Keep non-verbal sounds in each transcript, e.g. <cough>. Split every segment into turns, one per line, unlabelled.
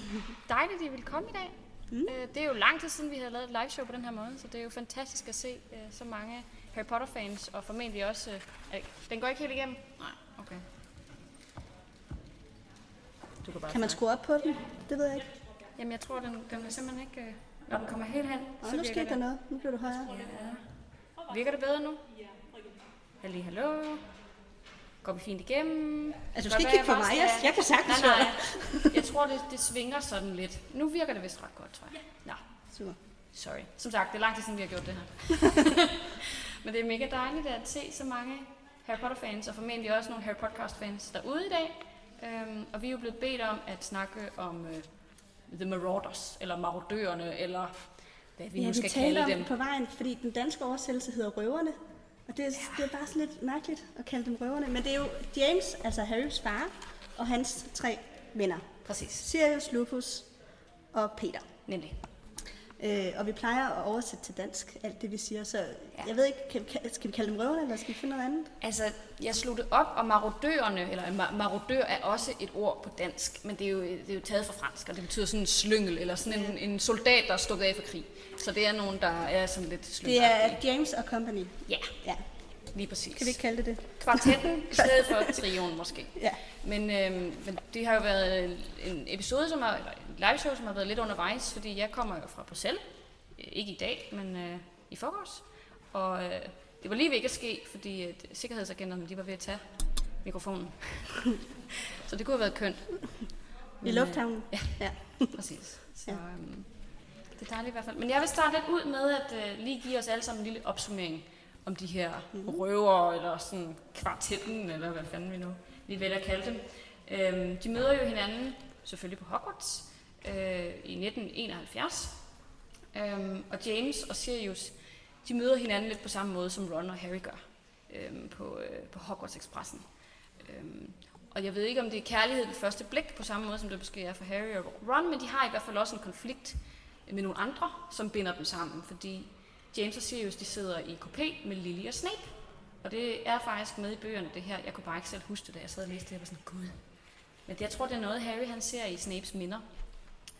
<laughs> Dejligt, at I vil komme i dag. Mm. Øh, det er jo lang tid siden, vi havde lavet et live show på den her måde, så det er jo fantastisk at se øh, så mange Harry Potter-fans, og formentlig også... Øh, den går ikke helt igennem? Nej, okay. Du kan, bare
Kan man skrue op på den? Det ved jeg ikke.
Jamen, jeg tror, den, den er simpelthen ikke... Når den kommer helt hen,
Og
så
nu skete der
det.
noget. Nu bliver du højere.
Ja. Virker det bedre nu? Halli, hallo. Går vi fint igennem?
Altså, du skal ikke kigge på
bare
mig. Jeg, jeg kan sagtens
Nej, nej. Jeg tror, det, det svinger sådan lidt. Nu virker det vist ret godt, tror jeg. Nå,
Super.
sorry. Som sagt, det er lang tid siden, vi har gjort det her. <laughs> Men det er mega dejligt at se så mange Harry Potter-fans, og formentlig også nogle Harry Podcast-fans derude i dag. Øhm, og vi er jo blevet bedt om at snakke om øh, The Marauders, eller Marodørerne, eller hvad vi
Ja,
nu
vi
skal
taler
kalde dem.
på vejen, fordi den danske oversættelse hedder Røverne. Og det er, det er bare sådan lidt mærkeligt at kalde dem Røverne. Men det er jo James, altså Harrys far, og hans tre venner.
Præcis,
Sirius, Lupus og Peter.
nemlig.
Øh, og vi plejer at oversætte til dansk alt det, vi siger. Så jeg ved ikke, kan, kan, skal vi kalde dem Røverne, eller skal vi finde noget andet?
Altså, jeg det op, og marodørerne, eller ma- marodør er også et ord på dansk, men det er jo, det er jo taget fra fransk, og det betyder sådan en slyngel, eller sådan en, en soldat, der er stukket af for krig. Så det er nogen, der er sådan lidt
Det
slyngelagtige.
er James og Company.
Ja,
Ja,
lige præcis.
kan vi ikke kalde det det?
Kvartetten i <laughs> stedet for trioen måske.
Ja.
Men, øhm, men det har jo været en episode, som har, eller en live show, som har været lidt undervejs, fordi jeg kommer jo fra Bruxelles. Øh, Ikke i dag, men øh, i forgårs. Og øh, det var lige ved ikke at ske, fordi øh, sikkerhedsagenterne de var ved at tage mikrofonen. <laughs> Så det kunne have været kønt.
I
Men, øh,
lufthavnen?
ja.
ja. <laughs>
Præcis. Så
Ja.
øhm, det er dejligt i hvert fald. Men jeg vil starte lidt ud med at øh, lige give os alle sammen en lille opsummering om de her mm. røver, eller sådan kvartetten, eller hvad fanden vi nu vi vælger at kalde dem. Øhm, de møder jo hinanden selvfølgelig på Hogwarts øh, i 1971. Øhm, og James og Sirius, de møder hinanden lidt på samme måde, som Ron og Harry gør øhm, på, øh, på Hogwarts Expressen. Øhm, og jeg ved ikke, om det er kærlighed ved første blik, på samme måde som det måske er for Harry og Ron, men de har i hvert fald også en konflikt med nogle andre, som binder dem sammen, fordi James og Sirius, de sidder i kopé med Lily og Snape. Og det er faktisk med i bøgerne, det her. Jeg kunne bare ikke selv huske det, da jeg sad og læste det. Jeg var sådan, gud. Men det, jeg tror, det er noget, Harry han ser i Snapes minder.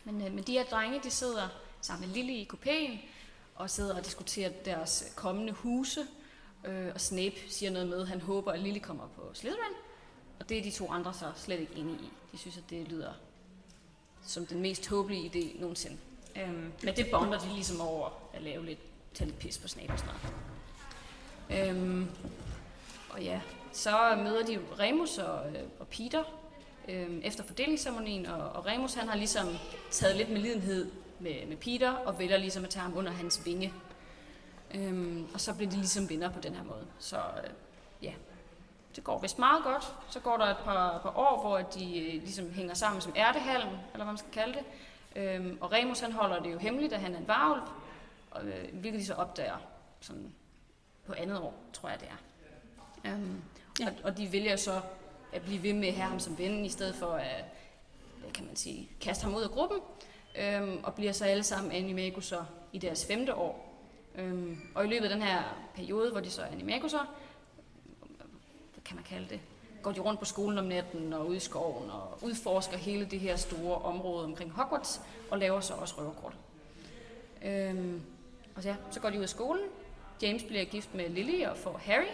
Men, øh, men de her drenge, de sidder sammen med Lille i kopéen, og sidder og diskuterer deres øh, kommende huse. Øh, og Snape siger noget med, at han håber, at Lille kommer på Slytherin. Og det er de to andre så slet ikke enige i. De synes, at det lyder som den mest håbelige idé nogensinde. Øhm, men det bonder de ligesom over at lave lidt, tage lidt pis på Snape og sådan noget. Øhm, og ja, så møder de Remus og, øh, og Peter øhm, efter fordelingsceremonien, og, og Remus han har ligesom taget lidt med lidenhed med, med Peter, og vælger ligesom at tage ham under hans vinge. Øhm, og så bliver de ligesom venner på den her måde. Så øh, ja, det går vist meget godt. Så går der et par, par år, hvor de øh, ligesom hænger sammen som ærtehalm, eller hvad man skal kalde det. Øhm, og Remus han holder det jo hemmeligt, at han er en varulv, og, øh, hvilket de så opdager sådan på andet år, tror jeg det er. Øhm,
ja.
og, og de vælger så at blive ved med at have ham som ven, i stedet for at, hvad kan man sige, kaste ham ud af gruppen, øhm, og bliver så alle sammen animagusser i deres femte år. Øhm, og i løbet af den her periode, hvor de så er animagusser, hvad kan man kalde det, går de rundt på skolen om natten og ude i skoven og udforsker hele det her store område omkring Hogwarts og laver så også røverkort. Øhm, og så, ja, så går de ud af skolen. James bliver gift med Lily og får Harry.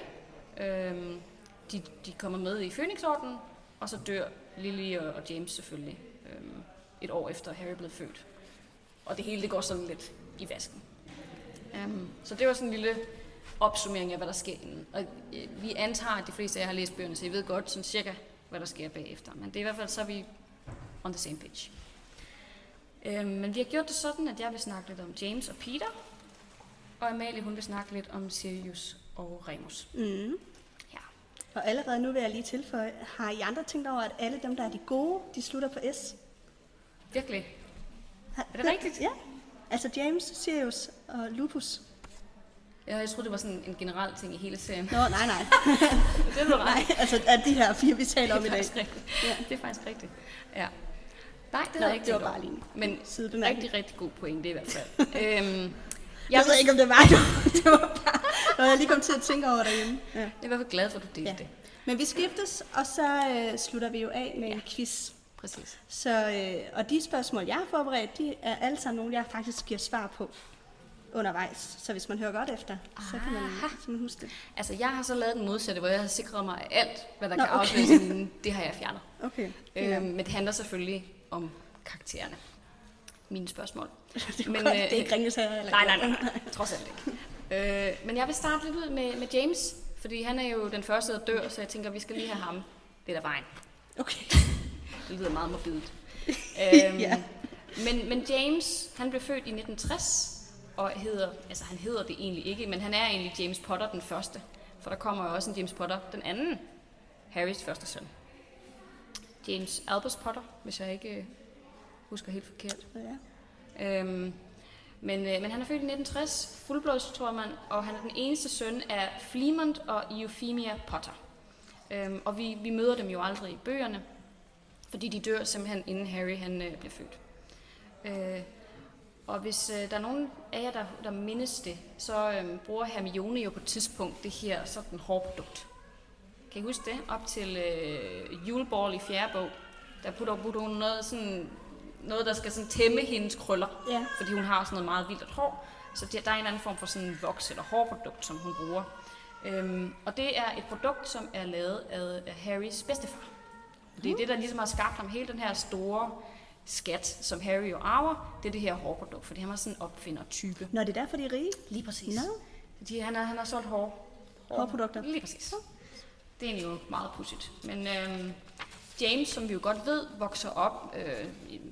Øhm, de, de kommer med i Phoenixordenen, og så dør Lily og, og James selvfølgelig øhm, et år efter Harry blev født. Og det hele det går sådan lidt i vasken. Um, så det var sådan en lille opsummering af, hvad der sker inden. Og øh, vi antager, at de fleste af jer har læst bøgerne, så I ved godt sådan cirka, hvad der sker bagefter. Men det er i hvert fald, så er vi on the same page. Um, men vi har gjort det sådan, at jeg vil snakke lidt om James og Peter, og Amalie hun vil snakke lidt om Sirius og Remus.
Mm. Og allerede nu vil jeg lige tilføje, har I andre tænkt over, at alle dem, der er de gode, de slutter på S?
Virkelig. Er det rigtigt?
Ja. Altså James, Sirius og Lupus.
Ja, jeg troede, det var sådan en generel ting i hele serien.
Nå, nej, nej. <laughs>
det er du ret.
nej, altså af de her fire, vi taler om i
det
dag.
rigtigt.
Ja.
Det er faktisk rigtigt. Ja. Nej, det
Nå,
jeg ikke
det var bare lige en
Men rigtig, rigtig god pointe i hvert fald. <laughs> øhm,
Jeg ved ikke, om det var det. <laughs> det var bare noget, jeg lige kom til at tænke over derhjemme. Ja.
Jeg er i hvert fald glad for, at du delte
Ja.
det.
Men vi skiftes, og så øh, slutter vi jo af med en quiz.
Præcis.
Så, øh, og de spørgsmål, jeg har forberedt, de er alle sammen nogle, jeg faktisk giver svar på undervejs. Så hvis man hører godt efter, så kan man, så man huske det.
Altså, jeg har så lavet den modsatte, hvor jeg har sikret mig alt, hvad der
Nå,
kan
okay.
afsløres. Det har jeg fjernet.
Okay.
Øhm, men det handler selvfølgelig om karaktererne. Mine spørgsmål.
Det, er
men,
godt.
øh,
det er ikke ringes her. Eller
Nej, nej, nej, nej. Trods alt ikke. Øh, men jeg vil starte lidt ud med, med James, fordi han er jo den første, der dør, så jeg tænker, vi skal lige have ham lidt af vejen.
Okay. <laughs>
Det lyder meget morbidt. <laughs> øhm,
Ja.
men, men James, han blev født i 1960, og hedder, altså han hedder det egentlig ikke, men han er egentlig James Potter den første. For der kommer jo også en James Potter den anden, Harrys første søn. James Albus Potter, hvis jeg ikke øh, husker helt forkert.
Ja.
Øhm, men, øh, men han er født i 1960, fuldblods og han er den eneste søn af Flemont og Euphemia Potter. Øhm, og vi, vi møder dem jo aldrig i bøgerne, fordi de dør simpelthen inden Harry han, øh, bliver født. Øh, og hvis øh, der er nogen af jer, der, der mindes det, så øh, bruger Hermione jo på et tidspunkt det her sådan hårprodukt. Kan I huske det? Op til øh, juleball i fjerde bog, der putter, putter hun noget, sådan, noget, der skal sådan tæmme hendes krøller
Ja.
fordi hun har sådan noget meget vildt hår. Så der, der er en anden form for sådan voks- eller hårprodukt, som hun bruger. Øhm, og det er et produkt, som er lavet af, Harrys bedstefar. Det er det, der ligesom har skabt ham hele den her store skat, som Harry jo arver. Det er det her hårprodukt, fordi han var sådan en opfinder-type.
Nå, det er derfor, de er rige.
Lige præcis.
Nå.
De, han, har, han har solgt hår.
Hårprodukter.
Lige præcis. Det er jo meget pudsigt. Men øhm, James, som vi jo godt ved, vokser op øh,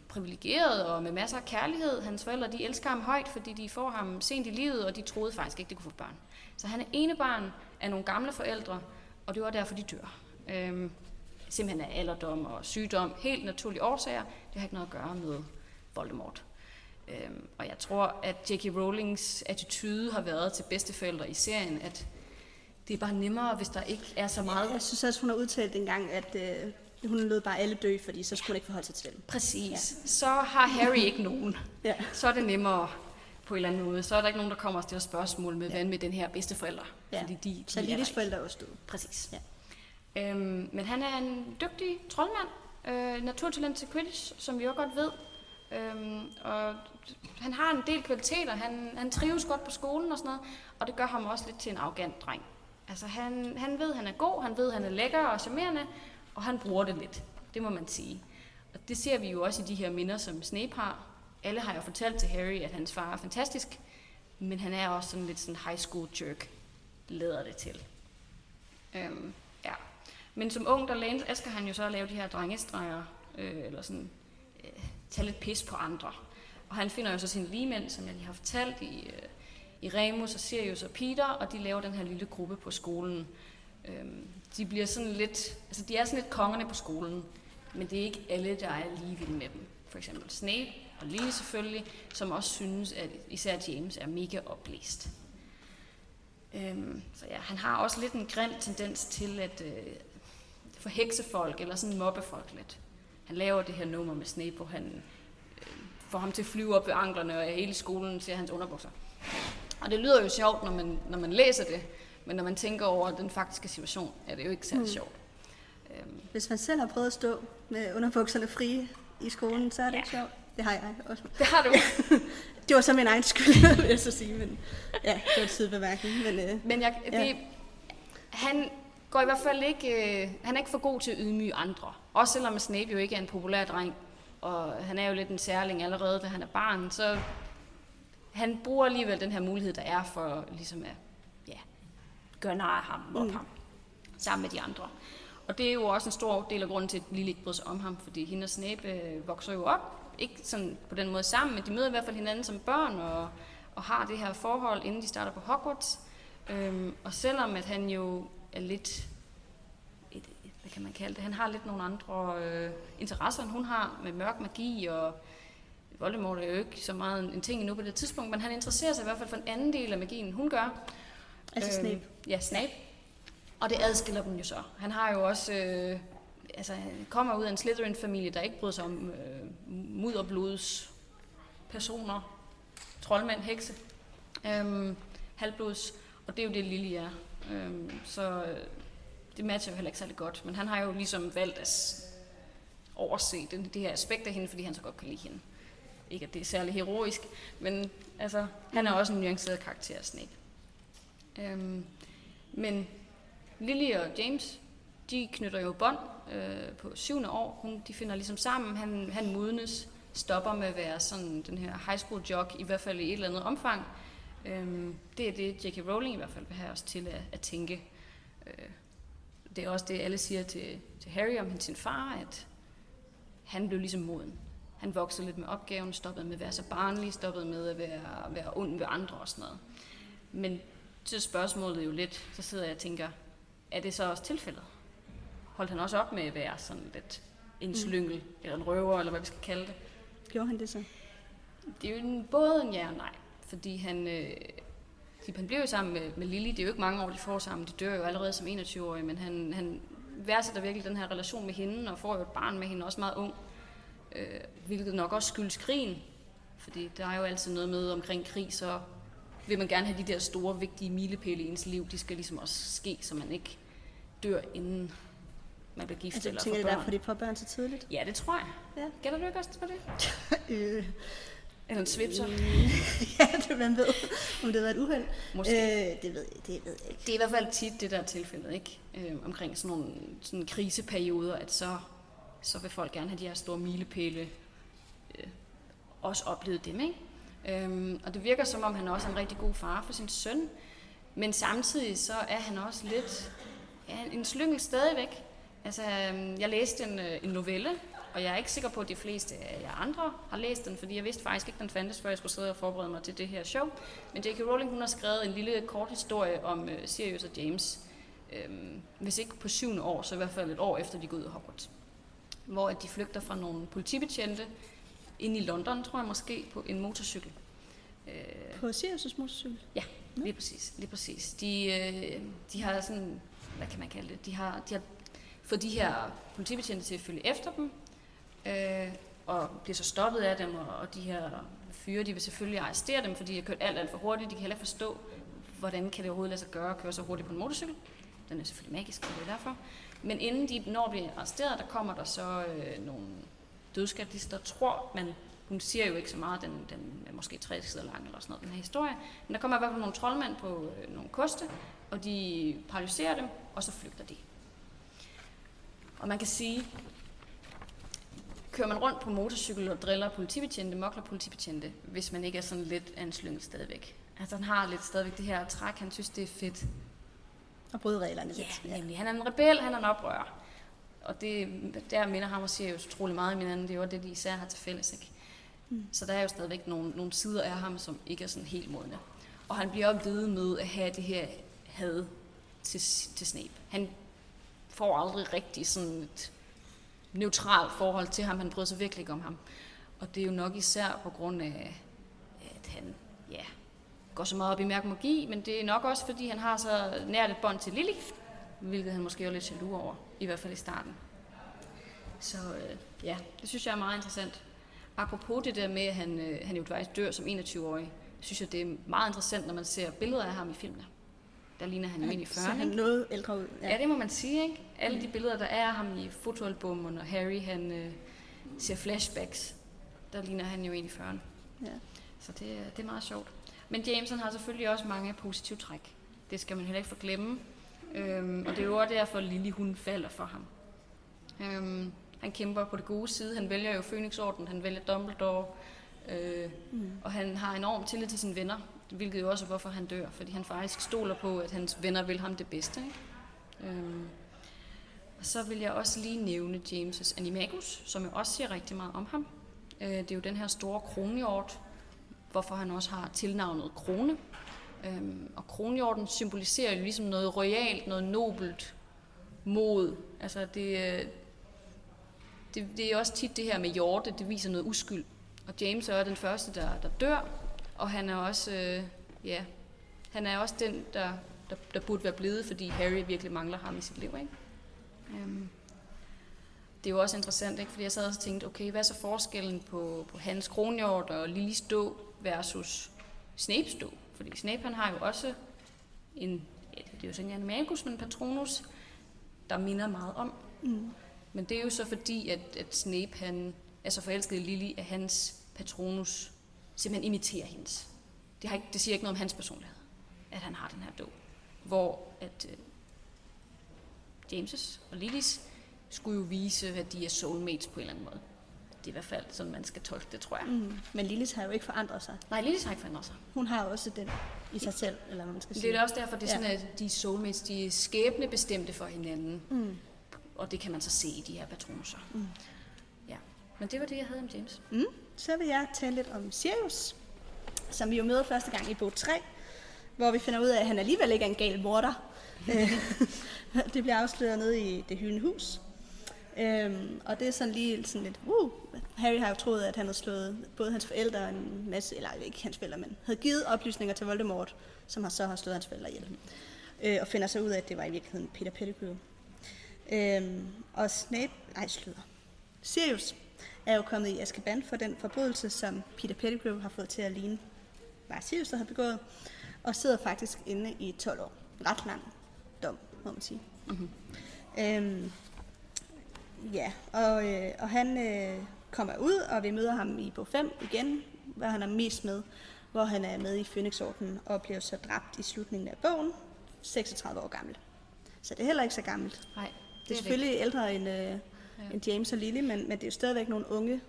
privilegeret og med masser af kærlighed. Hans forældre, de elsker ham højt, fordi de får ham sent i livet, og de troede faktisk ikke, de kunne få børn. Så han er ene barn af nogle gamle forældre, og det var derfor, de dør. Øhm, simpelthen af alderdom og sygdom. Helt naturlige årsager. Det har ikke noget at gøre med Voldemort. Øhm, og jeg tror, at J.K. Rowlings attitude har været til bedsteforældre i serien, at det er bare nemmere, hvis der ikke er så meget
Jeg synes også, hun har udtalt engang, at øh, hun lød bare alle dø, fordi så skulle hun ikke forholde sig til dem.
Præcis. Ja. Så har Harry ikke nogen.
Ja.
Så er det nemmere på en eller anden måde. Så er der ikke nogen, der kommer og stiller spørgsmål med, hvad med den her bedsteforældre?
Ja.
Fordi de, de
Så
er
Lillis forældre er også døde.
Præcis.
Ja.
Øhm, men han er en dygtig troldmand, øh, naturtalent til Quidditch, som vi jo godt ved. Øhm, og han har en del kvaliteter. Han, han trives godt på skolen og sådan noget, og det gør ham også lidt til en arrogant dreng. Altså han, han ved, han er god, han ved, han er lækker og charmerende, og han bruger det lidt. Det må man sige. Og det ser vi jo også i de her minder, som Snape har. Alle har jo fortalt til Harry, at hans far er fantastisk, men han er også sådan lidt sådan high school jerk, lader det til. Øhm, ja. Men som ung, der lænede Asger han jo så at lave de her drengestreger, øh, eller sådan, øh, tage lidt pis på andre. Og han finder jo så sine ligemænd, som jeg lige har fortalt, i, øh, i Remus og Sirius og Peter, og de laver den her lille gruppe på skolen. Øhm, de bliver sådan lidt, altså de er sådan lidt kongerne på skolen, men det er ikke alle, der er lige vilde med dem. For eksempel Snape og Lily selvfølgelig, som også synes, at især James er mega oplæst. Øhm, så ja, han har også lidt en grim tendens til at øh, forhekse folk, eller sådan mobbe folk lidt. Han laver det her nummer med Snape, hvor han øh, får ham til at flyve op ved anklerne, og hele skolen ser hans underbukser. Og det lyder jo sjovt, når man, når man læser det, men når man tænker over den faktiske situation, er det jo ikke særlig
Mm.
sjovt. Øhm,
Hvis man selv har prøvet at stå med underbukserne frie i skolen, så er det
Ja.
ikke sjovt. Det har jeg også.
det har du. <laughs>
Det var så min egen skyld, <laughs> vil jeg så sige. Men, ja, det var et sidebemærkning. Men, øh,
Men jeg, det,
Ja.
han går i hvert fald ikke, øh, han er ikke for god til at ydmyge andre. Også selvom Snape jo ikke er en populær dreng, og han er jo lidt en særling allerede, da han er barn, så han bruger alligevel den her mulighed, der er for ligesom at gøre nar af ham, mobbe
Mm.
ham, sammen med de andre. Og det er jo også en stor del af grunden til, at Lily ikke bryder sig om ham, fordi hende og Snape øh, vokser jo op, ikke sådan på den måde sammen, men de møder i hvert fald hinanden som børn, og, og har det her forhold, inden de starter på Hogwarts. Øhm, og selvom at han jo er lidt, et, et, hvad kan man kalde det, han har lidt nogle andre øh, interesser, end hun har, med mørk magi, og Voldemort er jo ikke så meget en, en ting endnu på det tidspunkt, men han interesserer sig i hvert fald for en anden del af magien, end hun gør.
Altså Snape.
Ja, Snape. Og det adskiller dem jo så. Han har jo også, øh, altså han kommer ud af en Slytherin-familie, der ikke bryder sig om øh, mudderblods personer, troldmænd, hekse. Øhm, halvblods, og det er jo det, Lily er. Øhm, så øh, det matcher jo heller ikke særlig godt. Men han har jo ligesom valgt at overse det, det her aspekt af hende, fordi han så godt kan lide hende. Ikke at det er særlig heroisk, men altså, han er også en nuanceret karakter, Snape. Øhm, men Lily og James, de knytter jo bånd øh, på syvende år. Hun, de finder ligesom sammen. Han, han modnes, stopper med at være sådan den her high school jock, i hvert fald i et eller andet omfang. Øhm, det er det, J.K. Rowling i hvert fald vil have os til at, at tænke. Øh, det er også det, alle siger til, til Harry om sin far, at han blev ligesom moden. Han voksede lidt med opgaven, stoppede med at være så barnlig, stoppede med at være, være ond ved andre og sådan noget. Men til spørgsmålet jo lidt, så sidder jeg og tænker, er det så også tilfældet? Holdt han også op med at være sådan lidt en mm. slyngel, mm. eller en røver, eller hvad vi skal kalde det?
Gjorde han det så?
Det er jo en, både en ja og nej, fordi han, øh, han bliver jo sammen med, med Lily, det er jo ikke mange år, de får sammen, de dør jo allerede som 21-årige, men han, han værdsætter virkelig den her relation med hende, og får jo et barn med hende, også meget ung, øh, hvilket nok også skyldes krigen, fordi der er jo altid noget med omkring krig, så vil man gerne have de der store, vigtige milepæle i ens liv, de skal ligesom også ske, så man ikke dør inden man bliver gift altså, eller får børn.
det er derfor, de får børn så tidligt?
Ja, det tror jeg. Ja. Gætter du ikke også på det? <laughs> øh. Eller en svipser? Mm, <laughs>
ja, det man ved, om det var et uheld. Måske. Øh, det, ved jeg, det ved jeg ikke.
Det er i hvert fald tit det der tilfælde, ikke? Øh, omkring sådan nogle sådan kriseperioder, at så, så vil folk gerne have de her store milepæle øh, også oplevet dem, ikke? Øhm, og det virker som om, han også er en rigtig god far for sin søn, men samtidig så er han også lidt ja, en slyngel stadigvæk. Altså, øhm, jeg læste en, øh, en novelle, og jeg er ikke sikker på, at de fleste af jer andre har læst den, fordi jeg vidste faktisk ikke, den fandtes, før jeg skulle sidde og forberede mig til det her show. Men J.K. Rowling hun har skrevet en lille kort historie om uh, Sirius og James. Øhm, hvis ikke på syvende år, så i hvert fald et år efter de går ud af Hogwarts. Hvor at de flygter fra nogle politibetjente ind i London, tror jeg måske, på en motorcykel.
Øh, på Sirius' motorcykel?
Ja, lige præcis. Lige præcis. De, øh, de har sådan, hvad kan man kalde det, de har, de har fået de her politibetjente til at følge efter dem, øh, og bliver så stoppet af dem, og, og de her fyre, de vil selvfølgelig arrestere dem, fordi de har kørt alt, alt for hurtigt. De kan heller ikke forstå, hvordan kan det overhovedet lade sig gøre at køre så hurtigt på en motorcykel. Den er selvfølgelig magisk, og det er derfor. Men inden de når bliver arresteret, der kommer der så øh, nogle dødskatister, tror man, hun siger jo ikke så meget, den, den er måske tre sider lang eller sådan noget, den her historie. Men der kommer i hvert fald nogle troldmænd på øh, nogle koste, og de paralyserer dem, og så flygter de. Og man kan sige, kører man rundt på motorcykel og driller politibetjente, mokler politibetjente, hvis man ikke er sådan lidt af en slyngel stadigvæk. Altså han har lidt stadigvæk det her træk, han synes det er fedt.
At bryde reglerne
ja, lidt. Ja, nemlig. Han er en rebel, han er en oprører. Og det, der minder ham og siger jo utrolig meget i hinanden, det er jo det, de især har til fælles. Ikke? Mm. Så der er jo stadigvæk nogle, nogle sider af ham, som ikke er sådan helt modne. Og han bliver også ved med at have det her had til, til Snape. Han får aldrig rigtig sådan et neutralt forhold til ham. Han bryder sig virkelig ikke om ham. Og det er jo nok især på grund af, at han ja, går så meget op i mærk magi, men det er nok også, fordi han har så nært et bånd til Lily, hvilket han måske er lidt jaloux over, i hvert fald i starten. Så øh, ja, det synes jeg er meget interessant. Apropos det der med, at han, øh, han jo faktisk dør som 21-årig, synes jeg, det er meget interessant, når man ser billeder af ham i filmene. Der ligner han jo ind i 40. Så
han noget ældre ud.
Ja. ja, det må man sige. Ikke? Alle de billeder, der er af ham i fotoalbummet, når Harry han, øh, ser flashbacks, der ligner han jo ind i 40'erne. Ja. Så det, det er meget sjovt. Men Jameson har selvfølgelig også mange positive træk. Det skal man heller ikke forglemme. Øhm, og det er jo også derfor, at Lily hun falder for ham. Øhm, han kæmper på det gode side. Han vælger jo Phoenix-orden, han vælger Dumbledore. Øh, mm. Og han har enorm tillid til sine venner, hvilket jo også er, hvorfor han dør. Fordi han faktisk stoler på, at hans venner vil ham det bedste. Ikke? Øhm, og så vil jeg også lige nævne James' Animagus, som jo også siger rigtig meget om ham. Øh, det er jo den her store kronhjort, hvorfor han også har tilnavnet krone. Øhm, og kronhjorten symboliserer jo ligesom noget royalt, noget nobelt mod. Altså det, øh, det, det er også tit det her med hjorte, det viser noget uskyld. Og James er den første, der, der dør, og han er også, øh, ja, han er også den, der, der, der burde være blevet, fordi Harry virkelig mangler ham i sit liv. Ikke? Øhm, det er jo også interessant, ikke? fordi jeg sad og tænkte, okay, hvad er så forskellen på, på hans kronhjort og Lillys stå versus Snapes stå? Fordi Snape han har jo også en, ja, det er jo sådan en animagus, men Patronus, der minder meget om.
Mm.
Men det er jo så fordi, at, at Snape han er så forelsket i Lily, at hans Patronus simpelthen imiterer hendes. Det, har ikke, det siger ikke noget om hans personlighed, at han har den her dog. Hvor at øh, James' og Lillys skulle jo vise, at de er soulmates på en eller anden måde. Det er i hvert fald sådan, man skal tolke det, tror jeg.
Mm. Men Lillis har jo ikke forandret sig.
Nej, Lillys har ikke forandret sig.
Hun har også den i sig selv, eller hvad man skal
Det
sige.
er da også derfor, det er
Ja.
sådan, at de er soulmates, de er skæbnebestemte for hinanden.
Mm.
Og det kan man så se i de her patroner.
Mm.
Ja. Men det var det, jeg havde om James.
Mm. Så vil jeg tale lidt om Sirius, som vi jo møder første gang i bog 3, hvor vi finder ud af, at han alligevel ikke er en gal morder. <laughs> Øh, <laughs> det bliver afsløret nede i det hyldende hus. Øhm, og det er sådan lige sådan lidt, uh, Harry har jo troet, at han havde slået både hans forældre og en masse, eller ikke hans forældre, men havde givet oplysninger til Voldemort, som har så har slået hans forældre ihjel. Øh, og finder så ud af, at det var i virkeligheden Peter Pettigrew. Øhm, og Snape, nej, slutter. Sirius er jo kommet i Azkaban for den forbrydelse, som Peter Pettigrew har fået til at ligne, var Sirius, der havde begået, og sidder faktisk inde i 12 år. Ret lang dom, må man sige.
Mm-hmm.
Øhm, ja, og, øh, og han øh, kommer ud, og vi møder ham i bog 5 igen, hvor han er mest med, hvor han er med i Phoenix-ordenen og bliver så dræbt i slutningen af bogen, 36 år gammel. Så det er heller ikke så gammelt.
Nej,
Det er selvfølgelig ældre end, øh, ja. end James og Lily, men, men det er jo stadigvæk nogle unge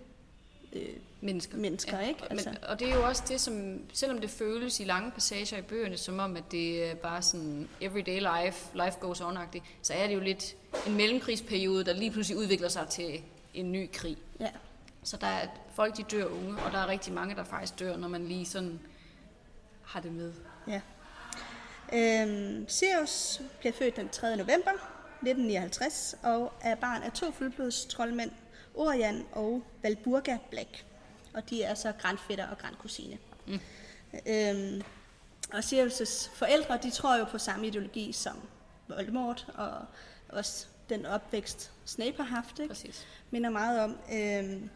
øh,
mennesker.
mennesker, ikke?
Altså. Men, og det er jo også det, som, selvom det føles i lange passager i bøgerne, som om, at det er bare sådan everyday life, life goes on så er det jo lidt en mellemkrigsperiode, der lige pludselig udvikler sig til en ny krig.
Ja.
Så der er folk, de dør unge, og der er rigtig mange, der faktisk dør, når man lige sådan har det med.
Ja. Øhm, Sirius bliver født den 3. november 1959 og er barn af to fuldblods troldmænd, Orian og Valburga Black. Og de er så grandfætter og grandkusine.
Mm.
Øhm, og Sirius' forældre, de tror jo på samme ideologi som Voldemort, og også den opvækst, Snape har haft, ikke?
Præcis.
minder meget om. Øhm,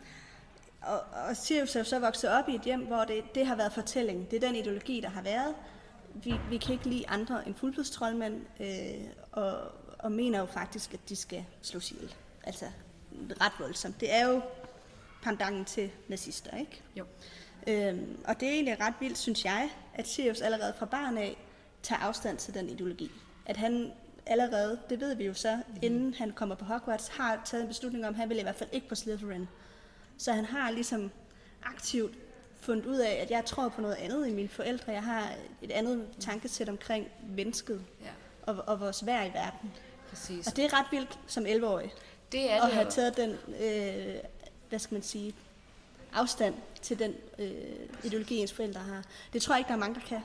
og, og Sirius er så vokset op i et hjem, hvor det, det har været fortælling. Det er den ideologi, der har været. Vi, vi kan ikke lide andre end fuldblodstrolmænd, øh, og, og mener jo faktisk, at de skal slås ihjel. Altså ret voldsomt. Det er jo pandangen til nazister, ikke?
Jo.
Øhm, og det er egentlig ret vildt, synes jeg, at Sirius allerede fra barn af tager afstand til den ideologi. At han allerede, det ved vi jo så, mm. inden han kommer på Hogwarts, har taget en beslutning om, at han vil i hvert fald ikke på Slytherin. Så han har ligesom aktivt fundet ud af, at jeg tror på noget andet end mine forældre. Jeg har et andet tankesæt omkring mennesket
Ja,
og, og vores værd i verden.
præcis.
Og det er ret vildt som 11-årig
det er
at
det.
have taget den, øh, hvad skal man sige, afstand til den øh, ideologi, ens forældre har. Det tror jeg ikke, der er mange, der kan.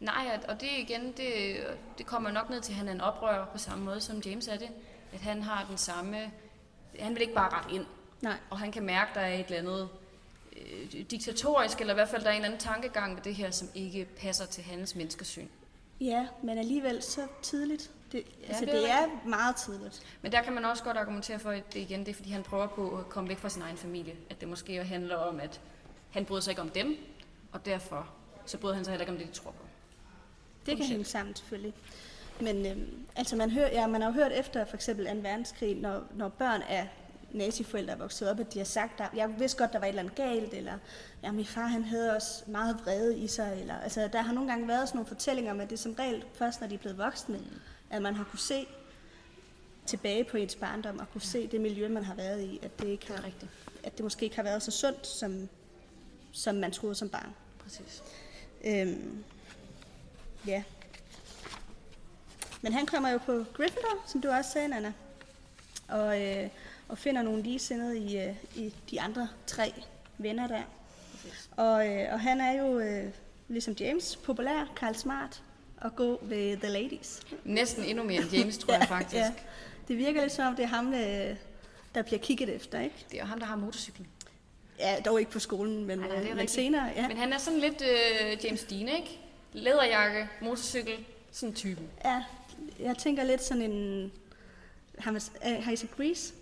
Nej, og- og det igen, det, det kommer nok ned til, at han er en oprører på samme måde, som James er det. At han har den samme... Han vil ikke bare rette ind,
Nej.
og han kan mærke, der er et eller andet øh, diktatorisk, eller i hvert fald der er en eller anden tankegang ved det her, som ikke passer til hans menneskesyn.
Ja, men alligevel så tidligt. Det, ja, altså,
det er
det er meget tidligt.
Men der kan man også godt argumentere for, at det igen det er, fordi han prøver på at komme væk fra sin egen familie. At det måske handler om, at han bryder sig ikke om dem, og derfor så bryder han sig heller ikke om det, de tror på.
Det kan hænge sammen selvfølgelig. Men øhm, altså man, hører, ja, man har jo hørt efter for eksempel 2. verdenskrig, når, når børn af naziforældre er vokset op, at de har sagt, at jeg vidste godt, der var et eller andet galt, eller ja, min far han havde også meget vrede i sig. Eller, altså, der har nogle gange været sådan nogle fortællinger om, at det er som regel først, når de er blevet voksne, mm. At man har kunne se tilbage på ens barndom, og kunne se det miljø, man har været i, at det, ikke
Det er
har,
rigtigt.
at det måske ikke har været så sundt, som, som man troede som barn.
Præcis.
Øhm, ja. Men han kommer jo på Gryffindor, som du også sagde, Nana. Og, øh, og finder nogle ligesindede i, øh, i de andre tre venner der.
Præcis.
Og, øh, og han er jo, øh, ligesom James, populær, Karl Smart og god ved The Ladies.
Næsten endnu mere end <laughs> James, tror jeg faktisk.
Ja. Det virker lidt som om, det er ham, øh, der bliver kigget efter, ikke?
Det er ham, der har motorcyklen.
Ja, dog ikke på skolen, men,
Ej, nej,
øh, men
rigtigt.
senere. Ja.
Men han er sådan lidt øh, James Dean, ikke? Læderjakke, motorcykel, sådan en typen.
Ja, jeg tænker lidt sådan en... Har, man, øh, har I set Grease?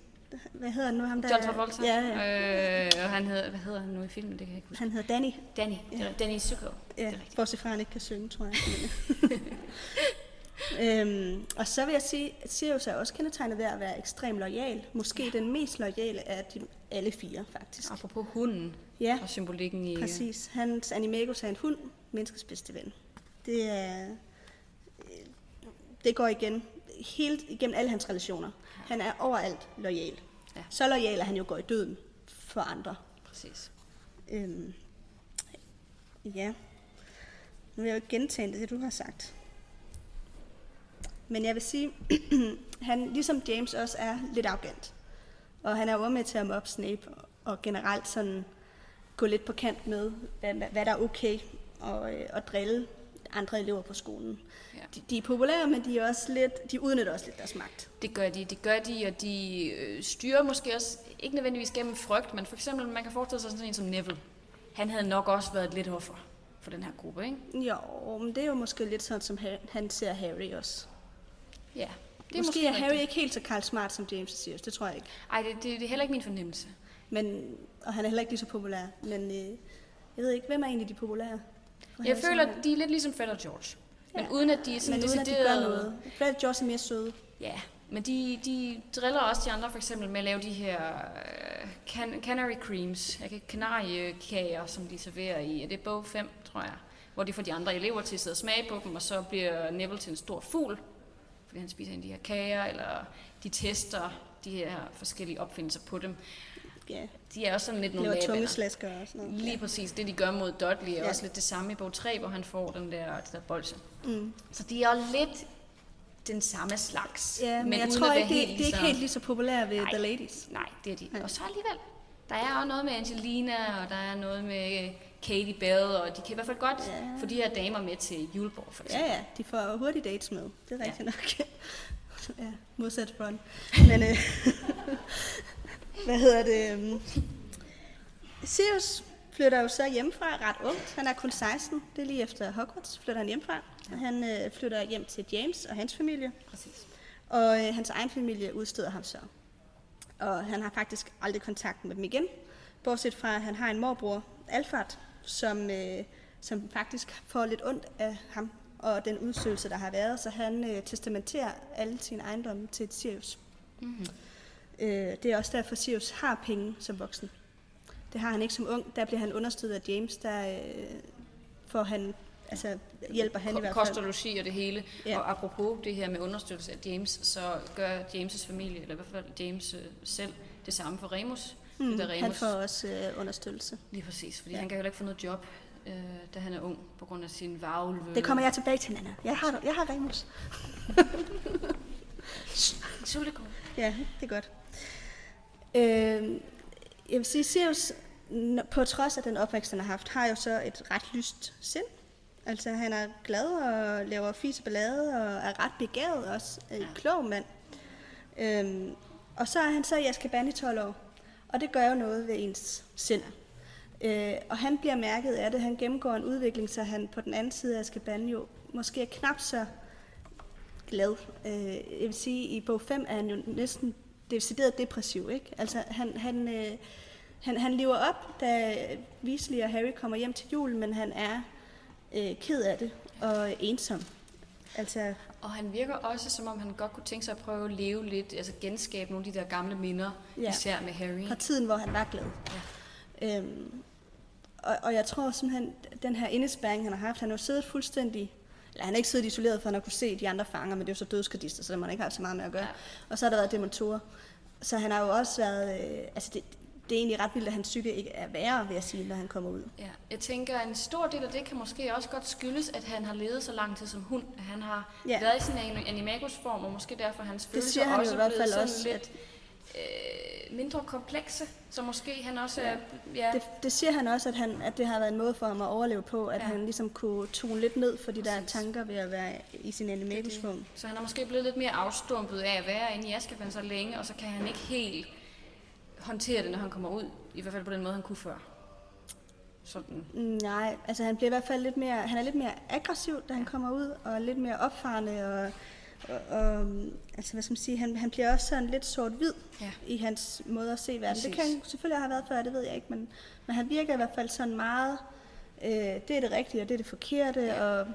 Hvad hedder han nu? Ham der,
John Travolta.
Ja, ja.
Øh, og han hedder, hvad hedder han nu i filmen? Det kan jeg ikke huske.
Han hedder Danny.
Danny. Det er Danny Zuko.
Ja, bortset fra, han ikke kan synge, tror jeg. <laughs> <laughs> Øhm, og så vil jeg sige, at Sirius er også kendetegnet ved at være ekstremt lojal. Måske ja. den mest lojale af de alle fire, faktisk.
Apropos hunden
Ja,
og symbolikken i...
præcis. Hans animagus er en hund, menneskets bedste ven. Det er... øh, Det går igen helt igennem alle hans relationer. Han er overalt lojal.
Ja.
Så lojal, at han jo går i døden for andre.
Præcis.
Øhm, ja. Nu vil jeg jo ikke gentage det, du har sagt. Men jeg vil sige, <clears throat> han ligesom James også er lidt arrogant. Og han er jo med til at mobbe Snape, og generelt sådan gå lidt på kant med, hvad, hvad- hvad der er okay, og, øh, og drille andre elever på skolen.
Ja.
De, de er populære, men de, er også lidt, de udnytter også lidt deres magt.
Det gør de, det gør de, og de øh, styrer måske også, ikke nødvendigvis gennem frygt, men for eksempel, man kan forestille sig sådan en som Neville. Han havde nok også været et lidt offer for den her gruppe, ikke?
Jo, men det er jo måske lidt sådan, som han, ser Harry også.
Ja,
Det er måske, måske er Harry ikke helt så Karl Smart som James Sirius, det tror jeg ikke.
Ej, det, det, det er heller ikke min fornemmelse.
Men, og han er heller ikke lige så populær. Men øh, jeg ved ikke, hvem er egentlig de populære?
Jeg føler, at de er lidt ligesom Fred og George. Men
Ja.
uden at de er sådan
men uden at de gør noget. Fred og George er mere søde.
Ja, men de, de driller også de andre for eksempel med at lave de her øh, can, canary creams, kanariekager, som de serverer i, er det bog 5, tror jeg, hvor de får de andre elever til at sidde og smage på dem, og så bliver Neville til en stor fugl, fordi han spiser en af de her kager, eller de tester de her forskellige opfindelser på dem.
Ja,
De er også sådan lidt nogle
tungeslasker og sådan noget.
Lige præcis, det de gør mod Dudley er
Ja.
ja. også lidt det samme i bog 3, hvor han får den der, det der bolse.
Mm.
Så de er lidt den samme slags.
Ja, men, men jeg tror ikke, det, det er ikke
lige så-
helt lige så populære ved
Nej.
The Ladies.
Nej, det er de.
Nej.
Og så alligevel, der er også noget med Angelina, og der er noget med Katie Bell, og de kan i hvert fald godt
Ja.
få de her damer med til juleborg, for
Ja,
eksempel.
ja, de får hurtige dates med. Det er
Ja.
rigtigt nok. <laughs> ja, modsat Ron. <laughs> Men, øh, <laughs> hvad hedder det? Sirius flytter jo så hjemmefra ret ungt. Han er kun 16. Det er lige efter Hogwarts flytter han hjemmefra. Han øh, flytter hjem til James og hans familie.
Præcis.
Og øh, hans egen familie udstøder ham så. Og han har faktisk aldrig kontakt med dem igen. Bortset fra, at han har en morbror, Alfred, som, øh, som faktisk får lidt ondt af ham og den udstødelse, der har været. Så han øh, testamenterer alle sine ejendomme til Sirius.
Mm-hmm.
Øh, det er også derfor, Sirius har penge som voksen. Det har han ikke som ung. Der bliver han understøttet af James. Der øh, får han, altså hjælper han i hvert
Kost og
fald.
logi og det hele.
Ja.
Og apropos det her med understøttelse af James, så gør James' familie, eller i hvert fald James øh, selv, det samme for Remus.
Mm,
det der
han
Remus.
får også øh, understøttelse.
Lige præcis, fordi
Ja.
han kan jo ikke få noget job, øh, da han er ung, på grund af sin varulve.
Det kommer jeg tilbage til, Nana. Jeg har, jeg har Remus.
Sultekål.
Ja, det er godt. Øh, jeg vil sige, Sirius, på trods af den opvækst, han har haft, har jo så et ret lyst sind. Altså, han er glad og laver fise ballade og er ret begavet også. En klog mand. Øhm, og så er han så i Azkaban i 12 år. Og det gør jo noget ved ens sind. Øh, og han bliver mærket af det. Han gennemgår en udvikling, så han på den anden side af Azkaban jo måske er knap så glad. Øh, jeg vil sige, i bog 5 er han jo næsten decideret depressiv. Ikke? Altså, han, han, øh, han, han lever op, da Weasley og Harry kommer hjem til jul, men han er øh, ked af det og ensom. Altså,
Og han virker også, som om han godt kunne tænke sig at prøve at leve lidt, altså genskabe nogle af de der gamle minder,
Ja.
især med Harry.
fra tiden, hvor han var glad. Ja. Øhm, og, og jeg tror simpelthen, den her indespærring, han har haft, han har jo siddet fuldstændig, eller han har ikke siddet isoleret, for han har kunne se de andre fanger, men det er jo så dødskardister, så det har man ikke haft så meget med at gøre. Ja. Og så har der været demontorer. Så han har jo også været, øh, altså det, det er egentlig ret vildt, at hans psyke ikke er værre, vil jeg sige, når han kommer ud.
Ja, jeg tænker, at en stor del af det kan måske også godt skyldes, at han har levet så lang tid som hund. At han har
Ja.
været i sin anim- animagus-form, og måske derfor hans
Det
følelser
siger han
også
i hvert
blevet
fald
sådan
også,
lidt
at
øh, mindre komplekse. Så måske han også er... Ja,
det, det siger han også, at, han, at det har været en måde for ham at overleve på, at ja.
Ja.
han ligesom kunne tone lidt ned for de der
Præcis.
tanker ved at være i sin animagus-form.
så han er måske blevet lidt mere afstumpet af at være inde i Azkaban så længe, og så kan han ikke helt håndtere det, når han kommer ud. I hvert fald på den måde, han kunne før. Sådan.
Nej, altså han bliver i hvert fald lidt mere, han er lidt mere aggressiv, da han kommer ud, og lidt mere opfarende, og, Og, og altså, hvad skal man sige, han, han bliver også sådan lidt sort-hvid
Ja.
i hans måde at se verden. Det kan selvfølgelig have været før, det ved jeg ikke, men, men han virker i hvert fald sådan meget, øh, det er det rigtige, og det er det forkerte,
Ja.
og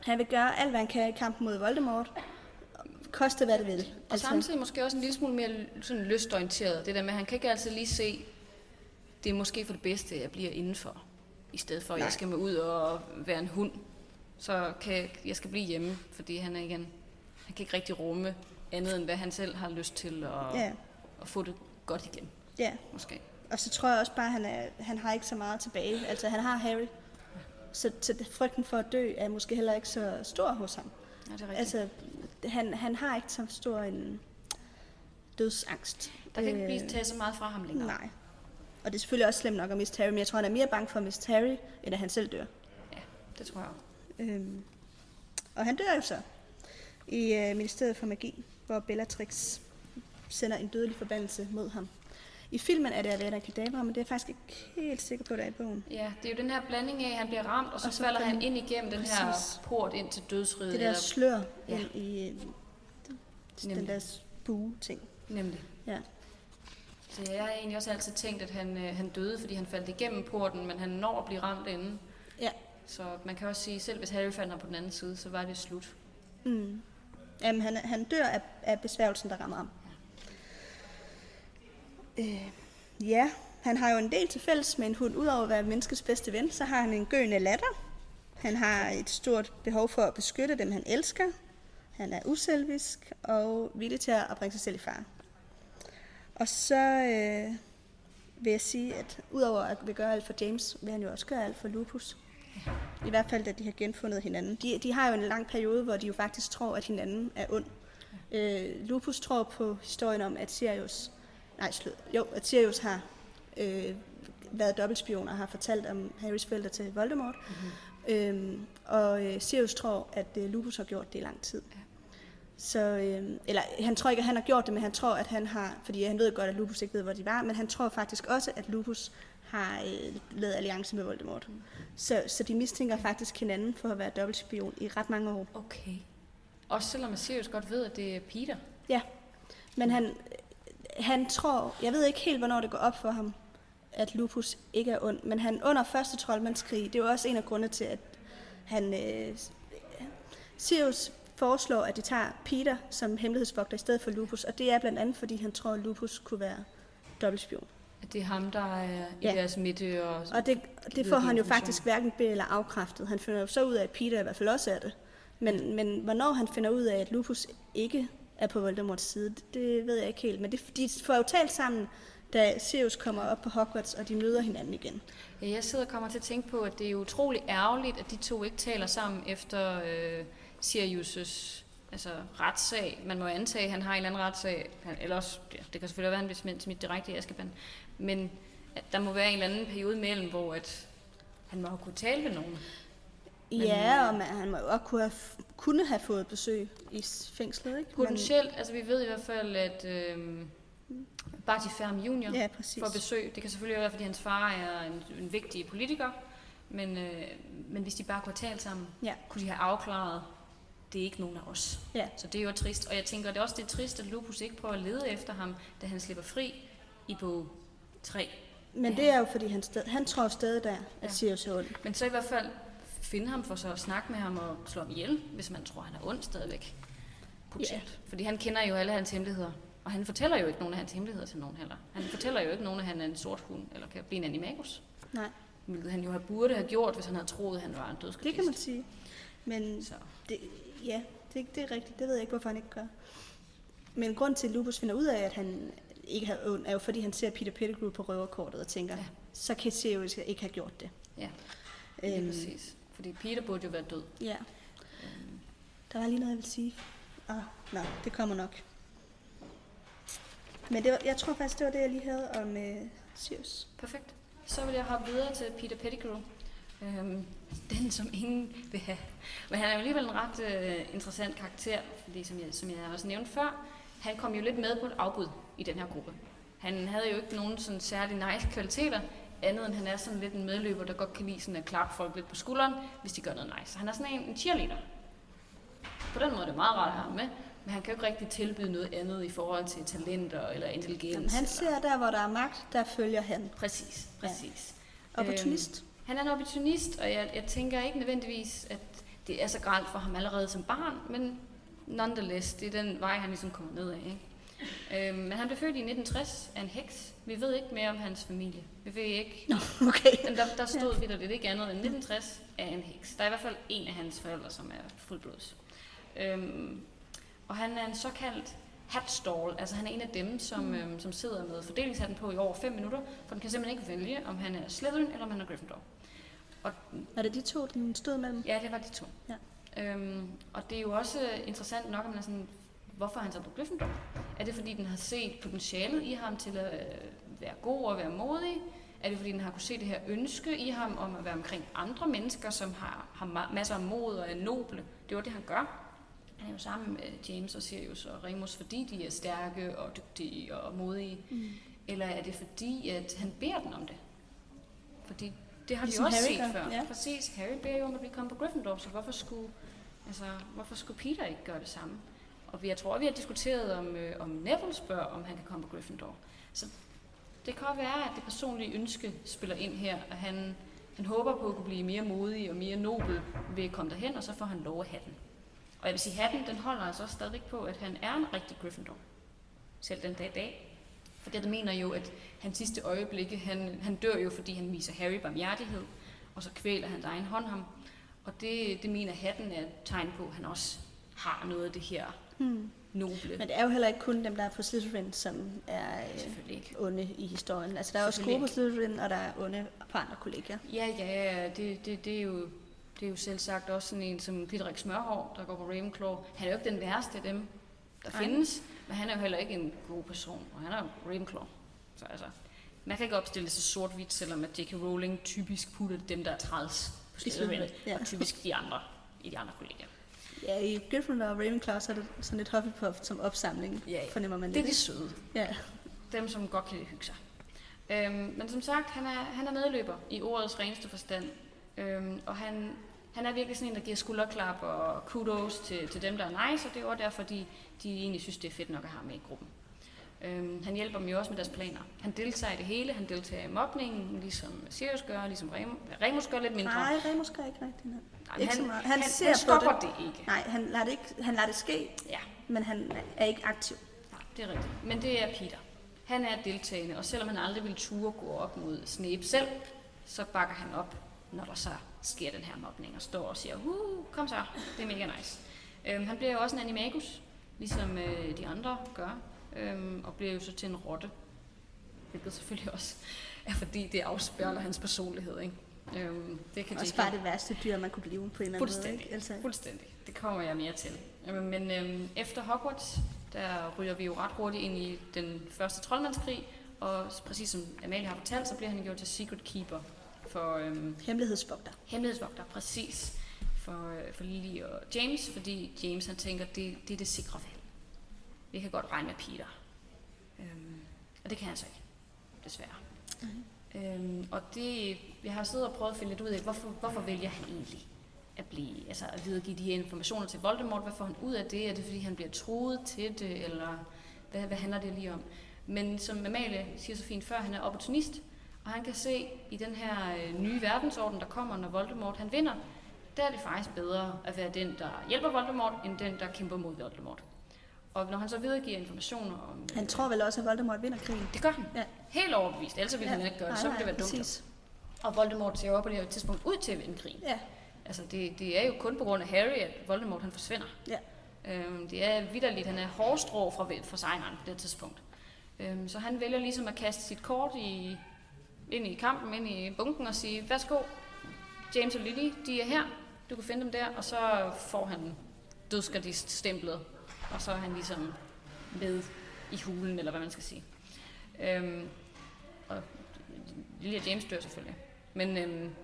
han vil gøre alt, hvad han kan i kampen mod Voldemort, koste hvad det vil.
Og altså, samtidig måske også en lille smule mere sådan lystorienteret. Det der med, at han kan ikke altid lige se, det er måske for det bedste, at jeg bliver indenfor. I stedet for, at
Nej.
jeg skal med ud og være en hund. Så kan jeg, jeg skal blive hjemme, fordi han er igen, han kan ikke rigtig rumme andet, end hvad han selv har lyst til at,
Ja,
at få det godt igen,
ja.
måske.
Og så tror jeg også bare, at han, er, han har ikke så meget tilbage. Altså, han har Harry. Så, så frygten for at dø er måske heller ikke så stor hos ham.
Ja, det er rigtigt.
Altså, han, han har ikke så stor en dødsangst.
der kan ikke
Øh,
blive taget så meget fra ham længere.
Nej. Og det er selvfølgelig også slemt nok at miste Harry, men jeg tror, han er mere bange for at miste Harry, end at han selv dør.
Ja, det tror jeg også.
Øhm, og han dør jo så i øh, Ministeriet for Magi, hvor Bellatrix sender en dødelig forbandelse mod ham. I filmen er det Avada Kedavra, men det er jeg faktisk ikke helt sikker på, der er i bogen.
Ja, det er jo den her blanding af, at han bliver ramt, og så,
Og så
falder han
den-
ind igennem den her
Præcis.
port ind til dødsriget.
Det der
eller-
slør
Ja.
ind i øh, den
Nemlig.
der bue-ting.
Nemlig.
Ja.
Så jeg har egentlig også altid tænkt, at han, øh, han døde, fordi han faldt igennem porten, men han når at blive ramt inden.
Ja.
Så man kan også sige, selv hvis Harry fandt ham på den anden side, så var det slut.
Mm. Jamen, han, han dør af, af besværgelsen, der rammer ham. Øh, ja, han har jo en del til fælles med en hund. Udover at være menneskets bedste ven, så har han en gøende latter. Han har et stort behov for at beskytte dem, han elsker. Han er uselvisk og villig til at bringe sig selv i fare. Og så øh, vil jeg sige, at udover at vi gør alt for James, vil han jo også gøre alt for Lupus. I hvert fald, da de har genfundet hinanden. De, de har jo en lang periode, hvor de jo faktisk tror, at hinanden er ond. Øh, Lupus tror på historien om, at Sirius, nej, slød, jo, at Sirius har øh, været dobbeltspion og har fortalt om Harrys forældre til Voldemort. Mm-hmm. Øhm, og øh, Sirius tror, at øh, Lupus har gjort det i lang tid.
Ja.
Så, øh, eller han tror ikke, at han har gjort det, men han tror, at han har, fordi han ved godt, at Lupus ikke ved, hvor de var, men han tror faktisk også, at Lupus har øh, lavet alliance med Voldemort. Mm. Så, så de mistænker faktisk hinanden for at være dobbeltspion i ret mange år.
Okay. Også selvom Sirius godt ved, at det er Peter.
Men han, han tror, jeg ved ikke helt, hvornår det går op for ham, at Lupus ikke er ond, men han under første troldmandskrig, det er jo også en af grundene til, at han, øh, Sirius foreslår, at de tager Peter som hemmelighedsvogter i stedet for Lupus, og det er blandt andet, fordi han tror, at Lupus kunne være dobbeltspion.
Det er ham, der er i
Ja.
deres midte. Og,
Og det, det får han jo faktisk hverken be- eller afkræftet. Han finder jo så ud af, at Peter i hvert fald også er det. Men, men hvornår han finder ud af, at Lupus ikke er på Voldemorts side, det, det ved jeg ikke helt. Men det, de får jo talt sammen, da Sirius kommer op på Hogwarts, og de møder hinanden igen.
Ja, jeg sidder og kommer til at tænke på, at det er utrolig ærgerligt, at de to ikke taler sammen efter øh, Sirius' altså, retssag. Man må antage, at han har en eller anden retssag. Han, eller også, ja, det kan selvfølgelig være, at han bliver smidt direkte i Azkaban. Men at der må være en eller anden periode imellem, hvor at han må have kunne tale med nogen. Men,
ja,
øh,
og man, han må jo også kunne have, kunne have fået besøg i fængslet, ikke?
Potentielt, altså vi ved i hvert fald, at øh, Barty Ferm Jr.
ja, præcis.
får besøg. Det kan selvfølgelig være, fordi hans far er en, en vigtig politiker. Men, øh, men hvis de bare kunne talt sammen,
Ja.
kunne de have afklaret, det er ikke nogen af os.
Ja.
Så det er jo trist. Og jeg tænker, det er også det er trist, at Lupus ikke prøver at lede efter ham, da han slipper fri i bog 3.
Men det er jo, fordi han, sted, han tror stadig der, at
Ja.
Sirius er ond.
Men så i hvert fald finde ham for så at snakke med ham og slå ham ihjel, hvis man tror, han er ond stadigvæk. Potentielt. Fordi han kender jo alle hans hemmeligheder. Og han fortæller jo ikke nogen af hans hemmeligheder til nogen heller. Han fortæller jo ikke nogen, at han er en sort hund, eller kan blive en animagus.
Nej,
Hvilket han jo have- burde have gjort, hvis han havde troet, at han var en dødskabist.
det kan man sige. Men
Så.
Det, ja, det, det er rigtigt. Det ved jeg ikke, hvorfor han ikke gør. Men grund til, at Lupus finder ud af, at han ikke har ond, er jo fordi, han ser Peter Pettigrew på røverkortet og tænker,
Ja.
så kan Sirius ikke have gjort det.
Ja, lige
Øhm,
præcis. Fordi Peter burde jo være død.
ja,
Øhm,
der var lige noget, jeg ville sige. Ah, nå, det kommer nok. Men det var, jeg tror faktisk, det var det, jeg lige havde om øh, Sirius.
Perfekt. Så vil jeg hoppe videre til Peter Pettigrew. Øhm, den, som ingen vil have. Men han er jo alligevel en ret øh, interessant karakter, fordi som jeg, som jeg også nævnte før, han kom jo lidt med på et afbud i den her gruppe. Han havde jo ikke nogen sådan særlig nice kvaliteter, andet end han er sådan lidt en medløber, der godt kan lide sådan at klappe folk lidt på skulderen, hvis de gør noget nice. Han er sådan en, en cheerleader. på den måde er det meget rart at have ham med, men han kan jo ikke rigtig tilbyde noget andet i forhold til talenter eller intelligens.
Jamen, han
eller...
ser der, hvor der er magt, der følger han.
Præcis, præcis.
Opportunist.
Øhm, han er en opportunist, og jeg, jeg tænker ikke nødvendigvis, at det er så gralt for ham allerede som barn, men nonetheless, det er den vej, han ligesom kommer ned af. Ikke? Øhm, men han blev født i 1960 af en heks. Vi ved ikke mere om hans familie. Vi ved ikke.
Nå, okay.
Men der, der stod ja. lidt ikke andet end 1960 af en heks. Der er i hvert fald en af hans forældre, som er fuldblods. Øhm, og han er en såkaldt hatstall, altså han er en af dem, som, mm. øhm, som sidder med fordelingshatten på i over 5 minutter, for den kan simpelthen ikke vælge, om han er Slytherin eller om han er Gryffindor.
Og, er det de to, den stod mellem?
Ja, det var de to. Ja. Øhm, og det er jo også interessant nok, at man er sådan, hvorfor han så på Gryffindor? Er det fordi, den har set potentialet i ham til at øh, være god og være modig? Er det fordi, den har kunne se det her ønske i ham om at være omkring andre mennesker, som har, har masser af mod og er noble? Det var det, han gør. Han er jo sammen med James og Sirius og Remus, fordi de er stærke og dygtige og modige. Mm. Eller er det fordi, at han beder dem om det? Fordi det har ligesom vi også Harry set gør. før. Ja. Præcis, Harry beder jo om at blive kommet på Gryffindor, så hvorfor skulle, altså, hvorfor skulle Peter ikke gøre det samme? Og vi, jeg tror, vi har diskuteret, om, øh, om Neville spørger, om han kan komme på Gryffindor. Så det kan være, at det personlige ønske spiller ind her, at han, han håber på at kunne blive mere modig og mere nobel ved at komme derhen, og så får han lov at have den. Og jeg vil sige, hatten den holder altså også stadig på, at han er en rigtig Gryffindor. Selv den dag i dag. For det mener jo, at hans sidste øjeblikke, han, han dør jo, fordi han viser Harry barmhjertighed, og så kvæler han egen hånd ham. Og det, det mener hatten er et tegn på, at han også har noget af det her hmm. noble.
Men det er jo heller ikke kun dem, der er på Slytherin, som er øh, ikke. onde i historien. Altså der er også gode på Slytherin, og der er onde på andre kolleger.
Ja, ja, det, det, det er jo det er jo selv sagt også sådan en som Peter Rik Smørhår, der går på Ravenclaw. Han er jo ikke den værste af dem, der Ej. findes, men han er jo heller ikke en god person, og han er jo Ravenclaw. Så altså, man kan ikke opstille så sort-hvidt, selvom at J.K. Rowling typisk putter dem, der er træls på stedet, ja. og typisk de andre i de andre kolleger.
Ja, i Gryffindor og Ravenclaw, så er det sådan lidt Hufflepuff som opsamling, ja, ja. fornemmer man
det. Det er de søde. Ja. Dem, som godt kan hygge sig. Øhm, men som sagt, han er, han er medløber i ordets reneste forstand. Øhm, og han, han er virkelig sådan en, der giver skulderklap og kudos til, til dem, der er nice, og det er også derfor, de, de egentlig synes, det er fedt nok at have med i gruppen. Øhm, han hjælper dem jo også med deres planer. Han deltager i det hele. Han deltager i mobningen, ligesom Sirius gør, ligesom Remus, Remus gør lidt mindre.
Nej, Remus gør ikke rigtigt noget.
Nej, ikke han, han, han, ser han stopper det. det ikke.
Nej, han lader det, ikke, han lader det ske, ja. men han er ikke aktiv.
Nej, det er rigtigt. Men det er Peter. Han er deltagende, og selvom han aldrig vil ture gå op mod Snape selv, så bakker han op når der så sker den her mobning, og står og siger, uh, kom så, det er mega nice. Øhm, han bliver jo også en animagus, ligesom øh, de andre gør, øhm, og bliver jo så til en rotte, hvilket selvfølgelig også er fordi, det afspørger hans personlighed. Ikke?
Øhm, det kan også bare det værste dyr, man kunne blive på en eller anden måde. Ikke?
Altså. Fuldstændig. Det kommer jeg mere til. Øhm, men øhm, efter Hogwarts, der ryger vi jo ret hurtigt ind i den første troldmandskrig, og præcis som Amalie har fortalt, så bliver han gjort til Secret Keeper, for... Øhm,
hemmelighedsvogter.
Hemmelighedsvogter, præcis. For, øh, for Lily og James, fordi James han tænker, det, det er det sikre. Vi kan godt regne med Peter. Øhm, og det kan han så ikke, desværre. Mm. Øhm, og det, jeg har siddet og prøvet at finde lidt ud af, hvorfor, hvorfor vælger han egentlig at blive, altså at videregive de her informationer til Voldemort? Hvad får han ud af det? Er det fordi, han bliver truet til det, eller hvad, hvad handler det lige om? Men som Amalie siger så fint før, han er opportunist, og han kan se i den her øh, nye verdensorden, der kommer, når Voldemort han vinder, der er det faktisk bedre at være den, der hjælper Voldemort, end den, der kæmper mod Voldemort. Og når han så videregiver informationer om...
Han tror vel også, at Voldemort vinder krigen?
Det gør han. Ja. Helt overbevist. Ellers ville ja. han ikke gøre det. Så ville det være dumt. Præcis. Og Voldemort ser jo på det her tidspunkt ud til at vinde krigen. Ja. Altså, det, det er jo kun på grund af Harry, at Voldemort han forsvinder. Ja. Øhm, det er vidderligt. Han er hårdstrå fra, fra sejren på det tidspunkt. Øhm, så han vælger ligesom at kaste sit kort i, ind i kampen, ind i bunken og sige, værsgo, James og Lily, de er her, du kan finde dem der, og så får han dødsgardist stemplet, og så er han ligesom med i hulen, eller hvad man skal sige. Øhm, og Lily og James dør selvfølgelig. Men øhm,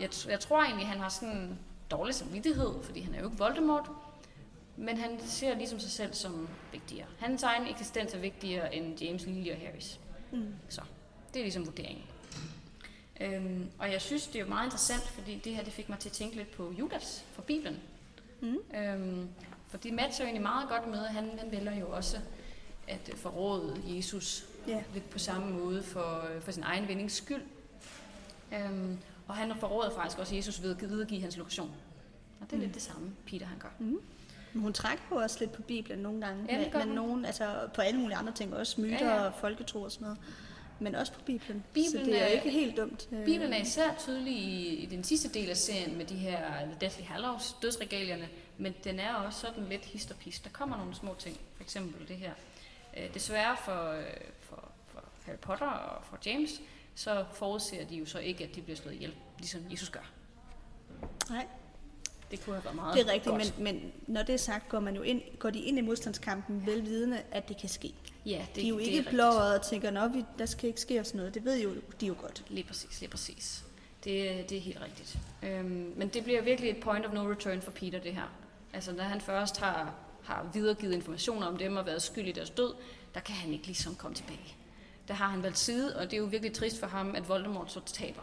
jeg, jeg tror egentlig, han har sådan dårlig samvittighed, fordi han er jo ikke Voldemort, men han ser ligesom sig selv som vigtigere. Hans egen eksistens er vigtigere end James, Lily og Harrys. Mm. Så det er ligesom vurderingen. Øhm, og jeg synes, det er meget interessant, fordi det her det fik mig til at tænke lidt på Judas fra Bibelen. Mm. Øhm, For det matcher jo egentlig meget godt med, at han, han vælger jo også at forråde Jesus
Ja.
lidt på samme måde for, for sin egen vindings skyld. Øhm, og han forråder faktisk også Jesus ved at videregive hans lokation. Og det er mm. lidt det samme, Peter han gør.
Mm. Men hun trækker jo også lidt på Bibelen nogle gange.
Ja, hun.
nogen, altså på alle mulige andre ting, også myter
ja.
ja. og folketro og sådan noget. Men også på Bibelen.
Bibelen
så det er
er-
ikke helt dumt. øh.
Bibelen er især tydelig i, i den sidste del af serien med de her Deathly Hallows, dødsregalierne, men den er også sådan lidt hist og pist. Der kommer nogle små ting, for eksempel det her. Øh, desværre for, øh, for, for Harry Potter og for James, så forudser de jo så ikke, at de bliver slået ihjel, ligesom Jesus gør.
Nej,
Det kunne have været meget
det er rigtigt,
godt.
men, men når det er sagt, går, man jo ind, går de ind i modstandskampen velvidende, at det kan ske.
ja,
Det, de er jo
det
ikke
er
blå
rigtigt.
og tænker, at der skal ikke ske os noget. Det ved jo de jo godt.
Lige præcis, lige præcis. Det, det er helt rigtigt. Øhm, men det bliver virkelig et point of no return for Peter, det her. Altså, når han først har, har videregivet informationer om dem og været skyld i deres død, der kan han ikke ligesom komme tilbage. Der har han valgt side, og det er jo virkelig trist for ham, at Voldemort så taber.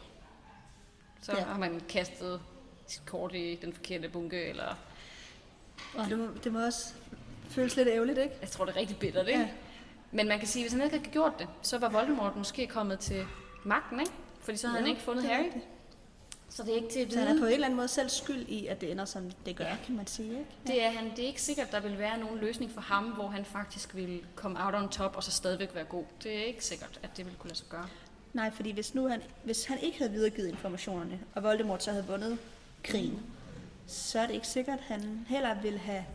Så ja.
Ja.
har man kastet sit kort i den forkerte bunke, eller
Og det må, det må også føles lidt ærgerligt, ikke?
jeg tror, det er rigtig bittert, ikke?
Ja.
Men man kan sige, at hvis han ikke havde gjort det, så var Voldemort måske kommet til magten, ikke? Fordi så havde han
Jo,
ikke fundet
det
Harry.
rigtigt.
Så det er ikke til at
Så han er på
vide.
en eller anden måde selv skyld i, at det ender, som det gør,
Ja.
ja. kan man sige, ikke?
Det er, han, det er ikke sikkert, at der vil være nogen løsning for ham, hvor han faktisk vil komme out on top og så stadigvæk være god. Det er ikke sikkert, at det vil kunne lade sig gøre.
Nej, fordi hvis nu han, hvis han ikke havde videregivet informationerne, og Voldemort så havde vundet krigen, så er det ikke sikkert, at han heller ville have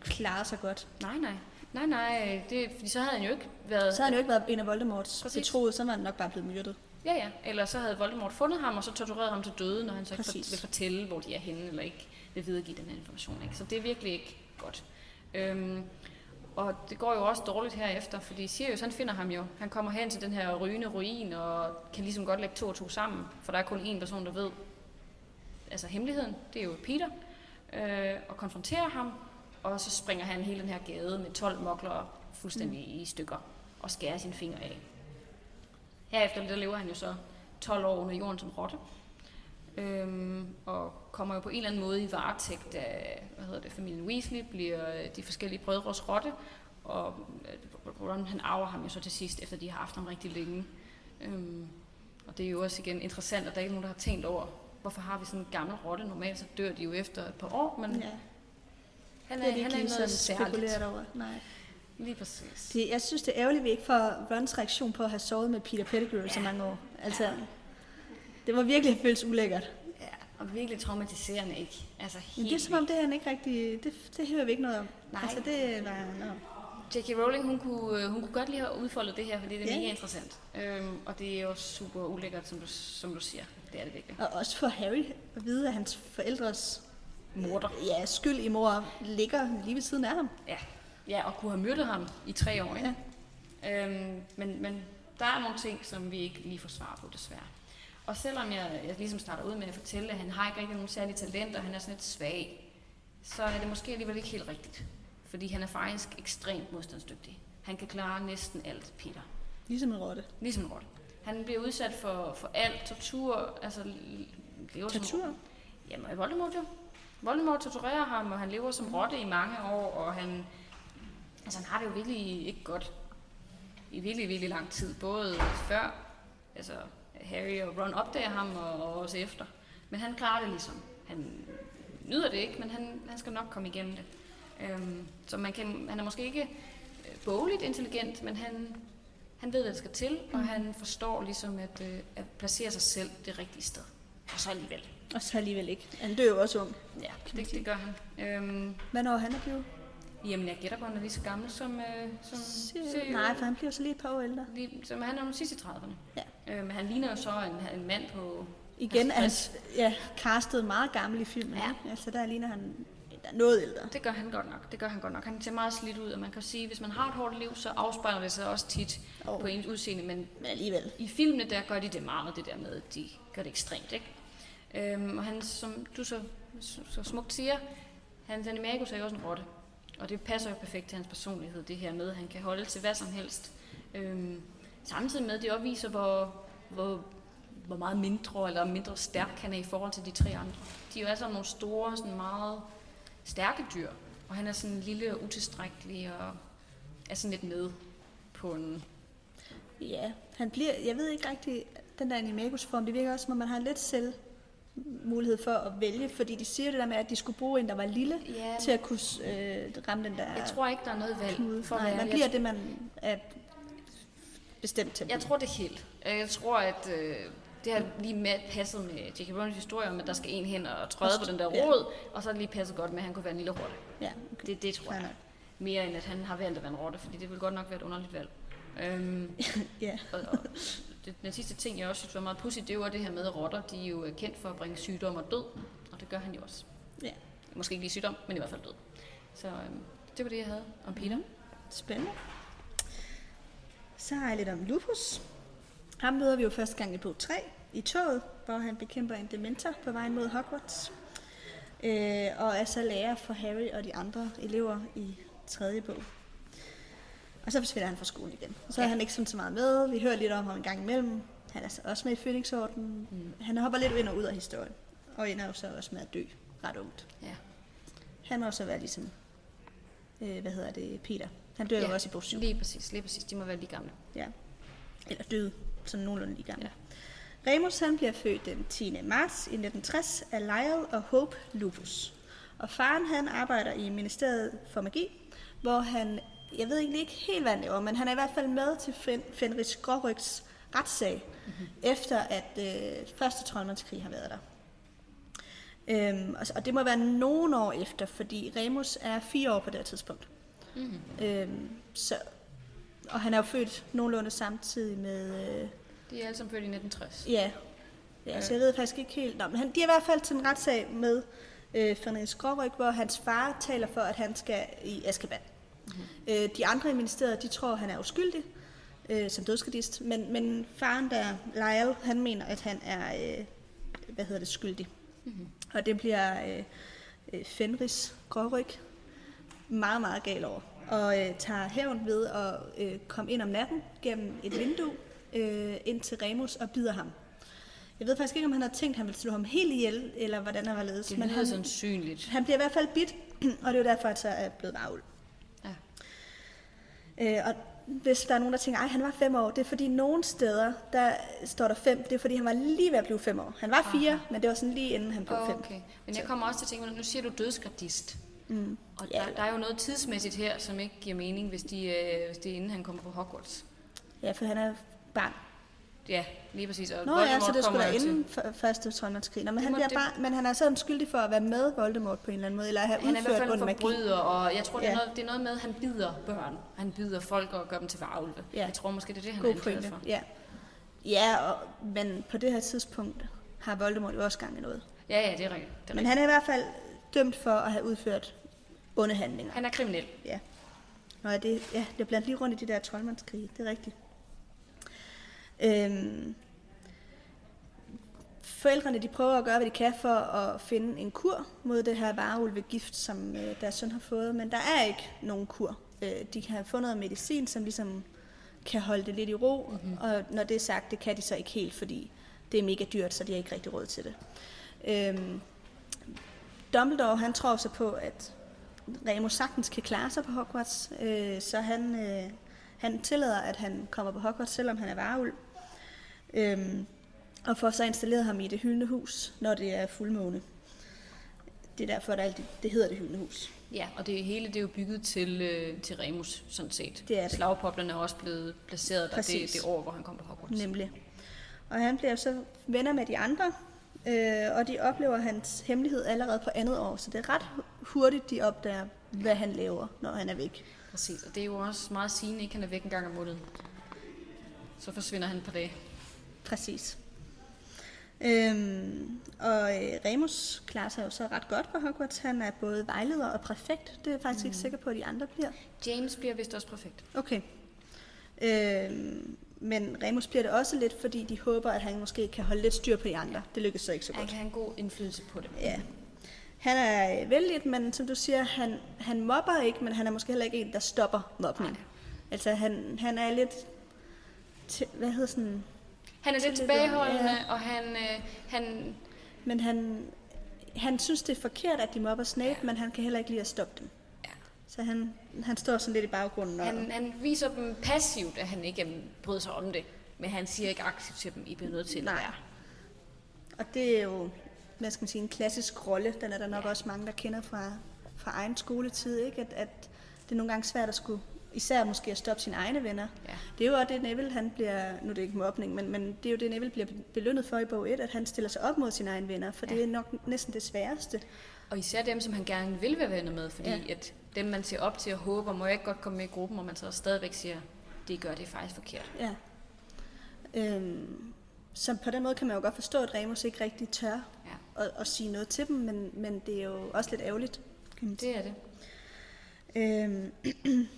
klaret sig godt.
Nej, nej. Nej, nej, det, fordi så havde han jo ikke været...
Så havde han jo ikke været en af Voldemorts
Præcis.
betroede, så var han nok bare blevet myrdet.
Ja, ja. Eller så havde Voldemort fundet ham, og så tortureret ham til døde, når han så ikke
Præcis.
vil fortælle, hvor de er henne, eller ikke vil videregive den her information. Ikke? Så det er virkelig ikke godt. Øhm, og det går jo også dårligt herefter, fordi Sirius han finder ham jo. Han kommer hen til den her rygende ruin, og kan ligesom godt lægge to og to sammen, for der er kun én person, der ved altså hemmeligheden. Det er jo Peter. Øh, og konfronterer ham, og så springer han hele den her gade med 12 mokler fuldstændig mm. i stykker, og skærer sine fingre af. Herefter der lever han jo så 12 år under jorden som rotte. Øhm, og kommer jo på en eller anden måde i varetægt af hvad hedder det, familien Weasley, bliver de forskellige brødres rotte, og øh, Ron han arver ham jo så til sidst, efter de har haft ham rigtig længe. Øhm, og det er jo også igen interessant, at der ikke er nogen, der har tænkt over, hvorfor har vi sådan en gammel rotte? Normalt så dør de jo efter et par år, men
Ja,
han
det er
er,
de
han
ikke
er noget særligt.
over. Nej.
Lige præcis.
Det, jeg synes, det er ærgerligt, at vi ikke får Rons reaktion på at have sovet med Peter Pettigrew ja. så mange år. Altså, det var virkelig føles ulækkert.
Ja, og virkelig traumatiserende, ikke? Altså helt
Men det er som om, det er han ikke rigtig... Det, det hører vi ikke noget om.
Nej.
Altså, det var... No.
J.K. Rowling, hun kunne, øh, hun kunne godt lige have udfoldet det her, fordi det er
Ja.
mega interessant. Øhm, og det er jo super ulækkert, som du, som du siger. Det er det virkelig.
Og også for Harry at vide, at hans forældres
Morder.
ja, skyld i mor ligger lige ved siden af ham.
Ja. ja, og kunne have myrdet ham i tre år, ikke? Ja. Øhm, men, men der er nogle ting, som vi ikke lige får svar på, desværre. Og selvom jeg, jeg ligesom starter ud med at fortælle, at han har ikke rigtig nogen særlige talenter, han er sådan lidt svag, så er det måske alligevel ikke helt rigtigt. Fordi han er faktisk ekstremt modstandsdygtig. Han kan klare næsten alt, Peter.
Ligesom en rotte.
Ligesom en rotte. Han bliver udsat for, for alt, tortur, altså lever som...
Tortur?
Jamen, Voldemort jo. Voldemort torturerer ham, og han lever som rotte i mange år, og han, altså, han har det jo virkelig ikke godt i virkelig, virkelig lang tid. Både før altså, Harry og Ron opdager ham, og, og også efter. Men han klarer det ligesom. Han nyder det ikke, men han, han skal nok komme igennem det. Øhm, så man kan, han er måske ikke øh, bogligt intelligent, men han, han ved, hvad der skal til, og han forstår ligesom at, øh, at placere sig selv det rigtige sted. Og så alligevel.
Og så alligevel ikke. Han dør jo også ung.
Ja, det, det gør han. Øhm,
Hvad når han er blevet?
jamen, jeg gætter på, at han er lige så gammel som... Øh, som.
Nej, for han bliver så lige et par år ældre.
Lige, som han er jo sidst i 30'erne.
Ja.
Øh, men han ligner jo så en, en mand på...
Igen er han ja, castet meget gammel i filmen.
Ja.
Altså, der ligner han noget ældre.
Det gør han godt nok. Det gør han godt nok. Han ser meget slidt ud, og man kan sige, at hvis man har et hårdt liv, så afspejler det sig også tit
Oh.
på ens udseende. Men
Men alligevel.
i filmene, der gør de det meget, det der med, at de gør det ekstremt, ikke? Øhm, og han, som du så, så, så smukt siger, hans animagus er jo også en rotte. Og det passer jo perfekt til hans personlighed, det her med, at han kan holde til hvad som helst. Øhm, samtidig med, at det også viser, hvor, hvor, hvor meget mindre eller mindre stærk han er i forhold til de tre andre. De er jo altså nogle store, sådan meget stærke dyr. Og han er sådan lille og utilstrækkelig og er sådan lidt med på en...
Ja, han bliver, jeg ved ikke rigtig, den der animagus form, det virker også, som om man har lidt selv mulighed for at vælge, fordi de siger det der med, at de skulle bruge en, der var lille,
Ja,
til at kunne øh, ramme den der
jeg tror ikke, der er noget valg.
knude.
For
Nej, man bliver det, man er bestemt til.
Jeg tror det helt. Jeg tror, at øh, det har lige med passet med J.K. Rowlings historie om, at der skal en hen og træde på den der
Ja.
rod, og så er det lige passet godt med, at han kunne være en lille rotte.
Ja, okay.
Det, det tror jeg.
nok.
Mere end at han har valgt at være en rotte, fordi det ville godt nok være et underligt valg. Øhm, <laughs>
ja.
og, og det, den sidste ting, jeg også synes var meget pudsigt, det var det her med, at rotter, de er jo øh, kendt for at bringe sygdom og død, og det gør han jo også.
Ja.
Måske ikke lige sygdom, men i hvert fald død. Så øhm, det var det, jeg havde om Peter.
Spændende. Så har jeg lidt om Lupus. Ham møder vi jo første gang i bog 3 i toget, hvor han bekæmper en dementor på vej mod Hogwarts. Øh, og er så lærer for Harry og de andre elever i tredje bog. Og så forsvinder han fra skolen igen. Og så er
Ja.
han ikke sådan så meget med. Vi hører lidt om ham en gang imellem. Han er så også med i Phoenix-orden. Mm. Han hopper lidt ind og ud af historien. Og ender jo så også med at dø ret ungt.
Ja.
Han må også være ligesom, øh, hvad hedder det, Peter. Han dør. Ja. jo også i bog 7.
Lige præcis, lige præcis. De må være lige gamle.
Ja. Eller døde, sådan nogenlunde lige gammel.
Ja.
Remus han bliver født den 10. marts i 1960 af Lyle og Hope Lupus. Og faren han arbejder i Ministeriet for Magi, hvor han, jeg ved egentlig ikke helt, hvad han laver, men han er i hvert fald med til Fen- Fenris Grårygs retssag, mm-hmm. efter at øh, første troldmandskrig har været der. Øhm, og, og det må være nogle år efter, fordi Remus er fire år på det tidspunkt.
Mm-hmm.
Øhm, så, og han er jo født nogenlunde samtidig med... Øh,
De er alle sammen født i 1960.
ja, ja så jeg ved faktisk ikke helt... Nå, men han, de er i hvert fald til en retssag med øh, Fernandes Gråryg, hvor hans far taler for, at han skal i Azkaban. Mm-hmm. Øh, de andre i ministeriet, de tror, han er uskyldig øh, som dødskadist, men, men faren der, Lyle, han mener, at han er, øh, hvad hedder det, skyldig.
Mm-hmm.
Og det bliver øh, øh, Fenris Gråryg meget, meget gal over. Og øh, tager hævn ved at øh, komme ind om natten gennem et vindue øh, ind til Remus og bider ham. Jeg ved faktisk ikke, om han har tænkt, at han ville slå ham helt ihjel, eller hvordan han var ledes.
Det
Men
lyder
han,
sandsynligt.
han bliver i hvert fald bidt, <clears throat> og det er jo derfor, at så er blevet varvel.
Ja.
Øh, og hvis der er nogen, der tænker, at han var fem år, det er fordi nogle steder, der står der fem, det er fordi, han var lige ved at blive fem år. Han var fire,
Aha.
men det var sådan lige inden han blev fem.
Okay. Men jeg kommer også til at tænke, nu siger du dødsgradist.
Mm.
Og
Ja.
der, der er jo noget tidsmæssigt her, som ikke giver mening, hvis, de, øh, hvis det er inden han kommer på Hogwarts.
Ja, for han er barn.
Ja, lige præcis. Og
Nå ja, så
Voldemort
det skulle være
til-
inden for, første troldmandskrig. Nå, men,
Det
han bliver
det-
barn, men han er sådan skyldig for at være med Voldemort på en eller anden måde, eller at have
Han er i hvert
udført
fald forbryder, og jeg tror, det er,
Ja.
noget, det er noget med, at han bider børn. Han bider folk og gør dem til varulve.
Ja.
Jeg tror måske, det er det, han
God
er anklaget for.
Ja. ja og, men på det her tidspunkt har Voldemort jo også gang i noget.
Ja, ja, det er rigtigt. Det er
Men
rigtigt.
han er i hvert fald dømt for at have udført onde handlinger.
Han er kriminel.
Ja. Nå, ja, det, ja, det er blandt lige rundt i de der troldmandskrige, det er rigtigt. Øhm, forældrene de prøver at gøre, hvad de kan for at finde en kur mod det her varulvegift, som øh, deres søn har fået, men der er ikke nogen kur. Øh, de kan have fundet noget medicin, som ligesom kan holde det lidt i ro, mm-hmm. og når det er sagt, det kan de så ikke helt, fordi det er mega dyrt, så de har ikke rigtig råd til det. Øhm, Dumbledore, han tror så på, at Remus sagtens kan klare sig på Hogwarts, øh, så han, øh, han tillader, at han kommer på Hogwarts, selvom han er varulv. Øhm, og får så installeret ham i det hyldende hus, når det er fuldmåne. Det er derfor, at det, det hedder det hyldende hus.
Ja, og det hele det er jo bygget til, øh, til Remus, sådan set.
Det er det.
Slagpoplerne er også blevet placeret der det,
Præcis.
det år, hvor han kom på Hogwarts.
Nemlig. Og han bliver så venner med de andre, øh, og de oplever hans hemmelighed allerede på andet år. Så det er ret hurtigt, de opdager, hvad han laver, når han er væk.
Præcis, og det er jo også meget sigende, ikke han er væk en gang om måneden. Så forsvinder han på det.
Præcis. Øhm, og øh, Remus klarer sig jo så ret godt på Hogwarts. Han er både vejleder og præfekt. Det er jeg faktisk mm. ikke sikker på, at de andre bliver.
James bliver vist også perfekt.
Okay. Øhm, men Remus bliver det også lidt, fordi de håber, at han måske kan holde lidt styr på de andre. Det lykkes så ikke så
Han
godt.
kan have en god indflydelse på det.
Ja. Han er vældig, men som du siger, han, han mobber ikke, men han er måske heller ikke en, der stopper mobning.
Nej.
Altså, han, han er lidt... Til, hvad hedder sådan...
Han er lidt
Lidt,
tilbageholdende,
ja.
og han, øh, han,
Men han, han synes, det er forkert, at de mobber Snape, ja. men han kan heller ikke lide at stoppe dem.
Ja,
Så han, han står sådan lidt i baggrunden. Og,
Han, han viser dem passivt, at han ikke øhm, bryder sig om det. Men han siger ikke aktivt til dem, I bliver nødt til at
Nej.
være.
og det er jo, hvad skal man sige, en klassisk rolle. Den er der nok også mange, der kender fra, fra egen skoletid. Ikke? At, at det er nogle gange svært at skulle, især måske at stoppe sine egne venner.
Ja.
Det er jo også det, Neville han bliver, nu er det ikke mobning, men, men det er jo det, Neville bliver belønnet for i bog 1, at han stiller sig op mod sine egne venner, for ja. det er nok næsten det sværeste.
Og især dem, som han gerne vil være venner med, fordi
Ja.
at dem, man ser op til og håber, må jeg ikke godt komme med i gruppen, og man så stadigvæk siger, det gør det faktisk forkert.
Ja. Øhm, så på den måde kan man jo godt forstå, at Remus ikke rigtig tør
Ja,
at, at sige noget til dem, men, men det er jo også lidt ærgerligt.
Det er det.
Øhm, <clears throat>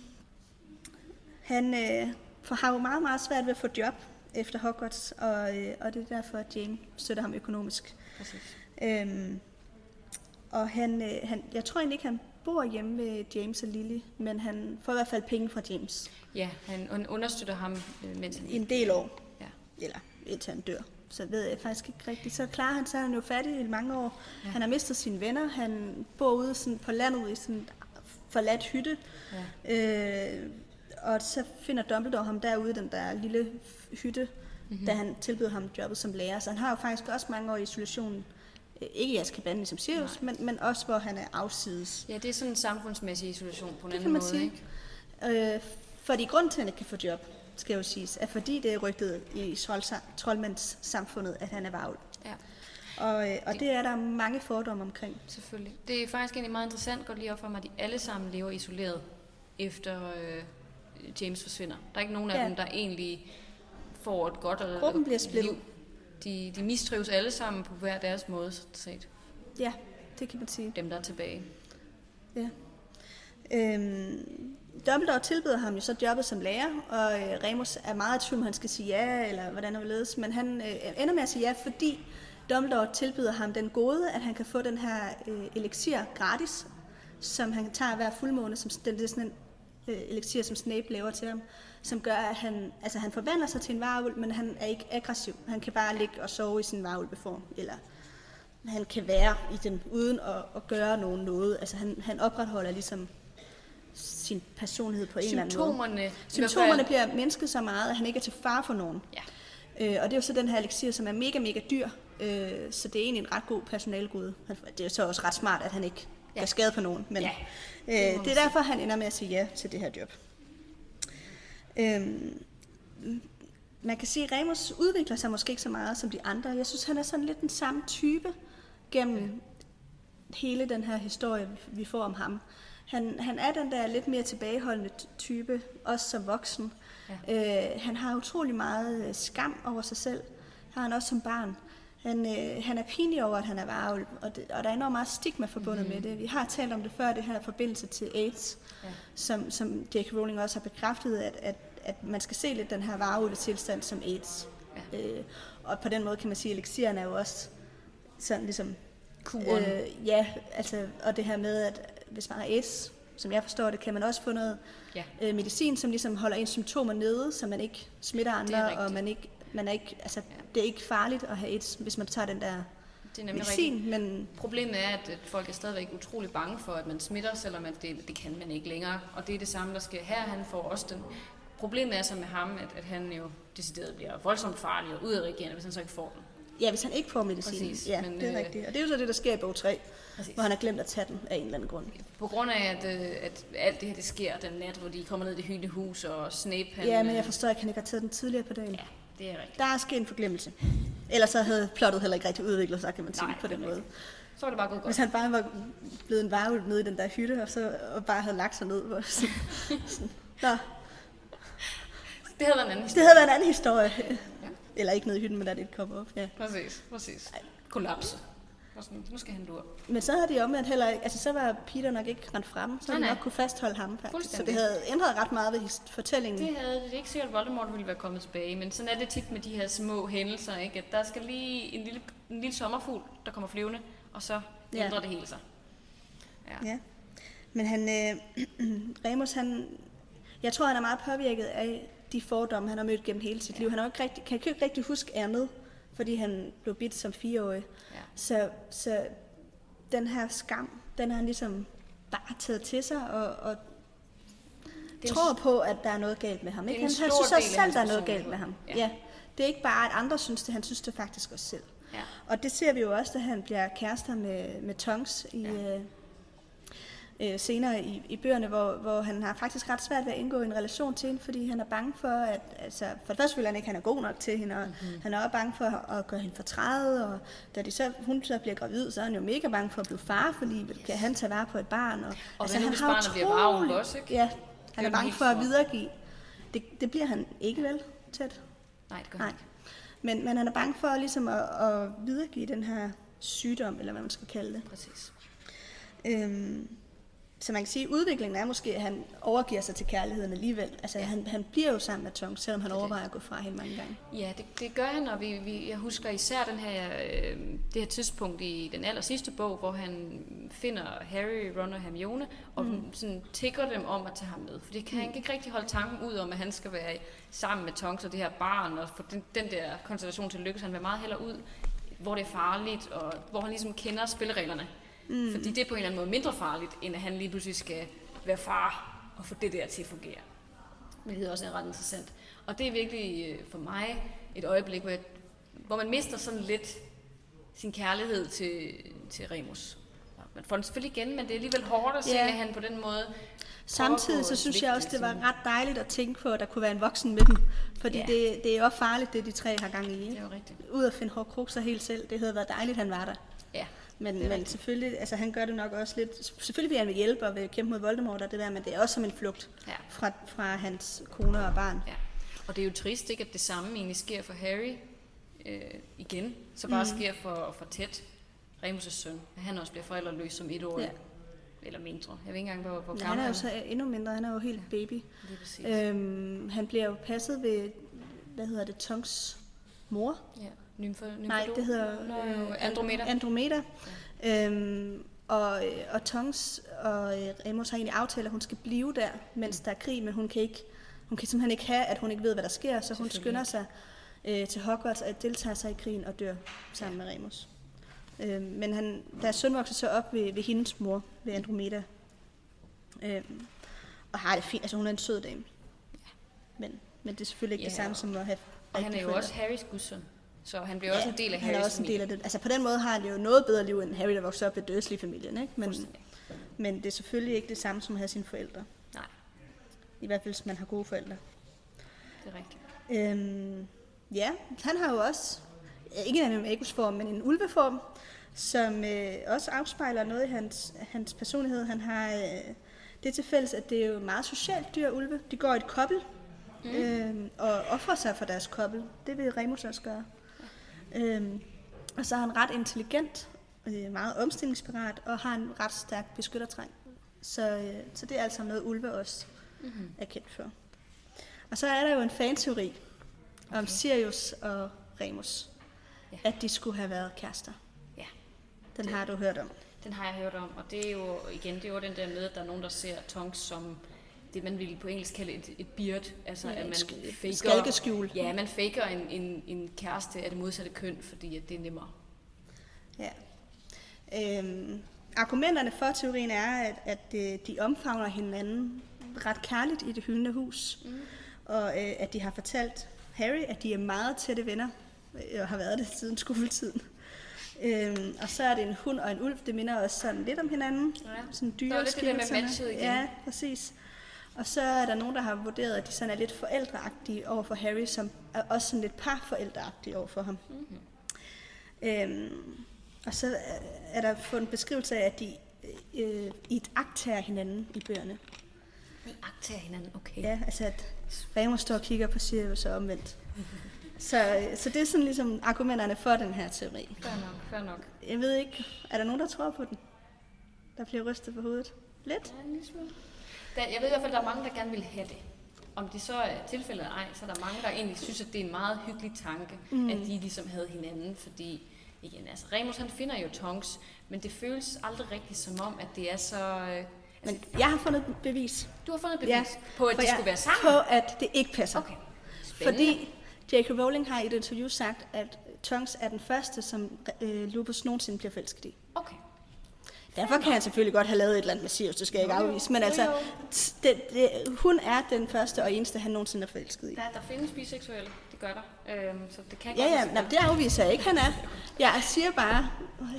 han øh, får, har jo meget, meget svært ved at få job efter Hogwarts, og, øh, og det er derfor, at Jane støtter ham økonomisk.
Præcis.
Øhm, og han, øh, han, jeg tror egentlig ikke, han bor hjemme ved James og Lily, men han får i hvert fald penge fra James
Ja, han, understøtter ham, øh, mens han...
i en del år,
Ja.
eller indtil han dør. Så ved jeg faktisk ikke rigtigt. Så klarer han, er han jo fattig i mange år. Ja. Han har mistet sine venner. Han bor ude sådan på landet i sådan en forladt hytte.
Ja.
Øh, og så finder Dumbledore ham derude i den der lille hytte, mm-hmm. da han tilbyder ham jobbet som lærer. Så han har jo faktisk også mange år i isolation. Øh, Ikke i Azkaban ligesom Sirius, men, men også hvor han er afsides.
ja, det er sådan en samfundsmæssig isolation på en
Det
anden måde,
sige.
ikke?
Øh, fordi grunden til, at han ikke kan få job, skal jo siges, er fordi det er rygtet i troldmandssamfundet, at han er varvel.
Ja,
Og, øh, og det er der mange fordomme omkring.
selvfølgelig. Det er faktisk egentlig meget interessant, går lige op for mig, at de alle sammen lever isoleret, efter øh, James forsvinder. Der er ikke nogen af
Ja.
dem, der egentlig får et godt og
Gruppen bliver splittet.
liv. De, de mistrives alle sammen på hver deres måde, så set.
Ja, det kan man sige.
Dem, der er tilbage.
Ja. Øhm, Dumbledore tilbyder ham jo så jobbet som lærer, og øh, Remus er meget i tvivl, om han skal sige ja, eller hvordan vil ledes, men han øh, ender med at sige ja, fordi Dumbledore tilbyder ham den gode, at han kan få den her øh, elixir gratis, som han tager hver fuldmåne, som det er sådan en øh, elixir, som Snape laver til ham, som gør, at han, altså han forvandler sig til en varulv, men han er ikke aggressiv. Han kan bare ligge og sove i sin varulveform, eller han kan være i den uden at, at gøre nogen noget. Altså han, han opretholder ligesom sin personlighed på en eller anden måde.
Symptomerne,
bliver mindsket så meget, at han ikke er til fare for nogen.
Ja.
Øh, og det er jo så den her elixir, som er mega, mega dyr. Øh, så det er egentlig en ret god personalgode. Han- Det er så også ret smart, at han ikke
Ja.
gør skade på nogen. Men
Ja,
øh,
det
er derfor, han ender med at sige ja til det her job. Øhm, man kan sige, at Remus udvikler sig måske ikke så meget som de andre. Jeg synes, han er sådan lidt den samme type gennem hele den her historie, vi får om ham. Han, han er den der lidt mere tilbageholdende type, også som voksen. Ja. Øh, han har utrolig meget øh, skam over sig selv. Har han også som barn. Han, øh, han er pinlig over, at han er varulv, og, det, og der er enormt meget stigma forbundet mm-hmm. med det. Vi har talt om det før, det her forbindelse til AIDS,
Ja.
som, som J.K. Rowling også har bekræftet, at, at, at man skal se lidt den her varulve tilstand som AIDS.
Ja.
Øh, og på den måde kan man sige, at elixiren er jo også sådan ligesom
Kuren.
Øh, ja, altså, og det her med, at hvis man har AIDS, som jeg forstår det, kan man også få noget
Ja.
øh, medicin, som ligesom holder ens symptomer nede, så man ikke smitter andre, og man ikke, man er ikke, altså,
Ja.
det er ikke farligt at have AIDS, hvis man tager den der
Det er nemlig
medicin,
rigtigt.
men
Problemet er, at folk er stadigvæk utrolig bange for, at man smitter, selvom at det, det kan man ikke længere. Og det er det samme, der sker her. Han får også den. Problemet er så med ham, at, at han jo decideret bliver voldsomt farlig og udadreagerende, hvis han så ikke får den.
ja, hvis han ikke får medicin,
Præcis,
ja,
men,
det er
øh,
rigtigt. Og det er jo så det, der sker i bog 3,
Præcis.
hvor han har glemt at tage den af en eller anden grund.
På grund af, at, øh, at alt det her det sker den nat, hvor de kommer ned i det hyldende hus, og Snape han...
Ja, men
øh,
jeg forstår ikke, at han ikke har taget den tidligere på dagen.
Ja, det er rigtigt.
Der er sket en forglemmelse. Ellers så havde plottet heller ikke rigtig udviklet sig, kan man sige,
Nej,
på
det
den måde.
rigtigt. Så var det bare gået godt.
Hvis han bare var blevet en varulv nede i den der hytte, og så og bare havde lagt sig ned. Hvor, <laughs> sådan, sådan. Nå,
Det havde været en anden
det
historie.
havde været en anden historie.
Ja.
Eller ikke nede i hytten, men da det kom op. Ja.
Præcis, præcis. Kollapse. Og sådan, nu skal han lure.
Men så havde de omvendt heller ikke, altså så var Peter nok ikke rent frem, så
Nej, nej.
nok kunne fastholde ham faktisk. Så det havde ændret ret meget ved fortællingen.
Det havde det ikke sikkert, at Voldemort ville være kommet tilbage, men sådan er det tit med de her små hændelser, ikke? at der skal lige en lille, en lille sommerfugl, der kommer flyvende, og så
Ja.
ændrer det hele sig. Ja.
Ja. Men han, øh, <clears throat> Remus, han, jeg tror, han er meget påvirket af de fordomme, han har mødt gennem hele sit liv. Han har ikke rigtig, kan ikke rigtig huske andet, fordi han blev bidt som fireårig.
Ja.
Så, så den her skam, den har han ligesom bare taget til sig og, og
en
tror på, at der er noget galt med ham.
det er
Ikke? Han, han synes også selv, der er noget galt med ham. Ja. ja. Det er ikke bare, at andre synes det, han synes det faktisk også selv.
Ja.
Og det ser vi jo også, da han bliver kærester med, med Tonks i, ja. øh, øh, senere i, i bøgerne, hvor, hvor han har faktisk ret svært ved at indgå i en relation til hende, fordi han er bange for, at altså, for det første vil han ikke, han er god nok til hende, og mm-hmm. han er også bange for at, at gøre hende fortrædet, og da de så, hun så bliver gravid, så er han jo mega bange for at blive far for livet. Kan han tage vare på et barn? Og,
Og hvad nu, hvis barnet bliver varulv også, ikke?
Ja, han
er
bange for at videregive. Det, det bliver han ikke vel tæt.
Nej, det gør
Nej.
han ikke.
Men, men han er bange for ligesom at, at videregive den her sygdom, eller hvad man skal kalde det.
Præcis.
Øhm, så man kan sige, at udviklingen er måske, at han overgiver sig til kærligheden alligevel. Altså, ja. han, han bliver jo sammen med Tong, selvom han
Det er det.
overvejer at gå fra hende mange gange.
Ja, det, det gør han, og vi, vi, jeg husker især den her, øh, det her tidspunkt i den aller sidste bog, hvor han finder Harry, Ron og Hermione, og mm. sådan tigger dem om at tage ham med. For det kan, mm. han kan ikke rigtig holde tanken ud om, at han skal være sammen med Tonks og det her barn, og få den, den der konstellation til at lykkes. Han vil meget hellere ud, hvor det er farligt, og hvor han ligesom kender spillereglerne. Mm. Fordi det er på en eller anden måde mindre farligt, end at han lige pludselig skal være far og få det der til at fungere. Hvilket også er ret interessant. Og det er virkelig øh, for mig et øjeblik, hvor, jeg, hvor man mister sådan lidt sin kærlighed til, til Remus. Man får den selvfølgelig igen, men det er alligevel hårdt at se,
Ja.
at han på den måde...
Samtidig så synes jeg også, det var ret dejligt at tænke på, at der kunne være en voksen med dem. Fordi
Ja.
det, det er jo farligt, det de tre har gang i.
Det er jo rigtigt.
Ud at finde hårdkrukser helt selv. Det havde været dejligt, han var der.
Ja,
Men, men
rigtigt.
selvfølgelig, altså han gør det nok også lidt... Selvfølgelig vil han vil hjælpe og vil kæmpe mod Voldemort og det der, men det er også som en flugt
ja,
fra, fra hans kone og barn.
ja. Og det er jo trist, ikke, at det samme egentlig sker for Harry øh, igen, så bare mm. sker for, for Ted, Remus' søn, at han også bliver forældreløs som etårig.
Ja.
Ja. Eller mindre. Jeg ved ikke engang, hvor, hvor
Ja,
gammel
han er jo så endnu mindre, han er jo helt baby.
Lige præcis.
Øhm, han bliver jo passet ved, hvad hedder det, Tonks mor?
Ja. Nymfo,
Nej, det hedder
Nå,
øh,
Andromeda.
Andromeda. Øhm, og, øh, og Tonks og øh, Remus har egentlig aftalt, at hun skal blive der, mens der er krig, men hun kan ikke, hun kan simpelthen ikke have, at hun ikke ved, hvad der sker, så hun skynder sig øh, til Hogwarts og deltager sig i krigen og dør sammen med Remus. Øhm, men han, deres søn vokser så op ved, ved hendes mor, ved Andromeda. Øhm, og har det fint, altså hun er en sød dame. Men, men det er selvfølgelig ikke
Ja,
det samme som at have
Og han er jo også Harrys gudsøn. Så han bliver også en del af
han er
Harrys
også en del af det. Altså på den måde har han jo noget bedre liv end Harry, der voksede op ved Dursley-familien, ikke? Men, men det er selvfølgelig ikke det samme som at have sine forældre.
Nej,
I hvert fald, hvis man har gode forældre.
det er rigtigt.
Øhm, ja, han har jo også, ikke en animagus-form, men en ulveform, som øh, også afspejler noget i hans, hans personlighed. Han har øh, det til fælles, at det er jo et meget socialt dyr, ulve. De går i et kobbel, mm. øhm, og offrer sig for deres kobbel. Det vil Remus også gøre. Øhm, og så er han ret intelligent, øh, meget omstillingsparat, og har en ret stærk beskyttertræng. Så, øh, så det er altså noget, ulve også
Mm-hmm.
er kendt for. Og så er der jo en fanteori okay. om Sirius og Remus.
Ja.
At de skulle have været kærester.
Ja.
Den har du hørt om.
Den har jeg hørt om, og det er jo igen, det er jo den der med, at der er nogen, der ser Tonks som det, man ville på engelsk kalde et, et beard, altså
Ja,
at man faker,
skalkeskjul.
Ja, man faker en, en, en kæreste af det modsatte køn, fordi at det er nemmere.
Ja. Øhm, argumenterne for teorien er, at, at øh, de omfavner hinanden ret kærligt i det hyldende hus.
Mm.
Og øh, at de har fortalt Harry, at de er meget tætte venner, øh, og har været det siden skoletiden. Øhm, og så er det en hund og en ulv, det minder også sådan lidt om hinanden.
Ja.
Sådan
Der var lidt det der med matchet igen.
Ja, præcis. Og så er der nogen, der har vurderet, at de sådan er lidt forældreagtige over for Harry, som er også sådan lidt parforældreagtige over for ham.
Mm-hmm.
Øhm, og så er der fundet beskrivelse af, at de øh, i et akt hinanden i bøgerne.
Vi aktager hinanden, okay.
Ja, altså at Remus står og kigger på Sirius og omvendt. <laughs> Så, øh, så det er sådan ligesom argumenterne for den her teori.
Fair nok, fair nok.
Jeg ved ikke, er der nogen, der tror på den? Der bliver rystet på hovedet? Lidt?
Ja, en lille smule. Der, jeg ved i hvert fald, at der er mange, der gerne vil have det. Om det så er tilfældet eller ej, så er der mange, der egentlig synes, at det er en meget hyggelig tanke, mm. at de ligesom havde hinanden, fordi igen, altså Remus han finder jo Tonks, men det føles aldrig rigtigt som om, at det er så... Øh, altså,
Men jeg har fundet bevis
du har fundet bevis
Ja,
på, at de
jeg-
skulle være sammen?
på, at det ikke passer.
Okay, spændende.
Fordi J.K. Rowling har i et interview sagt, at Tonks er den første, som øh, Lupus nogensinde bliver forelsket i.
Okay,
Derfor kan han selvfølgelig godt have lavet et eller andet med Sirius, det skal jeg ikke afvise. Men altså, det, det, hun er den første og eneste, han nogensinde er forelsket i.
Der, der findes biseksuelle, det gør der. Øhm, så det kan
Ja,
godt
ja, nej, det afviser jeg ikke, han er. Jeg siger bare,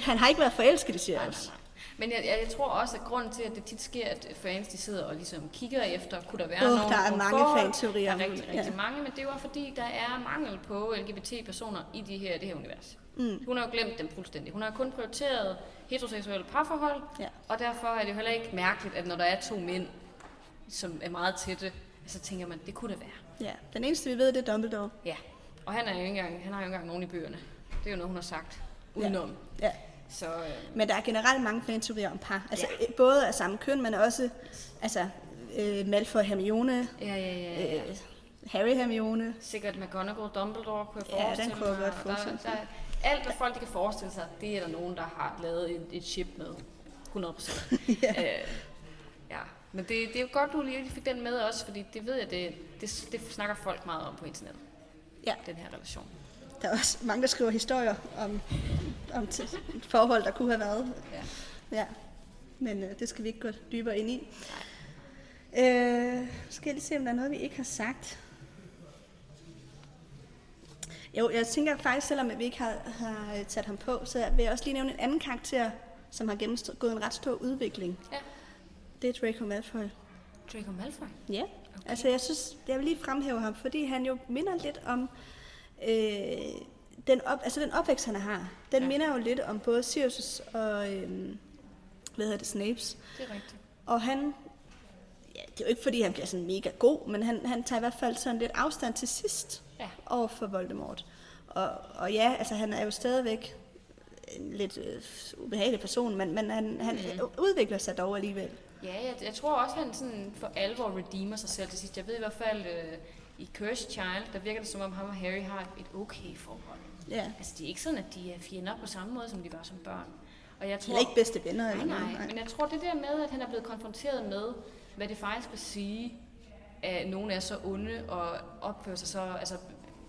han har ikke været forelsket i Sirius.
Men jeg, jeg, jeg tror også, at grunden til, at det tit sker, at fans de sidder og ligesom kigger efter, kunne der være
Åh,
nogle,
der er mange
forhold?
fanteorier
Der er rigtig,
det,
rigtig
ja.
mange, men det også fordi, der er mangel på LGBT-personer i de her, det her univers. Mm. Hun har jo glemt dem fuldstændig. Hun har kun prioriteret heteroseksuelle parforhold,
Ja.
og derfor er det jo heller ikke mærkeligt, at når der er to mænd, som er meget tætte, så tænker man, det kunne det være.
Ja, den eneste, vi ved, det er Dumbledore.
Ja, og han, er jo ikke engang, han har jo ikke engang nogen i bøgerne. Det er jo noget, hun har sagt udenom.
Ja.
Så øh,
Men der er generelt mange fanteorier om par. Altså, både af samme køn, men også altså, øh, Malfoy Hermione,
ja, ja, ja, ja.
øh, Harry Hermione.
Sikkert McGonagall, Dumbledore, kunne jeg
Ja,
forestille
den kunne jeg godt forestille
der, der, alt, hvad folk kan forestille sig, det er der nogen, der har lavet et, et chip med. 100 procent. <laughs>
Ja.
øh, ja. Men det, det er jo godt, du lige fik den med også, fordi det ved jeg, det, det, det snakker folk meget om på internettet,
Ja,
den her relation.
der er også mange, der skriver historier om, om t- forhold, der kunne have været.
Ja.
Ja, men øh, det skal vi ikke gå dybere ind i. Øh, skal jeg lige se, om der er noget, vi ikke har sagt. Jo, jeg tænker faktisk, selvom vi ikke har, har øh, taget ham på, så vil jeg også lige nævne en anden karakter, som har gennemgået en ret stor udvikling.
Ja.
Det er Draco Malfoy.
Draco Malfoy.
Ja, okay. altså jeg synes, jeg vil lige fremhæve ham, fordi han jo minder lidt om øh, den, op, altså den opvækst, han har. Den
ja.
minder jo lidt om både Sirius og, øh, hvad hedder det, Snapes.
Det er rigtigt.
Og han, ja, det er jo ikke fordi, han bliver sådan mega god, men han, han tager i hvert fald sådan lidt afstand til sidst
Ja.
over for Voldemort. Og, og ja, altså han er jo stadigvæk en lidt øh, ubehagelig person, men, men han, han mm. udvikler sig dog alligevel.
Ja, jeg, jeg tror også, han sådan for alvor redeemer sig selv til sidst. Jeg ved i hvert fald, øh, i Cursed Child, der virker det som om ham og Harry har et okay forhold.
Ja.
Altså, det er ikke sådan, at de er fjender på samme måde, som de var som børn. Og jeg tror,
er ikke bedste venner.
nej,
eller noget,
nej, men jeg tror, det der med, at han er blevet konfronteret med, hvad det faktisk vil sige, at nogen er så onde og opfører sig så, altså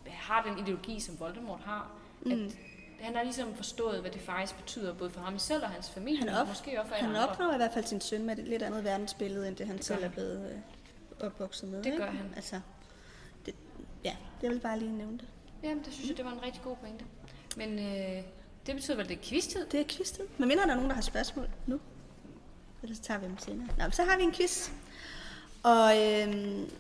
har den ideologi, som Voldemort har, mm. at han har ligesom forstået, hvad det faktisk betyder, både for ham selv og hans familie,
Han,
og
op,
måske også for
han
andre.
opdrager i hvert fald sin søn med et lidt andet verdensbillede, end det han
Det
selv
gør
er blevet øh, opvokset med.
Det
ikke?
gør han.
Altså, det, ja, jeg vil bare lige nævne det.
Jamen, det synes jeg, det var en rigtig god pointe. Men øh, det betyder vel, det er quiz-tid?
Det er quiz-tid. Men mindre der er nogen, der har spørgsmål nu. Ellers tager vi dem senere. Nå, så har vi en quiz. Og øhm,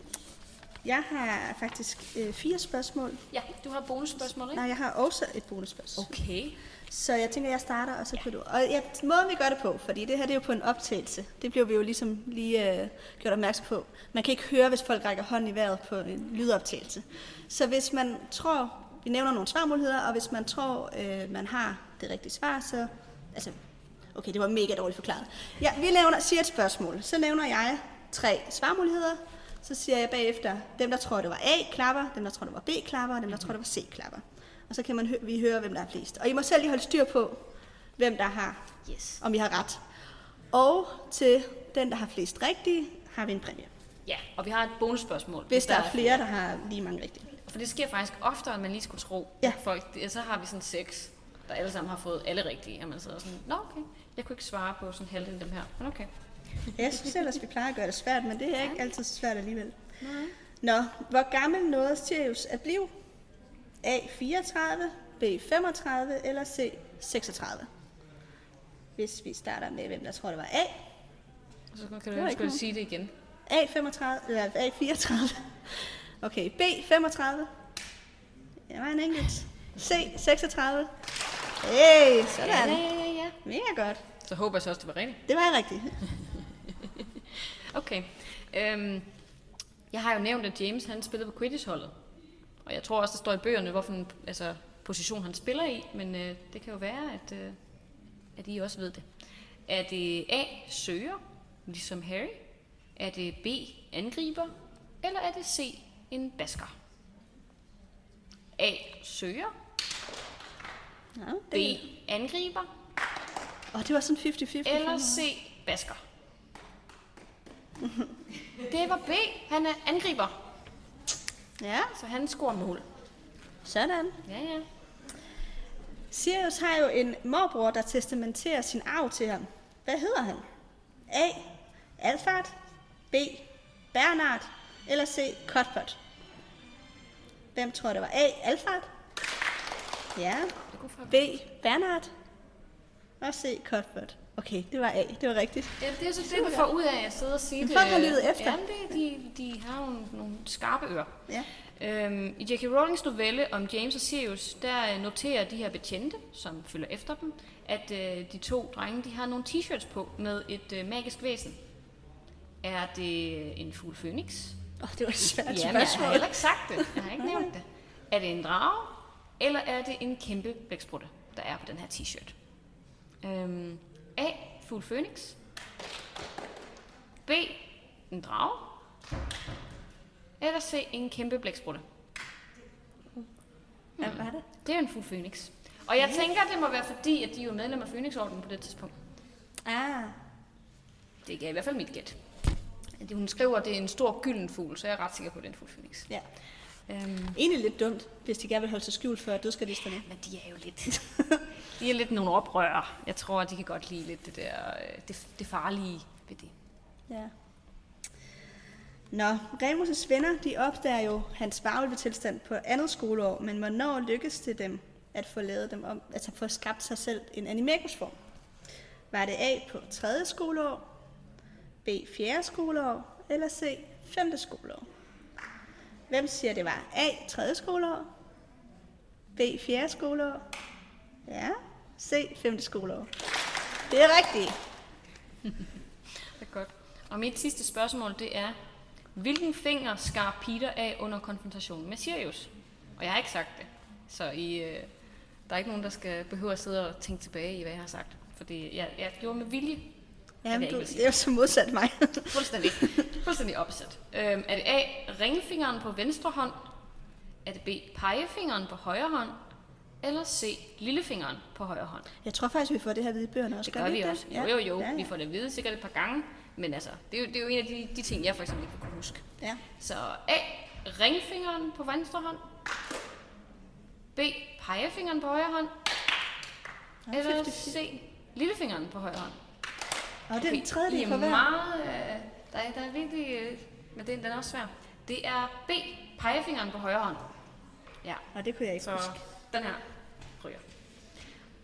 jeg har faktisk øh, fire spørgsmål.
Ja, du har bonusspørgsmål, ikke?
Nej, jeg har også et bonusspørgsmål.
Okay.
Så jeg tænker, jeg starter, og så kan du... Og ja, måden vi gør det på, fordi det her det er jo på en optagelse. Det bliver vi jo ligesom lige øh, gjort opmærksom på. Man kan ikke høre, hvis folk rækker hånden i vejret på en lydoptagelse. Så hvis man tror, vi nævner nogle svarmuligheder, og hvis man tror, øh, man har det rigtige svar, så... Altså, okay, det var mega dårligt forklaret. Ja, vi nævner, siger et spørgsmål. Så nævner jeg tre svarmuligheder. Så siger jeg bagefter, dem der tror, det var A, klapper, dem der tror, det var B, klapper, og dem der tror, det var C, klapper. Og så kan man hø- vi høre, hvem der er flest. Og I må selv lige holde styr på, hvem der har,
Yes.
om I har ret. Og til den, der har flest rigtige, har vi en præmie.
Ja, og vi har et bonusspørgsmål.
Hvis der er flere, der har lige mange rigtige.
For det sker faktisk oftere, end man lige skulle tro.
Ja.
Folk, så har vi sådan seks, der alle sammen har fået alle rigtige. Og man sidder sådan, nå okay, jeg kunne ikke svare på sådan halvdelen af dem her. Men okay.
Jeg synes ellers, vi plejer at gøre det svært, men det er ikke altid så svært alligevel. Nå, hvor gammel nåede Sirius at blive? A. 34, B. 35 eller C. 36? Hvis vi starter med, hvem der tror, det var A.
Og så kan du
noget.
sige det igen.
A. 35, eller A. 34. Okay, B. 35. Det var en enkelt. C. 36. Hey, sådan.
Ja, ja, ja, ja.
Mega godt.
Så håber jeg så også, det var rigtigt.
Det var rigtigt.
Okay. Øhm, jeg har jo nævnt, at James han spillede på Quidditch-holdet. Og jeg tror også, der står i bøgerne, hvorfor en altså, position han spiller i. Men øh, det kan jo være, at, øh, at I også ved det. Er det A. Søger, ligesom Harry? Er det B. Angriber? Eller er det C. En basker? A. Søger.
Ja,
B.
det,
Angriber.
og det var sådan 50-50.
Eller C. Basker. Det var B. Han er angriber.
Ja,
Så han scorer mål.
sådan.
Ja, ja.
Sirius har jo en morbror, der testamenterer sin arv til ham. Hvad hedder han? A. Alfred. B. Bernard. Eller C. Cuthbert. Hvem tror det var? A. Alfred. Ja. B. Bernard. Og C. Cuthbert. Okay, det var A. Det var rigtigt.
Ja, det er så det, du får ud af at sidde og sige
Men
det.
folk har lyttet efter.
Ja, det, de, de har nogle, nogle skarpe ører.
Ja.
Øhm, I J.K. Rowlings novelle om James og Sirius, der øh, noterer de her betjente, som følger efter dem, at øh, de to drenge de har nogle t-shirts på med et øh, magisk væsen. Er det øh, en fugl Phoenix?
Åh, oh, det var et svært
Jamen, jeg har
spørgsmål.
heller ikke sagt det. Jeg har ikke nævnt det. Er det en drage, eller er det en kæmpe blæksprutte, der er på den her t-shirt? Øhm, A. Fugl Phoenix. B. En drage. Eller C. En kæmpe blæksprutte.
Hvad var det?
Det er en fugl Phoenix. Og jeg tænker, det må være fordi, at de er jo medlem af Phoenix-ordenen på det tidspunkt.
Ah,
Det er i hvert fald mit gæt. Hun skriver, at det er en stor gylden fugl, så jeg er ret sikker på, at det er en fugl Phoenix.
ja.
Øhm,
Egentlig lidt dumt, hvis de gerne vil holde sig skjult for dødsgardisterne.
Men de er jo lidt... <laughs> de er lidt nogle oprør. Jeg tror, de kan godt lide lidt det der... øh, Det, det farlige ved det.
Ja. Nå, Remus' venner, de opdager jo hans varulvetilstand på andet skoleår, men hvornår lykkes det dem at få lavet dem om, altså få skabt sig selv en animakusform? Var det A på tredje skoleår, B fjerde skoleår, eller C femte skoleår? Hvem siger, det var A 3. skoleår, B 4. skoleår, ja, C 5. skoleår? Det er rigtigt. <laughs>
Det er godt. Og mit sidste spørgsmål, det er... Hvilken finger skar Peter af under konfrontationen med Sirius? Og jeg har ikke sagt det. Så I, øh, der er ikke nogen, der skal behøve at sidde og tænke tilbage i, hvad jeg har sagt. Fordi jeg, jeg gjorde med vilje.
Jamen,
jeg
du, det er jo så modsat mig. <laughs>
Fuldstændig, fuldstændig opsat. Øhm, er det A, ringfingeren på venstre hånd? Er det B, pegefingeren på højre hånd? Eller C, lillefingeren på højre hånd?
Jeg tror faktisk, vi får det her i bøgerne også.
Det gør vi
ikke
også.
det?
Jo, jo, jo.
Ja, ja.
Vi får det at vide sikkert et par gange. Men altså, det er jo, det er jo en af de, de ting, jeg for eksempel ikke kunne huske.
ja.
Så A, ringfingeren på venstre hånd. B, pegefingeren på højre hånd. Eller
50-50.
C, lillefingeren på højre hånd.
Og det er en tredjedel for
er
hver.
meget, øh, der, er, der er virkelig, øh, men den, den er også svær. Det er B, pegefingeren på højre hånd. Ja,
Og det kunne jeg ikke
så
huske.
den her ryger.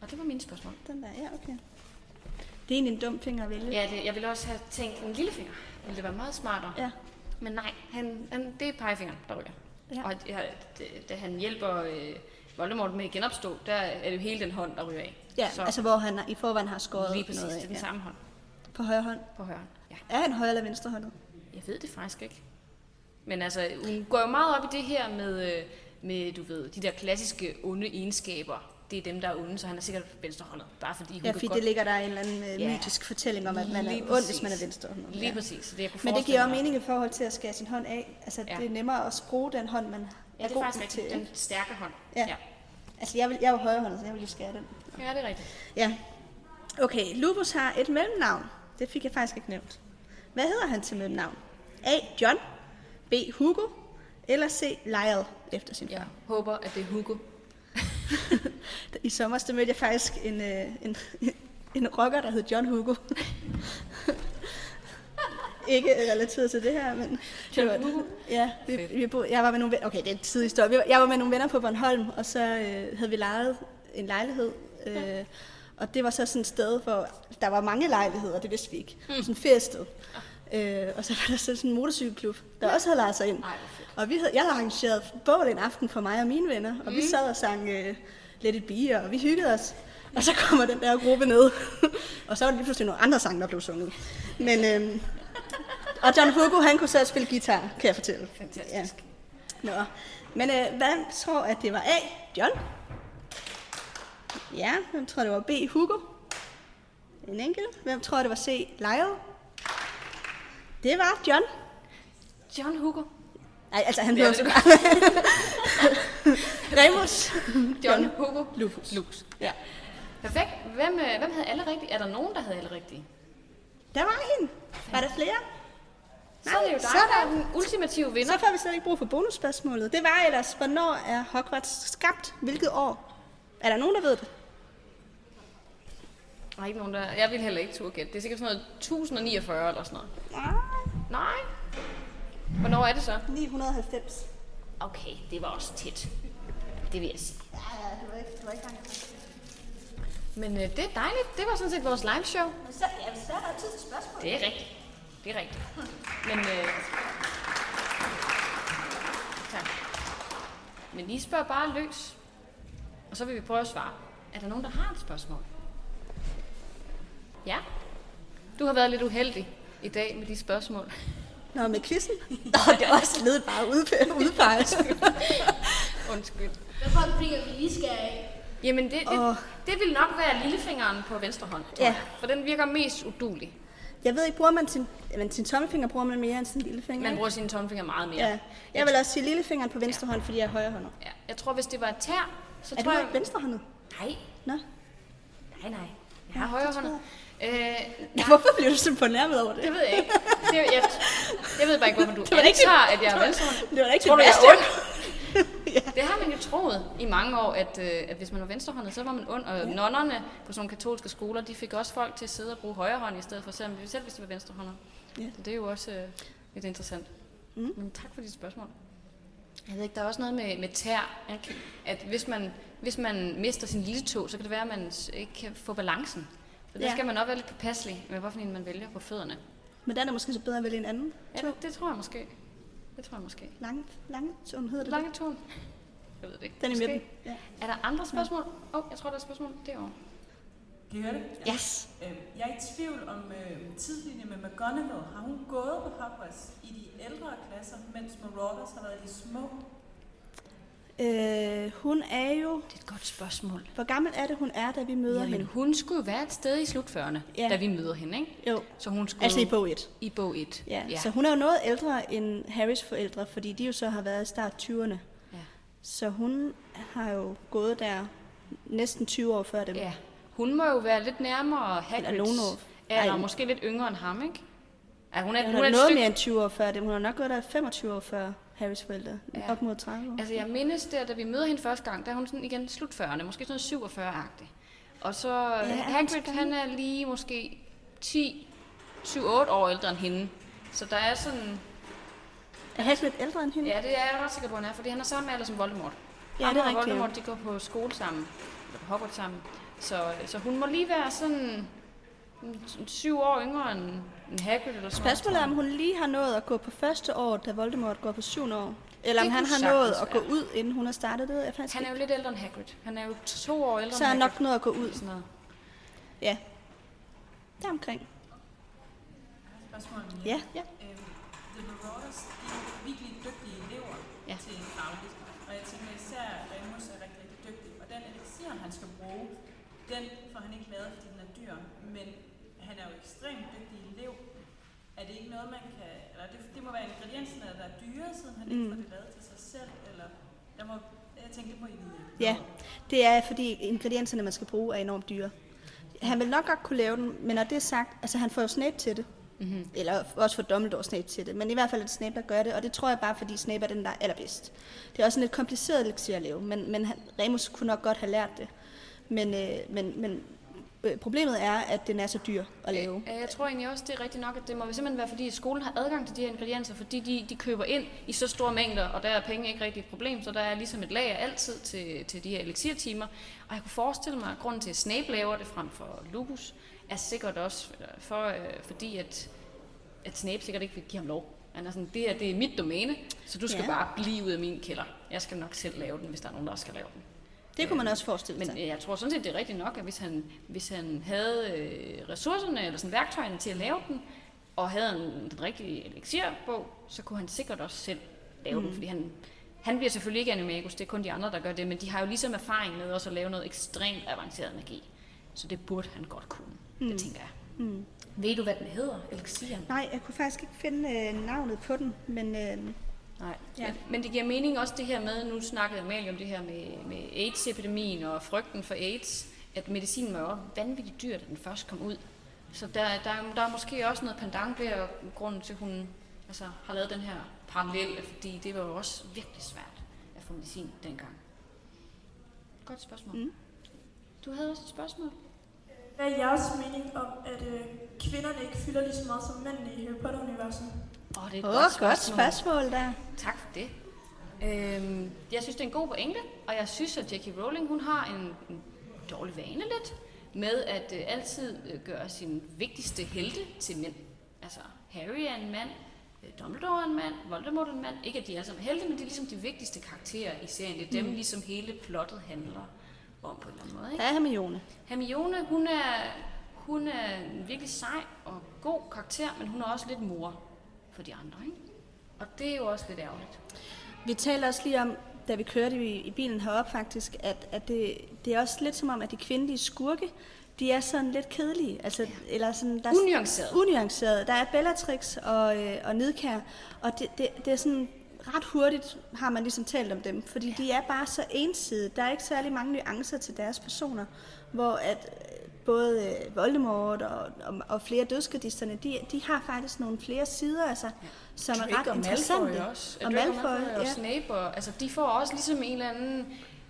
Og det var mine spørgsmål.
Den der, ja, okay. Det er egentlig en dum finger at vælge.
Ja, det, jeg ville også have tænkt en lillefinger. Ville det være meget smartere.
Ja.
Men nej, han, han, det er pegefingeren, der ryger.
Ja.
Og ja, det, da han hjælper øh, Voldemort med at genopstå, der er det jo hele den hånd, der ryger af.
Ja,
så
altså hvor han i forvejen har skåret
lige præcis,
noget
det er den
Ja.
samme hånd
På højre hånd.
på højre hånd. Ja.
Er han højre eller venstre hånd?
Jeg ved det faktisk ikke. Men altså, hun går jo meget op i det her med, øh, med du ved, de der klassiske onde egenskaber. Det er dem, der er onde, så han er sikkert venstrehåndet. Bare fordi hun
Ja, fordi
godt...
det ligger der en eller anden øh,
Ja.
mytisk fortælling om, at man er
Lige
ond, hvis man er venstre hånd.
Lige
Ja.
præcis. Så det, jeg kunne
Men det giver jo mening i forhold til at skære sin hånd af. Altså,
Ja.
det er nemmere at skrue den hånd, man
Ja,
er
det er faktisk
til.
Den stærke hånd.
Ja.
ja.
Altså, jeg, vil, jeg er jo højre hånd, så jeg vil jo skære den.
Ja, det er rigtigt.
Ja. Okay, Lupus har et mellemnavn. Det fik jeg faktisk ikke nævnt. Hvad hedder han til mellemnavn? A. John. B. Hugo. Eller C. Lyle efter sin far.
Jeg håber, at det er Hugo. <laughs>
I sommer der mødte jeg faktisk en, øh, en, <laughs> en rocker, der hed John Hugo. <laughs> ikke relateret til det her, men...
John
det var,
Hugo?
Ja, vi, vi boede, jeg var med nogle venner, okay, det er en tidlig historie. Jeg var med nogle venner på Bornholm, og så øh, havde vi lejet en lejlighed. Øh, og det var så sådan et sted, hvor der var mange lejligheder, det vidste vi ikke. Mm. Sådan et feriested. Øh, og så var der så sådan en motorcykelklub, der også havde lejet sig ind.
Ej.
Og vi havde, jeg havde arrangeret bål en aften for mig og mine venner, og mm. vi sad og sang uh, Let It Be, og vi hyggede os. Og så kommer den der gruppe ned, <laughs> og så var det lige pludselig nogle andre sange, der blev sunget. Men, øhm, og John Hugo, han kunne så spille guitar, kan jeg fortælle.
Fantastisk.
Ja. Nå. Men øh, hvad tror at det var A? John? Ja, hvem tror det var B? Hugo? En enkelt. Hvem tror det var C? Lyle? Det var John.
John Hugo.
Nej, altså han
Ja,
hedder så Remus.
John Hugo.
Lupus.
Lupus.
Ja.
Perfekt. Hvem, øh, hvem havde alle rigtige? Er der nogen, der havde alle rigtige?
Der var en. Var der flere?
Så er det jo dig,
så er
der
der-
er den ultimative vinder.
Så får vi slet ikke brug for bonusspørgsmålet. Det var ellers, hvornår er Hogwarts skabt? Hvilket år? Er der nogen, der ved det?
Der er ikke nogen, der... Jeg vil heller ikke turde gætte. Det er sikkert sådan noget 1049 eller sådan noget.
Nej.
Nej. Hvornår er det så?
990.
Okay, det var også tæt. Det vil jeg sige.
Ja, ja, det var ikke, det var ikke langt.
Men øh, det er dejligt. Det var sådan set vores live show.
Men så, ja, så er der tid til spørgsmål.
Det er rigtigt. Det er rigtigt. Men, øh, tak. Men I spørger bare løs. Og så vil vi prøve at svare. Er der nogen, der har et spørgsmål? Ja? Du har været lidt uheldig i dag med de spørgsmål.
Nå, med quizzen? <laughs> Nå, det er også ledet bare ude, udpeget. <laughs>
Undskyld.
Hvad for en finger vi lige skal af?
Jamen, det, det, det vil nok være lillefingeren på venstre hånd, tror
Ja.
jeg. For den virker mest udulig.
Jeg ved ikke, bruger man sin, men sin tommelfinger bruger man mere end sin lillefinger?
Man bruger sine tommelfinger meget mere.
Ja. Jeg vil også sige lillefingeren på venstre hånd, fordi jeg er højrehåndet.
ja. Jeg tror, hvis det var et tær, så
Er
tror
du
jeg...
ikke venstrehåndet?
Nej,
Nå.
nej, nej. Jeg har højre hånd. Øh,
Ja, hvorfor bliver du så fornærmet over det?
det ved jeg ikke. Det, jeg, jeg ved bare ikke, hvorfor du <laughs>
var ikke
antager, at jeg er venstrehåndet. <laughs>
Det var da ikke
Tror du,
det
jeg
bedste.
er ond? <laughs> Det har man jo troet i mange år, at, øh, at hvis man var venstrehåndet, så var man ond. Og ja. nonnerne på sådan nogle katolske skoler, de fik også folk til at sidde og bruge højre hånd i stedet for, selv, selv hvis de var venstrehåndet.
Ja.
Så det er jo også øh, lidt interessant. Mm. Men tak for dit spørgsmål. Jeg ved ikke, der er også noget med, med tær, ikke? at hvis man, hvis man mister sin lille tog, så kan det være, at man ikke kan få balancen. Så der
Ja.
skal man nok være lidt påpasselig med, hvorfor man vælger på fødderne.
Men der er måske så bedre at vælge en anden.
Ja, det, det tror jeg måske. Det tror jeg måske.
Lange, lange tone hedder det.
Lange tone. Jeg ved det ikke.
Den i midten. Ja.
Er der andre spørgsmål? Åh, oh, jeg tror, der er spørgsmål derovre.
Kan I høre det?
Yes.
Øh, Jeg er i tvivl om øh, tidslinjen med McGonagall. Har hun gået på Hogwarts i de ældre klasser, mens Marauders har været i de små?
Øh, hun er jo...
Det er et godt spørgsmål.
Hvor gammel er det, hun er, da vi møder
Jamen,
hende?
hun skulle jo være et sted i slutførende,
ja.
da vi møder hende, ikke?
Jo,
Så hun skulle
altså i bog 1.
i bog 1.
Ja. ja. Så hun er jo noget ældre end Harrys forældre, fordi de jo så har været i start 20'erne.
Ja.
Så hun har jo gået der næsten 20 år før dem.
ja. Hun må jo være lidt nærmere Hagrids.
Eller nogen.
Eller
Ej.
måske lidt yngre end ham, ikke? Ja, hun er,
Hun
hun
er
er et
noget
stykke...
mere end 20 år før dem. Hun har nok gået der 25 år før Harrys forældre.
Ja.
Ja. Op mod 30 år.
Altså, jeg mindes der, da vi møder hende første gang, der er hun sådan igen slut 40'erne, måske sådan 47-agtig. Og så ja,
han
Hagrid, han er lige måske 10, 7-8 år ældre end hende. Så der er sådan...
Er Hagrid ældre end hende?
Ja, det er jeg ret sikker på, han er, fordi han er samme alder som Voldemort.
Ja, det er
og
rigtigt,
Voldemort, de går på skole sammen, eller på Hogwarts sammen. Så, så hun må lige være sådan syv år yngre end, end Hagrid eller sådan
Spørgsmålet er, om hun lige har nået at gå på første år, da Voldemort går på syvende år. Eller om han har nået at gå ud, inden hun har startet det. Jeg faktisk
Han er jo lidt ældre end Hagrid. Han er jo to år ældre
Så er han nok nået at gå ud.
Sådan noget.
Ja. Deromkring. Ja, ja.
Øhm, The Marauders de er virkelig dygtige elever
Ja.
til fagligt. Og jeg tænker især, at Remus er rigtig, rigtig dygtig. Og den elixir, han skal bruge, den får han ikke lavet, fordi den er dyr. Men han er jo ekstremt dygtig elev. Er det ikke noget, man kan... Eller det, det må være ingredienserne, der er dyre, siden han ikke
Mm.
får det lavet til sig selv. Eller der må, jeg tænker, det må I vide.
Ja, det er fordi ingredienserne, man skal bruge, er enormt dyre. Han vil nok godt kunne lave den, men når det er sagt, altså han får jo Snape til det. Mm-hmm. Eller også får Dumbledore Snape til det. Men i hvert fald er det Snape, der gør det, og det tror jeg bare, fordi Snape er den, der er allerbedst. Det er også en lidt kompliceret elixir at lave, men, men han, Remus kunne nok godt have lært det. Men, øh, men, men øh, problemet er, at den er så dyr at lave.
Jeg tror egentlig også, det er rigtigt nok, at det må simpelthen være, fordi skolen har adgang til de her ingredienser, fordi de, de køber ind i så store mængder, og der er penge ikke rigtig et problem, så der er ligesom et lager altid til, til de her elixirtimer. Og jeg kunne forestille mig, at grunden til, at Snape laver det frem for Lupus, er sikkert også for, øh, fordi, at, at Snape sikkert ikke vil give ham lov. Han er sådan, det her det er mit domæne, så du skal
Ja.
bare blive ud af min kælder. Jeg skal nok selv lave den, hvis der er nogen, der skal lave den.
Det kunne man også forestille
Men
sig.
øh, jeg tror sådan set, det er rigtigt nok, at hvis han, hvis han havde øh, ressourcerne eller sådan værktøjerne til at lave den, og havde en, den rigtige elixirbog, så kunne han sikkert også selv lave mm. den, fordi han, han bliver selvfølgelig ikke animagus, det er kun de andre, der gør det, men de har jo ligesom erfaring med også at lave noget ekstremt avanceret magi. Så det burde han godt kunne, mm. det tænker jeg. Mm. Ved du, hvad den hedder, elixiren?
Nej, jeg kunne faktisk ikke finde øh, navnet på den, men øh,
Nej,
Ja.
men, men det giver mening også det her med, nu snakkede Amalie om det her med, med AIDS-epidemien og frygten for AIDS, at medicinen var jo også vanvittigt dyr, da den først kom ud. Så der, der, der er måske også noget pendant ved, og grunden til, at hun altså, har lavet den her parallel, fordi det var jo også virkelig svært at få medicin dengang. Godt spørgsmål. Mm. Du havde også et spørgsmål?
hvad er jeres mening om, at øh, kvinderne ikke fylder lige så meget som mændene i Harry Potter-universet?
Åh, det er et
Åh,
godt,
godt
spørgsmål.
spørgsmål der.
Tak for det. Øhm, jeg synes, det er en god pointe, og jeg synes, at J.K. Rowling hun har en, en dårlig vane lidt med at øh, altid øh, gøre sin vigtigste helte til mænd. Altså, Harry er en mand, øh, Dumbledore er en mand, Voldemort er en mand. Ikke at de er som helte, men de er ligesom de vigtigste karakterer i serien. Det er dem, ligesom hele plottet handler om på en eller anden måde. Ikke?
Ja, Hermione.
Hermione, hun er, hun er en virkelig sej og god karakter, men hun er også lidt mor for de andre. Ikke? Og det er jo også lidt ærgerligt.
Vi talte også lige om, da vi kørte i, i bilen herop faktisk, at, at det, det er også lidt som om, at de kvindelige skurke, de er sådan lidt kedelige. Altså, ja. eller sådan, der er
Unuanceret.
unuanceret. Der er Bellatrix og, øh, og Nidkær, og det, det, det er sådan ret hurtigt har man ligesom talt om dem, fordi de er bare så ensidige. Der er ikke særlig mange nuancer til deres personer, hvor at både øh, Voldemort og, og, og flere dødskadisterne, de, de har faktisk nogle flere sider, altså, som er ret
og
interessante.
Malfoy også.
Og Malfoy,
og
ja.
Snape, og, altså de får også ligesom en eller anden...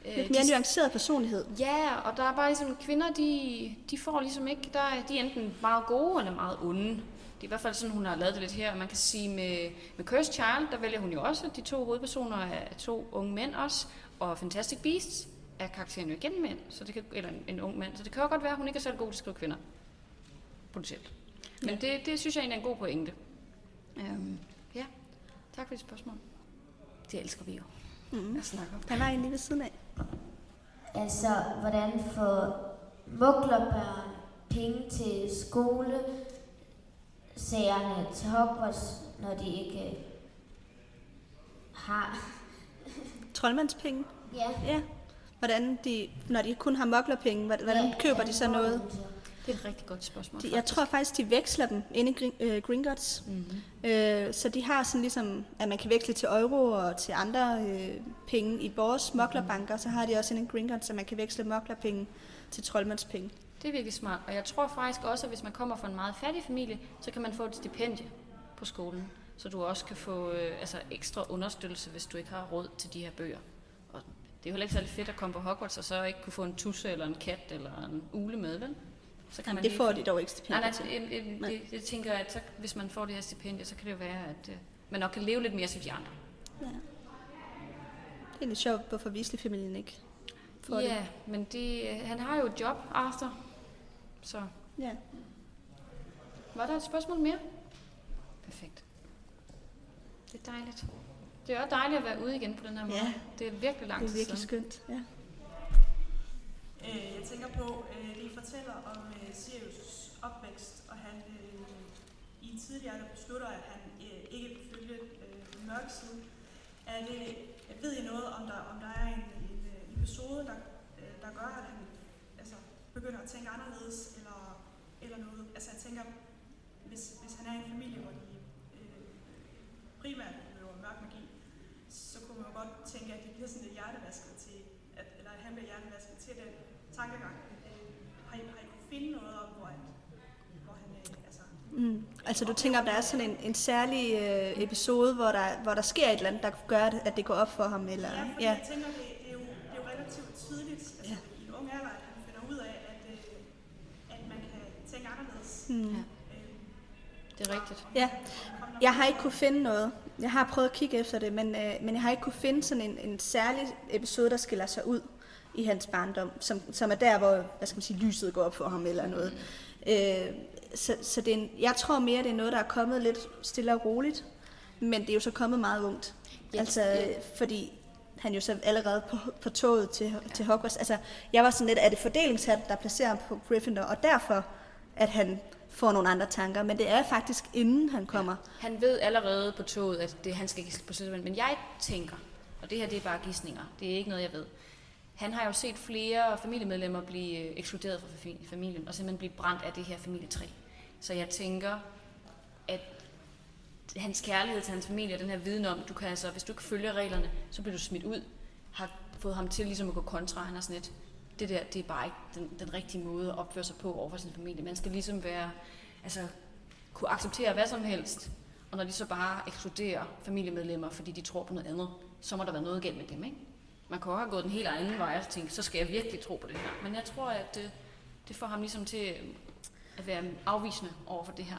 Øh,
Lidt mere
de-
nuanceret personlighed.
Ja, og der er bare ligesom kvinder, de, de får ligesom ikke, der er, de er enten meget gode eller meget onde. Det er i hvert fald sådan, hun har lavet det lidt her. Man kan sige med, med Cursed Child, der vælger hun jo også de to hovedpersoner af to unge mænd også. Og Fantastic Beasts er karakteren jo igen mænd, så det kan, eller en, en ung mand. Så det kan jo godt være, at hun ikke er selv god til at skrive kvinder. Potentielt. Men
Ja.
det, det synes jeg egentlig er en god pointe. Um, ja, tak for dit spørgsmål. Det elsker vi jo.
Mm.
Jeg snakker om.
Han var egentlig ved siden af.
Altså, hvordan får muglerbørn penge til skole, sagerne til Hogwarts, når de ikke har...
Troldmandspenge.
Ja.
Ja. Hvordan de, når de kun har moklerpenge, hvordan
ja,
ja, køber de så noget?
Det er et rigtig godt spørgsmål.
De, jeg tror faktisk, de veksler dem inde i øh, Gringotts.
Mm-hmm.
Øh, så de har sådan ligesom, at man kan veksle til euro og til andre øh, penge. I vores moklerbanker, så har de også inde i Gringotts, så man kan veksle moklerpenge til troldmandspenge.
Det er virkelig smart. Og jeg tror faktisk også, at hvis man kommer fra en meget fattig familie, så kan man få et stipendie på skolen. Så du også kan få øh, altså ekstra understøttelse, hvis du ikke har råd til de her bøger. Det er jo heller ikke særlig fedt at komme på Hogwarts, og så ikke kunne få en tusse eller en kat eller en ule med, vel? Så
Jamen, det
lige
får
få-
de dog ikke
Nej,
stipendier
nej,
til.
en, en,
Nej.
det, det tænker jeg, at så, hvis man får det her stipendie, så kan det jo være, at øh, man nok kan leve lidt mere som de andre.
Ja. Det er lidt sjovt, hvorfor Weasley-familien ikke får
ja,
det.
men det, øh, han har jo et job, Arthur. Så
Ja.
Var der et spørgsmål mere? Perfekt. Det er dejligt. Det er også dejligt at være ude igen på den her måde.
Ja.
Det er virkelig lang
Det er virkelig skønt. Ja.
Øh, jeg tænker på, øh, det I fortæller om øh, Sirius' opvækst, og han øh, i en tidligere alder beslutter, at han øh, ikke vil følge øh, den mørke side. Er det, ved I noget, om der, om der er en, en øh, episode, der, øh, der gør, at han altså, begynder at tænke anderledes, eller, eller noget? Altså jeg tænker, hvis, hvis han er i en familie, hvor de øh, primært mørk magi, så kunne man jo godt tænke, at de bliver sådan lidt hjertevasket til, at, eller at han bliver hjertevasket til den tankegang. Øh, har, I, har I kunne finde noget om, hvor, at, hvor han, øh, altså,
Mm. Altså du tænker, om der er sådan en, en særlig øh, episode, hvor der, hvor der sker et eller andet, der gør, at at det går op for ham? Eller,
ja, fordi
ja.
jeg tænker, det, det, er jo, det er jo relativt tidligt, altså
Ja.
i en ung alder, at han finder ud af, at, øh, at man kan tænke anderledes.
Mm.
Ja.
Øh,
Det er rigtigt.
Ja, jeg har ikke kunne finde noget. Jeg har prøvet at kigge efter det, men, øh, men jeg har ikke kunne finde sådan en, en særlig episode, der skiller sig ud i hans barndom, som, som er der, hvor hvad skal man sige, lyset går op for ham eller noget. Øh, så så det er en, jeg tror mere, det er noget, der er kommet lidt stille og roligt, men det er jo så kommet meget ungt.
Ja,
altså,
ja.
fordi han jo så allerede på, på toget til, til Hogwarts. Altså, jeg var sådan lidt, er det fordelingshat, der placerer ham på Gryffindor, og derfor, at han får nogle andre tanker. Men det er faktisk, inden han kommer.
Han ved allerede på toget, at det, han skal ikke på Slytherin. Men jeg tænker, og det her det er bare gissninger, det er ikke noget, jeg ved. Han har jo set flere familiemedlemmer blive øh, ekskluderet fra familien, og simpelthen blive brændt af det her familietræ. Så jeg tænker, at hans kærlighed til hans familie, og den her viden om, du kan altså, hvis du ikke følger reglerne, så bliver du smidt ud, har fået ham til ligesom at gå kontra. Han er sådan lidt, det der, det er bare ikke den, den rigtige måde at opføre sig på over for sin familie. Man skal ligesom være, altså, kunne acceptere hvad som helst, og når de så bare ekskluderer familiemedlemmer, fordi de tror på noget andet, så må der være noget galt med dem, ikke? Man kan også have gået den helt anden vej og tænkt, så skal jeg virkelig tro på det her. Men jeg tror, at det, det får ham ligesom til at være afvisende over for det her.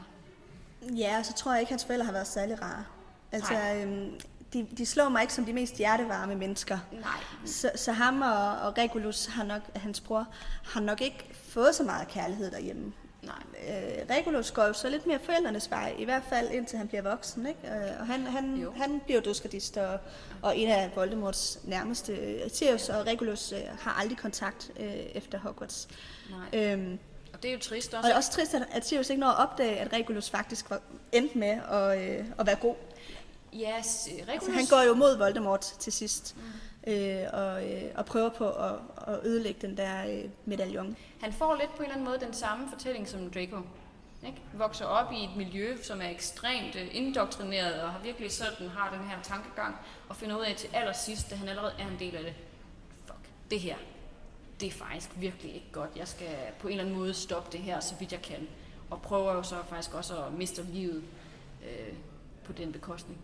Ja, og så tror jeg ikke, at hans forældre har været særlig rare. Altså,
Nej.
øhm, de, de slår mig ikke som de mest hjertevarme mennesker.
Nej.
Så, så ham og, og Regulus, har nok, hans bror, har nok ikke fået så meget kærlighed derhjemme.
Nej.
Øh, Regulus går jo så lidt mere forældrenes vej, i hvert fald indtil han bliver voksen. Ikke? Øh, og han, han,
Jo.
han bliver jo dødskardist, og, og en af Voldemorts nærmeste. Sirius og Regulus øh, har aldrig kontakt øh, efter Hogwarts.
Nej.
Øhm,
Og det er jo trist
og
også.
det er også trist, at, at Sirius ikke når at opdage, at Regulus faktisk var endt med at, øh, at være god.
Ja, s- Regulus...
Altså, han går jo mod Voldemort til sidst, mm. øh, og, øh, og prøver på at, at ødelægge den der øh, medaljon.
Han får lidt på en eller anden måde den samme fortælling som Draco. Ikke? Vokser op i et miljø, som er ekstremt øh, indoktrineret, og har virkelig sådan har den her tankegang, og finder ud af til allersidst, da han allerede er en del af det. Fuck, det her, det er faktisk virkelig ikke godt. Jeg skal på en eller anden måde stoppe det her, så vidt jeg kan. Og prøver jo så faktisk også at miste livet øh, på den bekostning.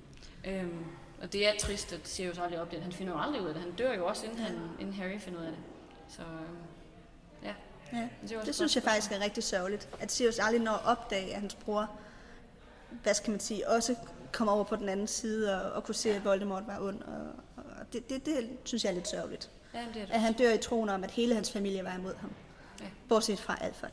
Øhm, og det er trist, at Sirius aldrig opdager det. Han finder jo aldrig ud af det. Han dør jo også, inden, han, inden Harry finder ud af det. Så øhm, ja.
Ja.
Det,
Det
et
synes jeg faktisk er rigtig sørgeligt, at Sirius aldrig når at opdage, at hans bror, hvad skal man sige, også kommer over på den anden side og, og kunne se, at Voldemort var ond. Og, og det, det, det synes jeg er lidt sørgeligt.
Ja, det er det.
At han dør i troen om, at hele hans familie var imod ham.
Ja.
Bortset fra Alfred,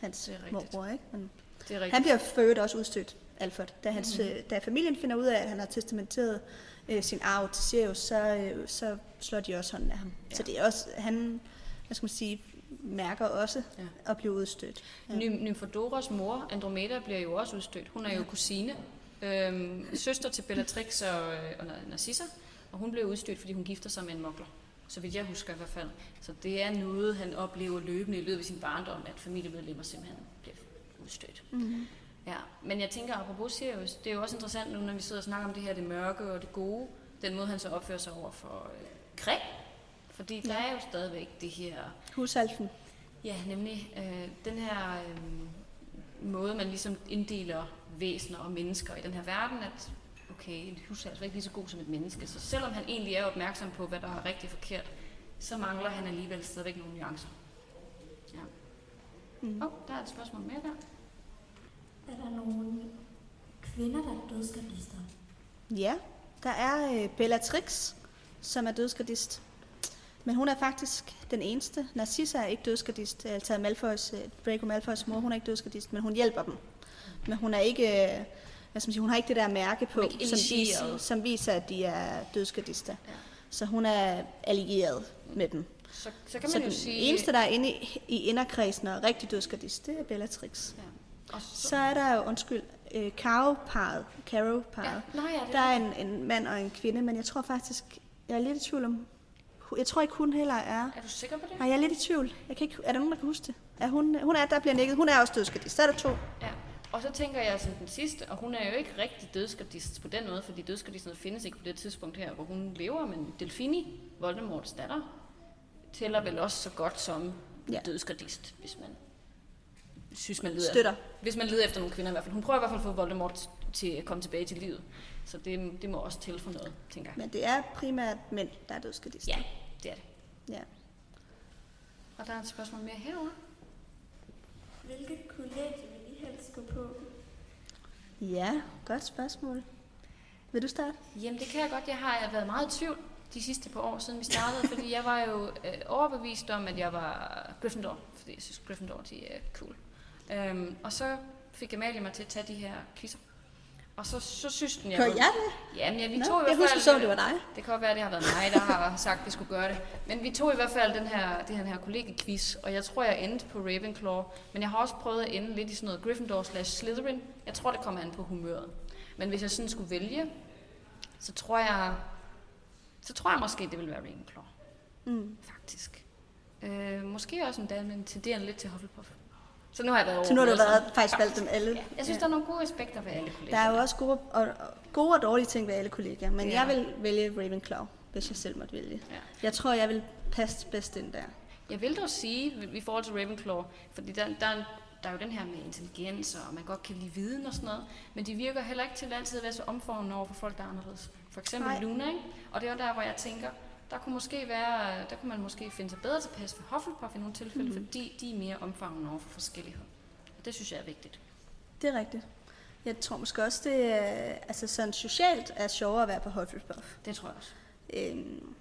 hans morbror. Ikke? Men
Det er rigtigt.
han bliver øvrigt også udstødt, Alfred. Da, hans, mm-hmm. da familien finder ud af, at han har testamenteret øh, sin arv til Sirius, så, øh, så slår de også hånden af ham.
Ja.
Så det er også, han hvad skal man sige, mærker også
Ja.
at blive udstødt. Ja.
Ny- Nymphodoras mor, Andromeda, bliver jo også udstødt. Hun er jo kusine. Øhm, søster til Bellatrix og, øh, og Narcissa. Og hun blev udstødt, fordi hun gifter sig med en mokler. Så vidt jeg husker i hvert fald. Så det er noget, han oplever løbende i løbet af sin barndom, at familiemedlemmer simpelthen bliver udstødt.
Mm-hmm.
Ja, men jeg tænker, apropos Sirius, det er jo også interessant nu, når vi sidder og snakker om det her, det mørke og det gode, den måde, han så opfører sig over for øh, Kræ. Fordi der
Ja.
er jo stadigvæk det her
Husalfen.
Ja, nemlig øh, den her øh, måde, man ligesom inddeler væsener og mennesker i den her verden, at okay, en hus er altså ikke lige så god som et menneske, så selvom han egentlig er opmærksom på, hvad der er rigtig forkert, så mangler han alligevel stadigvæk nogle nuancer. Ja.
Mm.
Oh, der er et spørgsmål mere der.
Er der nogle kvinder, der er dødsgardister?
Ja, der er øh, Bellatrix, som er dødsgardist. Men hun er faktisk den eneste. Narcissa er ikke dødsgardist. Altså Malfoys, øh, Draco Malfoys mor, hun er ikke dødsgardist, men hun hjælper dem. Men hun er ikke, øh, hvad skal man sige, hun har ikke det der mærke på, som viser, som viser, at de er dødsgardister.
Ja.
Så hun er allieret med dem.
Så, så kan
Så
man
den
jo sige...
eneste, der er inde i, i inderkredsen og rigtig dødsgardist, det er Bellatrix.
Ja. Og så,
Så er der jo, undskyld, øh, Caro-paret. Caro-paret.
ja, nå ja, det
Der er en, en mand og en kvinde, men jeg tror faktisk, jeg er lidt i tvivl om, jeg tror ikke hun heller er.
Er du sikker på det?
Nej, jeg er lidt i tvivl. Jeg kan ikke, er der nogen, der kan huske det? Er hun, hun er, der bliver nikket. Hun er også dødsgardist. Så er der to.
Ja, og så tænker jeg som den sidste, og hun er jo ikke rigtig dødsgardist på den måde, fordi dødsgardisten findes ikke på det tidspunkt her, hvor hun lever, men Delfini, Voldemorts datter, tæller vel også så godt som ja. Dødsgardist, hvis man synes, man leder,
Støtter.
hvis man leder efter nogle kvinder i hvert fald. Hun prøver i hvert fald at få Voldemort til at komme tilbage til livet, så det, det må også tælle for noget, tænker jeg.
Men det er primært mænd, der er dødsgardist.
Ja, det er det.
ja.
Og der er et spørgsmål mere herovre.
Hvilket kollegie vil I helst gå på?
Ja, godt spørgsmål. Vil du starte?
Jamen det kan jeg godt. Jeg har været meget i tvivl de sidste par år siden vi startede, fordi jeg var jo øh, overbevist om, at jeg var Gryffindor, fordi jeg synes Gryffindor de er cool. Øhm, og så fik Amalie mig til at tage de her quizzer. Og så, så synes den, jeg...
Gør jeg det?
Jamen, ja, vi
Nå,
tog i
jeg
hvert
husker
fald...
så, det var dig.
Det kan godt være, at det har været mig, der har <laughs> sagt, at vi skulle gøre det. Men vi tog i hvert fald den her, det her, her kollegequiz, og jeg tror, jeg endte på Ravenclaw. Men jeg har også prøvet at ende lidt i sådan noget Gryffindor slash Slytherin. Jeg tror, det kommer an på humøret. Men hvis jeg sådan skulle vælge, så tror jeg, så tror jeg måske, det vil være Ravenclaw,
Mm.
faktisk. Øh, måske også endda, men tenderende lidt til Hufflepuff. Så nu har jeg været over.
Så nu har du været,
sammen.
faktisk valgt dem alle.
Ja, jeg synes, der er nogle gode aspekter ved alle
Der
kolleger.
er jo også gode og, og, gode og dårlige ting ved alle kollegaer, men
er
jeg
der.
vil vælge Ravenclaw, hvis jeg selv måtte vælge.
Ja.
Jeg tror, jeg vil passe bedst ind der.
Jeg vil dog sige, i forhold til Ravenclaw, fordi der, der, er der er jo den her med intelligens, og man godt kan lide viden og sådan noget, men de virker heller ikke til altid at være så omformende over for folk, der er anderledes. For eksempel
Nej.
Luna, ikke? Og det er jo der, hvor jeg tænker, Der kunne måske være, der kunne man måske finde sig bedre tilpas for Hufflepuff i nogle tilfælde,
Mhm.
mm. fordi de er mere omfavnende over for forskellighed. Og det synes jeg er vigtigt.
Det er rigtigt. Jeg tror måske også, det er, altså sådan socialt er sjovere at være på Hufflepuff.
Det tror jeg også.
Øhm,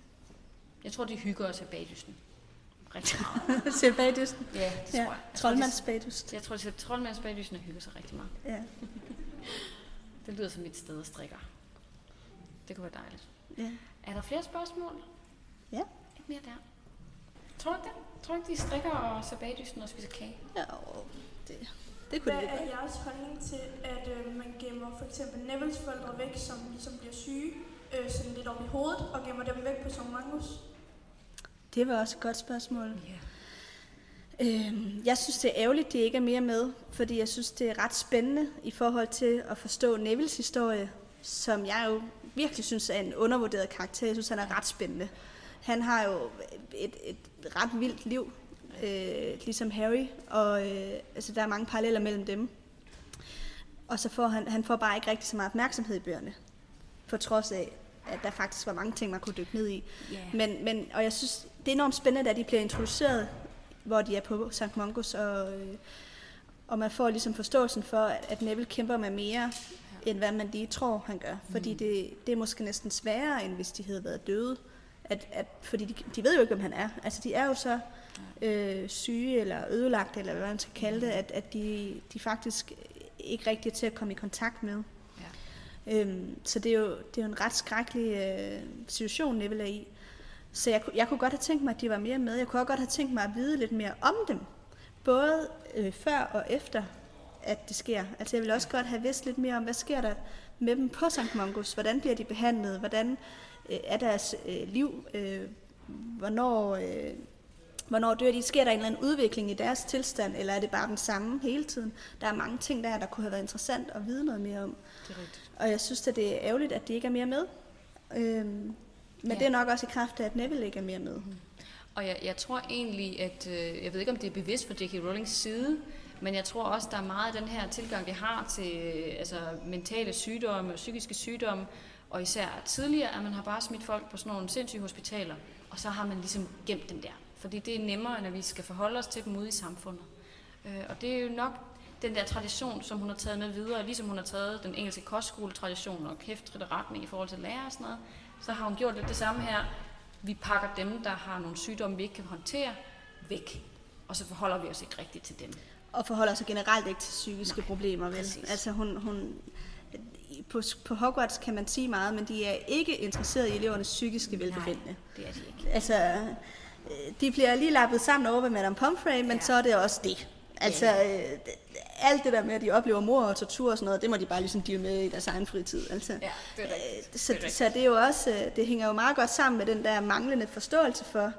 Jeg tror, de hygger os i bagdysten. Rigtig meget. <laughs>
se bagdysten.
ja, det tror
Ja,
jeg. jeg.
troldmandsbagdyst.
Jeg tror, de troldmands bagdysten hygger sig rigtig meget.
Ja. <laughs>
Det lyder som et sted at strikker. Det kunne være dejligt.
ja.
Er der flere spørgsmål?
Ja.
Ikke mere der. Tror du ikke det? Tror du ikke, de strikker og ser bagdysten og spiser kage?
ja det, det kunne
Hvad
det
er
godt.
jeres holdning til, at øh, man gemmer for eksempel Nevils forældre væk, som ligesom bliver syge, øh, sådan lidt op i hovedet, og gemmer dem væk på Song Mangus?
Det var også et godt spørgsmål.
Ja.
Øhm, jeg synes, det er ærgerligt, at de ikke er mere med, fordi jeg synes, det er ret spændende i forhold til at forstå Nevils historie, som jeg jo virkelig synes er en undervurderet karakter. Jeg synes, han er ret spændende. Han har jo et, et ret vildt liv, øh, ligesom Harry, og øh, altså, der er mange paralleller mellem dem. Og så får han, han får bare ikke rigtig så meget opmærksomhed i bøgerne, på trods af, at der faktisk var mange ting, man kunne dykke ned i.
Yeah.
Men, men, og jeg synes, det er enormt spændende, at de bliver introduceret, hvor de er på St. Mungus, og, øh, og man får ligesom forståelsen for, at, at Neville kæmper med mere, end hvad man lige tror, han gør. Fordi
Mm.
det, det er måske næsten sværere, end hvis de havde været døde. At, at, fordi de, de ved jo ikke, hvem han er. Altså, de er jo så øh, syge eller ødelagte, eller hvad man skal kalde det, at, at de, de faktisk ikke rigtig er til at komme i kontakt med.
Ja.
Øhm, så det er, jo, det er jo en ret skrækkelig øh, situation, Neville er i. Så jeg, kunne- jeg kunne godt have tænkt mig, at de var mere med. Jeg kunne også godt have tænkt mig at vide lidt mere om dem. Både øh, før og efter, at det sker. Altså jeg ville også godt have vidst lidt mere om, hvad sker der med dem på St. Mungus? Hvordan bliver de behandlet? Hvordan øh, er deres øh, liv? Øh, hvornår, øh, hvornår dør de? Sker der en eller anden udvikling i deres tilstand, eller er det bare den samme hele tiden? Der er mange ting der, der kunne have været interessant at vide noget mere om.
Det er rigtigt.
Og jeg synes, at det er ærgerligt, at de ikke er mere med. Øhm, men
Ja.
det er nok også i kraft af, at Neville ikke er mere med.
Og jeg, jeg tror egentlig, at øh, jeg ved ikke, om det er bevidst fra J.K. Rowlings side, men jeg tror også, der er meget af den her tilgang, de har til øh, altså, mentale sygdomme og psykiske sygdomme, og især tidligere, at man har bare smidt folk på sådan nogle sindssyge hospitaler, og så har man ligesom gemt dem der. Fordi det er nemmere, når vi skal forholde os til dem ude i samfundet. Øh, og det er jo nok den der tradition, som hun har taget med videre, ligesom hun har taget den engelske kostskoletradition og kæftrit retning i forhold til lærer og sådan noget, så har hun gjort lidt det samme her. Vi pakker dem, der har nogle sygdomme, vi ikke kan håndtere, væk. Og så forholder vi os ikke rigtigt til dem.
Og forholder sig generelt ikke til psykiske
Nej,
problemer. Vel?
præcis.
Altså hun, hun, på, på Hogwarts kan man sige meget, men de er ikke interesseret i elevernes psykiske velbefindende.
det er de ikke.
Altså, øh, de bliver lige lappet sammen over ved Madame Pomfrey, men
Ja.
ja. så er det også det. Altså, øh, det- alt det der med, at de oplever mor og tortur og sådan noget, det må de bare ligesom deal med i deres egen fritid. Altså.
Ja, det er rigtigt.
Øh, Så,
Det er
så det er jo også, øh, det hænger jo meget godt sammen med den der manglende forståelse for,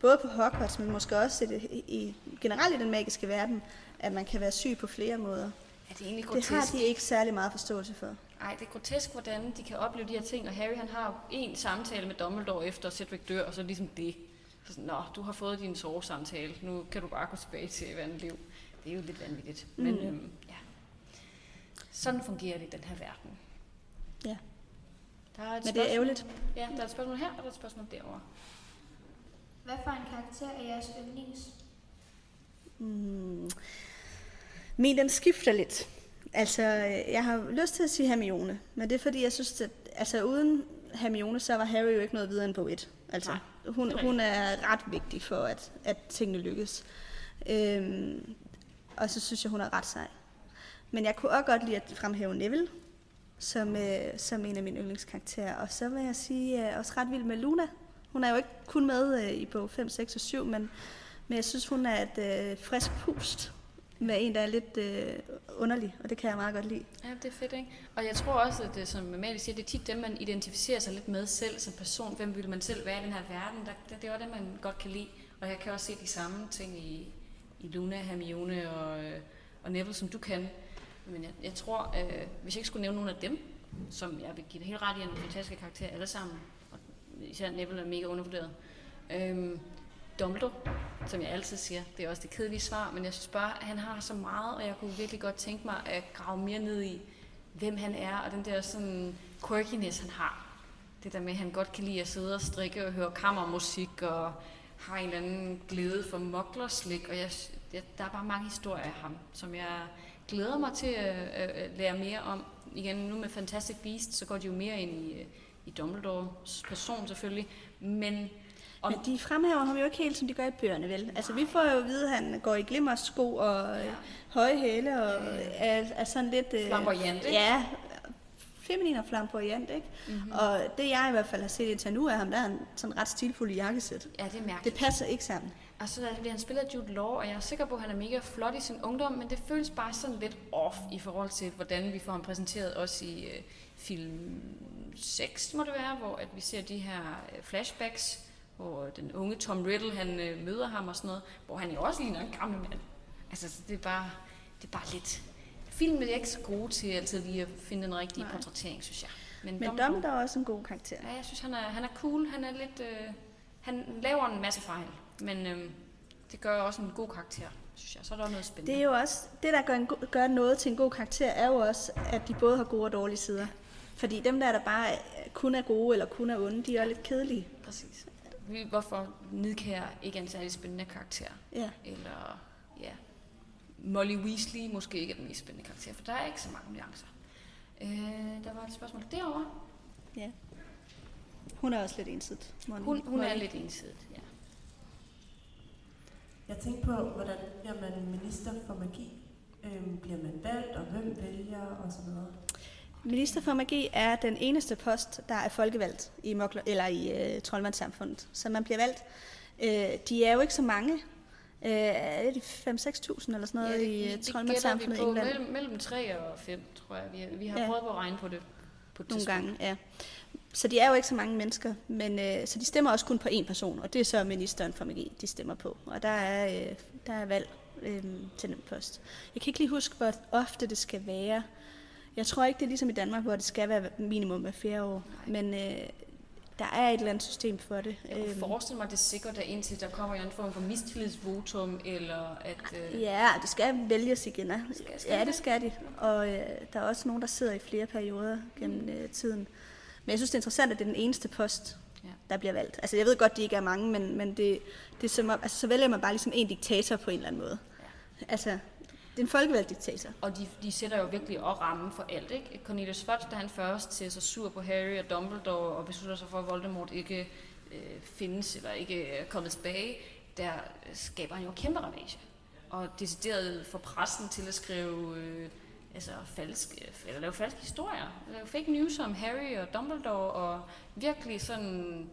både på Hogwarts, men måske også i, det, i generelt i den magiske verden, at man kan være syg på flere måder.
Er det egentlig
Det
grotesk?
har de ikke særlig meget forståelse for.
Ej, det er grotesk, hvordan de kan opleve de her ting, og Harry han har en samtale med Dumbledore efter Cedric dør, og så ligesom det. Så sådan, Nå, du har fået din sovesamtale, nu kan du bare gå tilbage til et andet liv. Det er jo lidt vanvittigt. Mm. Men
Mm.
øhm, ja, sådan fungerer det i den her verden.
Ja.
Der er et
Men det er ærgerligt.
Ja, der er et spørgsmål her, og der er et spørgsmål derovre.
Hvad for en karakter er jeres yndlings?
Mm. Min, den skifter lidt. Altså, øh, jeg har lyst til at sige Hermione, men det er fordi, jeg synes, at altså, uden Hermione, så var Harry jo ikke noget videre end bog 1. Altså,
Nej,
hun,
er
hun er ret vigtig for, at, at tingene lykkes. Øhm, og så synes jeg, hun er ret sej. Men jeg kunne også godt lide at fremhæve Neville, som, øh, som en af mine yndlingskarakterer. Og så vil jeg sige, er også ret vild med Luna. Hun er jo ikke kun med øh, i bog 5, 6 og 7, men, men jeg synes, hun er et øh, frisk pust med en, der er lidt øh, underlig, og det kan jeg meget godt lide.
Ja, det er fedt, ikke? Og jeg tror også, at det, som Amalie siger, det er tit dem, man identificerer sig lidt med selv som person. Hvem vil man selv være i den her verden? Der, det, det er også det, man godt kan lide. Og jeg kan også se de samme ting i, i Luna, Hermione og, øh, og Neville, som du kan. Men jeg, jeg tror, øh, hvis jeg ikke skulle nævne nogen af dem, som jeg vil give det helt ret i, en fantastisk karakter alle sammen, og især Neville er mega undervurderet. øh, Dumbledore, som jeg altid siger, det er også det kedelige svar, men jeg synes bare, at han har så meget, og jeg kunne virkelig godt tænke mig at grave mere ned i, hvem han er, og den der sådan quirkiness, han har. det der med, at han godt kan lide at sidde og strikke og høre kammermusik og har en eller anden glæde for moklerslik. Og jeg, jeg, der er bare mange historier af ham, som jeg glæder mig til at, at, lære mere om. Igen, nu med Fantastic Beasts, så går de jo mere ind i, øh, i Dumbledores person selvfølgelig. Men om,
Men de fremhæver ham jo ikke helt, som de gør i bøgerne, vel? Altså, vi får jo at vide, at han går i glimmersko og ja. høje hæle og er, er sådan lidt... øh,
Flamboyant, ikke?
Ja, feminin og flamboyant, ikke? Mm-hmm. Og det jeg i hvert fald har set indtil nu af ham, der er en sådan ret stilfuld jakkesæt.
ja, det er
Det
mærkeligt.
passer ikke sammen.
Og så bliver han spillet af Jude Law, og jeg er sikker på, at han er mega flot i sin ungdom, men det føles bare sådan lidt off i forhold til, hvordan vi får ham præsenteret også i øh, film 6, må det være, hvor at vi ser de her øh, flashbacks, hvor den unge Tom Riddle, han øh, møder ham og sådan noget, hvor han jo også ligner en gammel mand. Altså, så det er bare, det er bare lidt... Filmen er ikke så gode til altid lige at finde den rigtige
Nej.
portrættering, synes jeg.
Men
Dumbledore-
Dumbledore er også en god karakter.
Ja, jeg synes, han er, han er cool. Han er lidt... Øh, han laver en masse fejl, men øh, det gør også en god karakter, synes jeg. Så er der noget spændende.
Det er jo også, det der gør, en, gør noget til en god karakter, er jo også, at de både har gode og dårlige sider. Fordi dem der, der bare kun er gode eller kun er onde, de er lidt kedelige.
Præcis. Vi- Hvorfor Nidkær ikke er en særlig spændende karakter?
Ja.
Eller, ja, Molly Weasley måske ikke er den mest spændende karakter, for der er ikke så mange nuancer. Øh, der var et spørgsmål derovre.
ja. Hun er også lidt ensidigt. Molly.
Hun, hun er lidt ensidigt, ja.
Jeg tænkte på, hvordan bliver man minister for magi? Øhm, bliver man valgt, og hvem vælger, og så videre?
Minister for magi er den eneste post, der er folkevalgt i, Mokler, eller i øh, troldmandssamfundet. Så man bliver valgt. Øh, de er jo ikke så mange. Øh, er det 5-6.000 eller sådan noget
det,
i
det
øh, troldmandssamfundet
vi
i England?
mellem, mellem 3 og 5, tror jeg. Vi, vi har
Ja.
prøvet at regne på det på
Nogle gange, ja. Så de er jo ikke så mange mennesker, men øh, så de stemmer også kun på én person, og det er så ministeren for magi, de stemmer på. Og der er, øh, der er valg øh, til den post. Jeg kan ikke lige huske, hvor ofte det skal være. Jeg tror ikke, det er ligesom i Danmark, hvor det skal være minimum hver fjerde år. Men øh, der er et eller andet system for det.
Jeg kunne
Øhm,
forestille mig, at det sikkert er indtil der kommer en form for mistillidsvotum, eller at... Øh,
Ja, det skal vælges igen. ja.
Skal- skal
Ja,
det?
skal de. Og øh, der er også nogen, der sidder i flere perioder gennem øh, tiden. Men jeg synes, det er interessant, at det er den eneste post,
Ja.
der bliver valgt. Altså, jeg ved godt, de ikke er mange, men, men det, det er som om, altså, så vælger man bare ligesom en diktator på en eller anden måde. Altså, det er en folkevalgt diktator.
Og de, de sætter jo virkelig også rammen for alt, ikke? Cornelius Fudge, da han først til så sur på Harry og Dumbledore og beslutter sig for, at Voldemort ikke øh, findes eller ikke er kommet tilbage, der skaber han jo kæmpe ravage. Og decideret får pressen til at skrive øh, altså falske, eller lave falske historier. Lave fake news om Harry og Dumbledore, og virkelig sådan,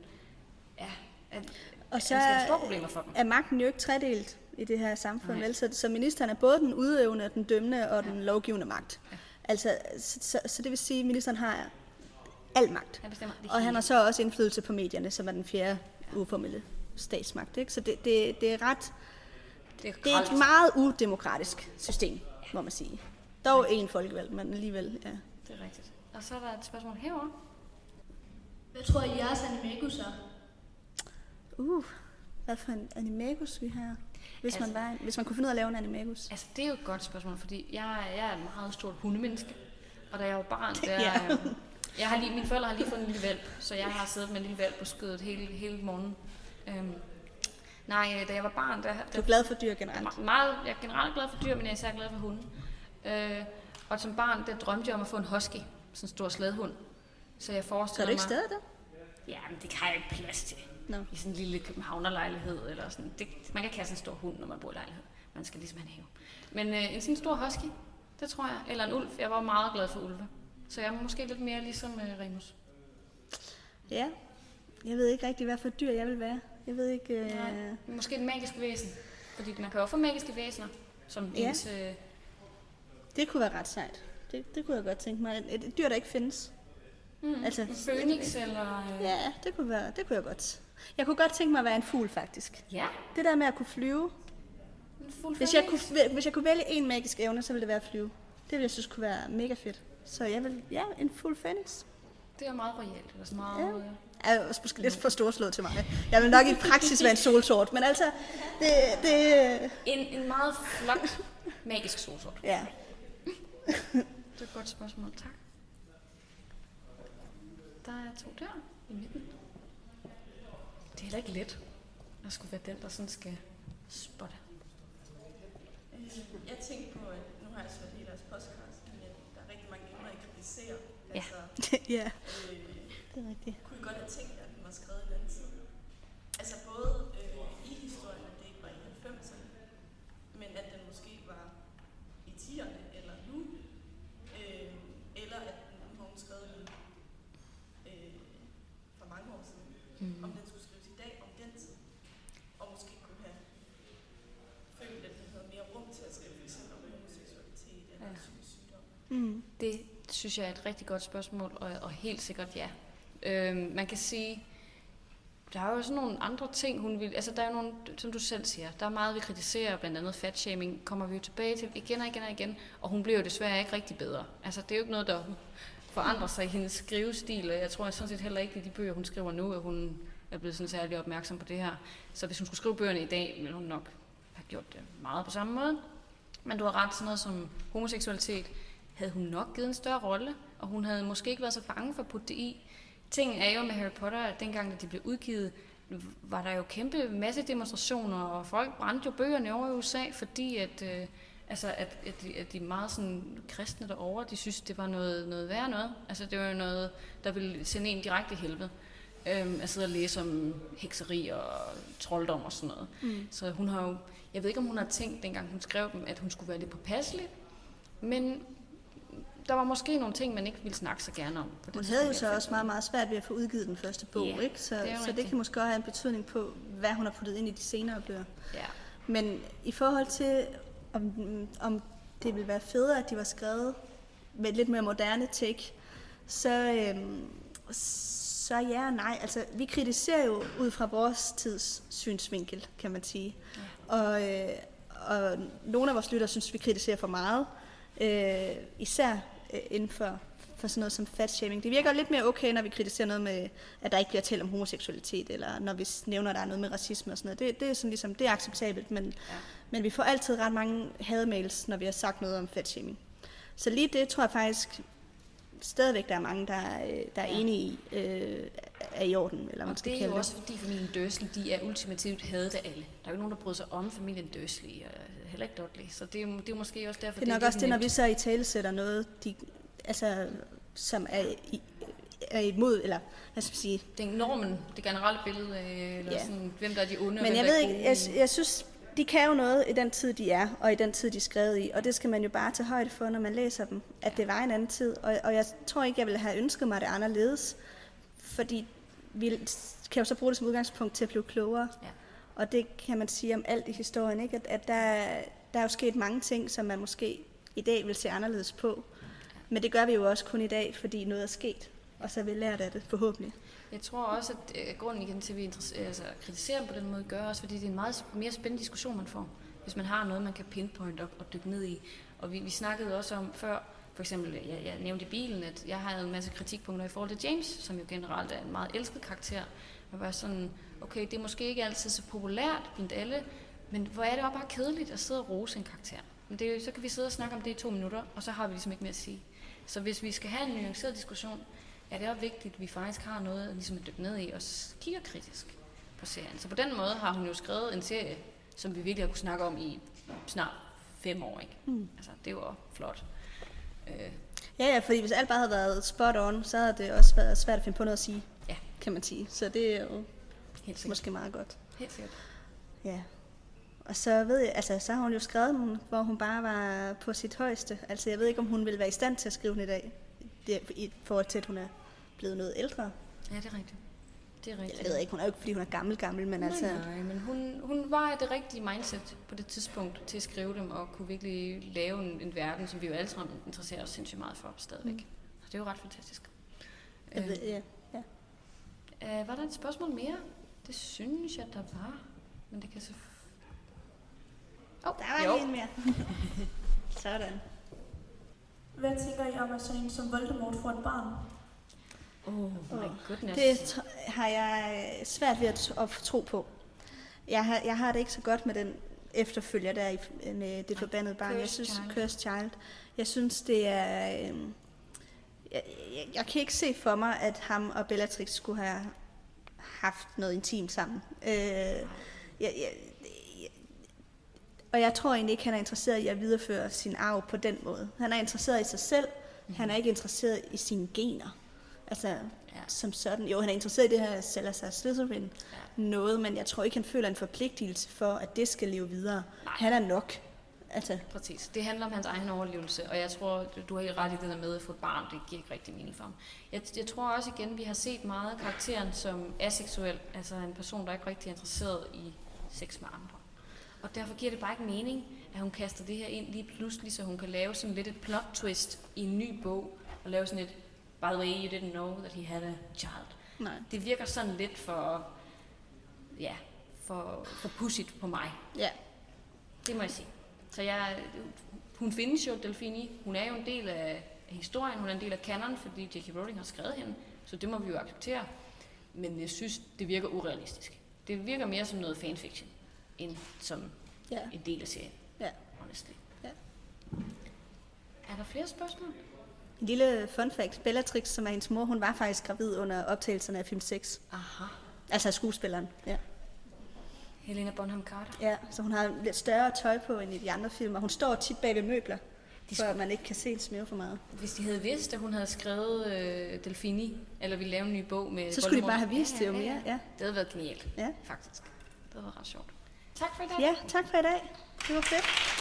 ja, at,
Og så
så er store problemer for dem.
er magten jo ikke tredelt i det her samfund,
Nej.
vel? Så, ministeren er både den udøvende, den dømmende og
Ja.
den lovgivende magt.
Ja.
Altså, så, så, så det vil sige, at ministeren har al magt.
Han bestemmer det
Og han har så også indflydelse på medierne, som er den fjerde uformelle statsmagt. Ikke? Så det, det, det er ret...
det er,
Det er et meget udemokratisk system, må man sige. Dog en folkevalg, men alligevel, ja.
Det er rigtigt. Og så er der et spørgsmål herovre.
Hvad tror I, jeres animagus er?
Uh, hvad for en animagus vi har? Hvis,
Altså-
man, var, hvis man kunne finde ud af at lave en animagus.
Altså, det er jo et godt spørgsmål, fordi jeg, jeg er et meget stort hundemenneske. Og da jeg var barn, der,
Ja.
ja. jeg har lige, mine forældre har lige fået en lille valp, så jeg har siddet med en lille valp på skødet hele, hele morgenen. Øhm, nej, da jeg var barn, der,
Du
der
er glad for dyr generelt.
er meget, jeg er generelt glad for dyr, men jeg er især glad for hunde. Øh, og som barn, der drømte jeg om at få en husky, sådan en stor slædehund. Så jeg
Så er
forestiller
du ikke
mig...
stadig der?
Ja, men det har jeg ikke plads til.
Nå.
I sådan en lille københavnerlejlighed. Eller sådan. Det, man kan kaste en stor hund, når man bor i lejlighed. Man skal ligesom have en have. Men øh, en sådan stor husky, det tror jeg. Eller en ulv. Jeg var meget glad for ulve. Så jeg er måske lidt mere ligesom øh, Remus.
Ja. Jeg ved ikke rigtig, hvad for dyr jeg vil være. Jeg ved ikke... Øh...
Nej. Måske et magisk væsen. Fordi man kan jo få magiske væsener, som
Ja.
ens... Øh,
Det kunne være ret sejt. Det, det kunne jeg godt tænke mig. Et, et dyr, der ikke findes.
mm,
Altså-
en phoenix eller... Øh,
Ja, det kunne, være, det kunne jeg godt. Jeg kunne godt tænke mig at være en fugl, faktisk.
ja.
Det der med at kunne flyve.
En fuld
Hvis jeg, kunne, hvis jeg kunne vælge en magisk evne, så ville det være at flyve. Det ville jeg synes kunne være mega fedt. Så jeg vil, ja, en fuld phoenix.
Det er meget royalt. Eller sådan meget,
Ja.
ja.
er også måske lidt for storslået til mig. Jeg vil nok i praksis være en solsort, men altså, det, det
en, en meget flot magisk solsort.
ja.
Det er et godt spørgsmål, tak. Der er to der. i midten. Det er heller ikke let at skulle være den, der sådan skal spotte.
Jeg tænkte på, at nu har jeg svært hele deres podcast, men der er rigtig mange emner, jeg kritiserer.
Ja.
Altså, <laughs>
ja,
øh,
det er rigtigt.
kunne I godt have tænkt jer, at den var skrevet i en anden tid? Altså både øh, i historien, at det ikke var i 90'erne, men at den måske var i 10'erne eller nu, øh, eller at den nu har hun skrevet i øh, for mange år siden, mm. om den skulle skrives i dag, om den tid, og måske kunne have følt, at den havde mere rum til at skrive for eksempel om homoseksualitet eller
Ja.
ja. psykisk sygdom.
Mm.
Det synes jeg er et rigtig godt spørgsmål, og, og helt sikkert ja. Øhm, man kan sige, der er jo også nogle andre ting, hun vil... Altså, der er nogle, som du selv siger, der er meget, vi kritiserer, blandt andet fatshaming, kommer vi jo tilbage til igen og igen og igen, og hun bliver jo desværre ikke rigtig bedre. Altså, det er jo ikke noget, der forandrer sig i hendes skrivestil, og jeg tror jeg sådan set heller ikke, i de bøger, hun skriver nu, at hun er blevet sådan særlig opmærksom på det her. Så hvis hun skulle skrive bøgerne i dag, ville hun nok have gjort det meget på samme måde. Men du har ret, sådan noget som homoseksualitet, havde hun nok givet en større rolle, og hun havde måske ikke været så bange for at putte det i. Ting er jo med Harry Potter, at dengang, da de blev udgivet, var der jo kæmpe masse demonstrationer, og folk brændte jo bøgerne over i USA, fordi at, øh, altså at, at, de, at de meget sådan kristne derovre, de synes, det var noget, noget værre noget. Altså det var jo noget, der ville sende en direkte i helvede. Øhm, at sidde og læse om hekseri og trolddom og sådan noget.
Mm.
Så hun har jo, jeg ved ikke, om hun har tænkt, dengang hun skrev dem, at hun skulle være lidt påpasselig, men der var måske nogle ting, man ikke ville snakke så gerne om. På
Hun havde jo så også meget, meget svært ved at få udgivet den første bog,
Ja,
ikke? Så,
det
så det kan måske også have en betydning på, hvad hun har puttet ind i de senere bøger.
Ja.
Men i forhold til, om, om det ville være federe, at de var skrevet med et lidt mere moderne take, så, øhm, så ja og nej. Altså, vi kritiserer jo ud fra vores tids synsvinkel, kan man sige. Ja. Og, øh, og nogle af vores lyttere synes, vi kritiserer for meget. Øh, især øh, inden for, for sådan noget som fatshaming. Det virker lidt mere okay, når vi kritiserer noget med, at der ikke bliver talt om homoseksualitet, eller når vi nævner, at der er noget med racisme og sådan noget. Det, det er sådan ligesom, det er acceptabelt, men, ja. men vi får altid ret mange hademails, når vi har sagt noget om fatshaming. Så lige det tror jeg faktisk stadigvæk, der er mange, der, er, øh, der er
Ja.
enige i, øh, er i orden, eller man
Og
skal
det er
kalde
jo
det.
også fordi familien Dursley, de er ultimativt hadet af alle. Der er jo ikke nogen, der bryder sig om familien Dursley, og heller ikke Dudley. Så det er, jo- det er måske også derfor,
Det er nok også det, når vi så i tale sætter noget, de, altså, som er, i, er imod, eller hvad skal man sige,
Det er normen, det generelle billede af, eller
Ja.
sådan, hvem der er de onde,
Men jeg
der
ved
er
ikke, jeg, jeg synes, de kan jo noget i den tid, de er, og i den tid, de er skrevet i. Og det skal man jo bare tage højde for, når man læser dem, at det var en anden tid. Og, og jeg tror ikke, jeg ville have ønsket mig det anderledes, fordi vi kan jo så bruge det som udgangspunkt til at blive klogere.
Ja.
Og det kan man sige om alt i historien, ikke? At, at der, der er jo sket mange ting, som man måske i dag vil se anderledes på. Men det gør vi jo også kun i dag, fordi noget er sket. Og så har vi lært af det, forhåbentlig.
Jeg tror også, at øh, grunden igen til, at vi interesserer, altså, kritiserer dem på den måde, gør også, fordi det er en meget mere spændende diskussion, man får, hvis man har noget, man kan pinpointe og, og dykke ned i. Og vi, vi snakkede også om før, for eksempel, jeg, jeg nævnte i bilen, at jeg havde en masse kritikpunkter i forhold til James, som jo generelt er en meget elsket karakter. Man var sådan, okay, det er måske ikke altid så populært blandt alle, men hvor er det også bare kedeligt at sidde og rose en karakter. Men det, så kan vi sidde og snakke om det i to minutter, og så har vi ligesom ikke mere at sige. Så hvis vi skal have en nuanceret diskussion, er det også vigtigt, at vi faktisk har noget ligesom at dykke ned i og kigger kritisk på serien. Så på den måde har hun jo skrevet en serie, som vi virkelig har kunne snakke om i snart fem år. Ikke?
Mm.
Altså, det også flot. Øh,
Ja, ja, fordi hvis alt bare havde været spot on, så havde det også været svært at finde på noget at sige,
Ja.
kan man sige. Så det er jo
helt sikkert.
måske meget godt.
Helt sikkert.
Ja. Og så ved jeg, altså så har hun jo skrevet den, hvor hun bare var på sit højeste. Altså jeg ved ikke, om hun vil være i stand til at skrive den i dag. Til, at hun er blevet noget ældre.
Ja, det er rigtigt. Det er rigtigt.
Jeg ved ikke, hun er jo ikke, fordi hun er gammel, gammel, men altså...
Nej, men hun, hun var det rigtige mindset på det tidspunkt til at skrive dem og kunne virkelig lave en, en verden, som vi jo alle sammen interesserer os sindssygt meget for stadigvæk. Mm. Så det er jo ret fantastisk.
Jeg ved, ja.
Øh, var der et spørgsmål mere? Det synes jeg, der var. Men det kan så... Oh,
Der var lige en mere. <laughs> Sådan.
Hvad tænker I om, at sådan en som Voldemort får et barn?
Oh my goodness.
Det har jeg øh, svært ved at, at tro på. Jeg har, jeg har det ikke så godt med den efterfølger der i, med det forbandede barn. Jeg
Cursed
synes,
Child.
Cursed Child. Jeg synes, det er... Øh, jeg, jeg, jeg kan ikke se for mig, at ham og Bellatrix skulle have haft noget intimt sammen. Øh, jeg, jeg, jeg, og jeg tror egentlig ikke, han er interesseret i at videreføre sin arv på den måde. Han er interesseret i sig selv. Han er ikke interesseret i sine gener. Altså, ja. som sådan. Jo, han er interesseret i det her Salazar Slytherin ja. noget, men jeg tror ikke, han føler en forpligtelse for, at det skal leve videre. Nej. Han er nok. Altså.
Præcis. Det handler om hans egen overlevelse, og jeg tror, du har helt ret i det der med at få et barn, det giver ikke rigtig mening for ham. Jeg, jeg tror også igen, vi har set meget af karakteren som aseksuel, altså en person, der ikke rigtig er interesseret i sex med andre. Og derfor giver det bare ikke mening, at hun kaster det her ind lige pludselig, så hun kan lave sådan lidt et plot twist i en ny bog, og lave sådan et, by the way, you didn't know that he had a child.
Nej.
Det virker sådan lidt for, ja, for, for pudsigt på mig.
Ja.
Det må jeg sige. Så jeg, hun findes jo, Delfini. Hun er jo en del af historien, hun er en del af canon, fordi J.K. Rowling har skrevet hende. Så det må vi jo acceptere. Men jeg synes, det virker urealistisk. Det virker mere som noget fanfiction, end som
Ja.
en del af serien.
Ja.
Honestly.
Ja.
Er der flere spørgsmål?
En lille fun fact. Bellatrix, som er hendes mor, hun var faktisk gravid under optagelserne af film 6.
Aha.
Altså skuespilleren. Ja.
Helena Bonham Carter.
ja. Så hun har lidt større tøj på end i de andre film, og hun står tit bag ved møbler,
De
for at man ikke kan se en smæve for meget.
Hvis de havde vidst, at hun havde skrevet øh, Delfini, eller ville lave en ny bog med
Så skulle de
Voldemort.
bare have vist det jo mere. Ja.
Det havde været genialt,
Ja.
faktisk. Det havde været ret sjovt. Tak for i dag.
ja, tak for i dag. Det var fedt.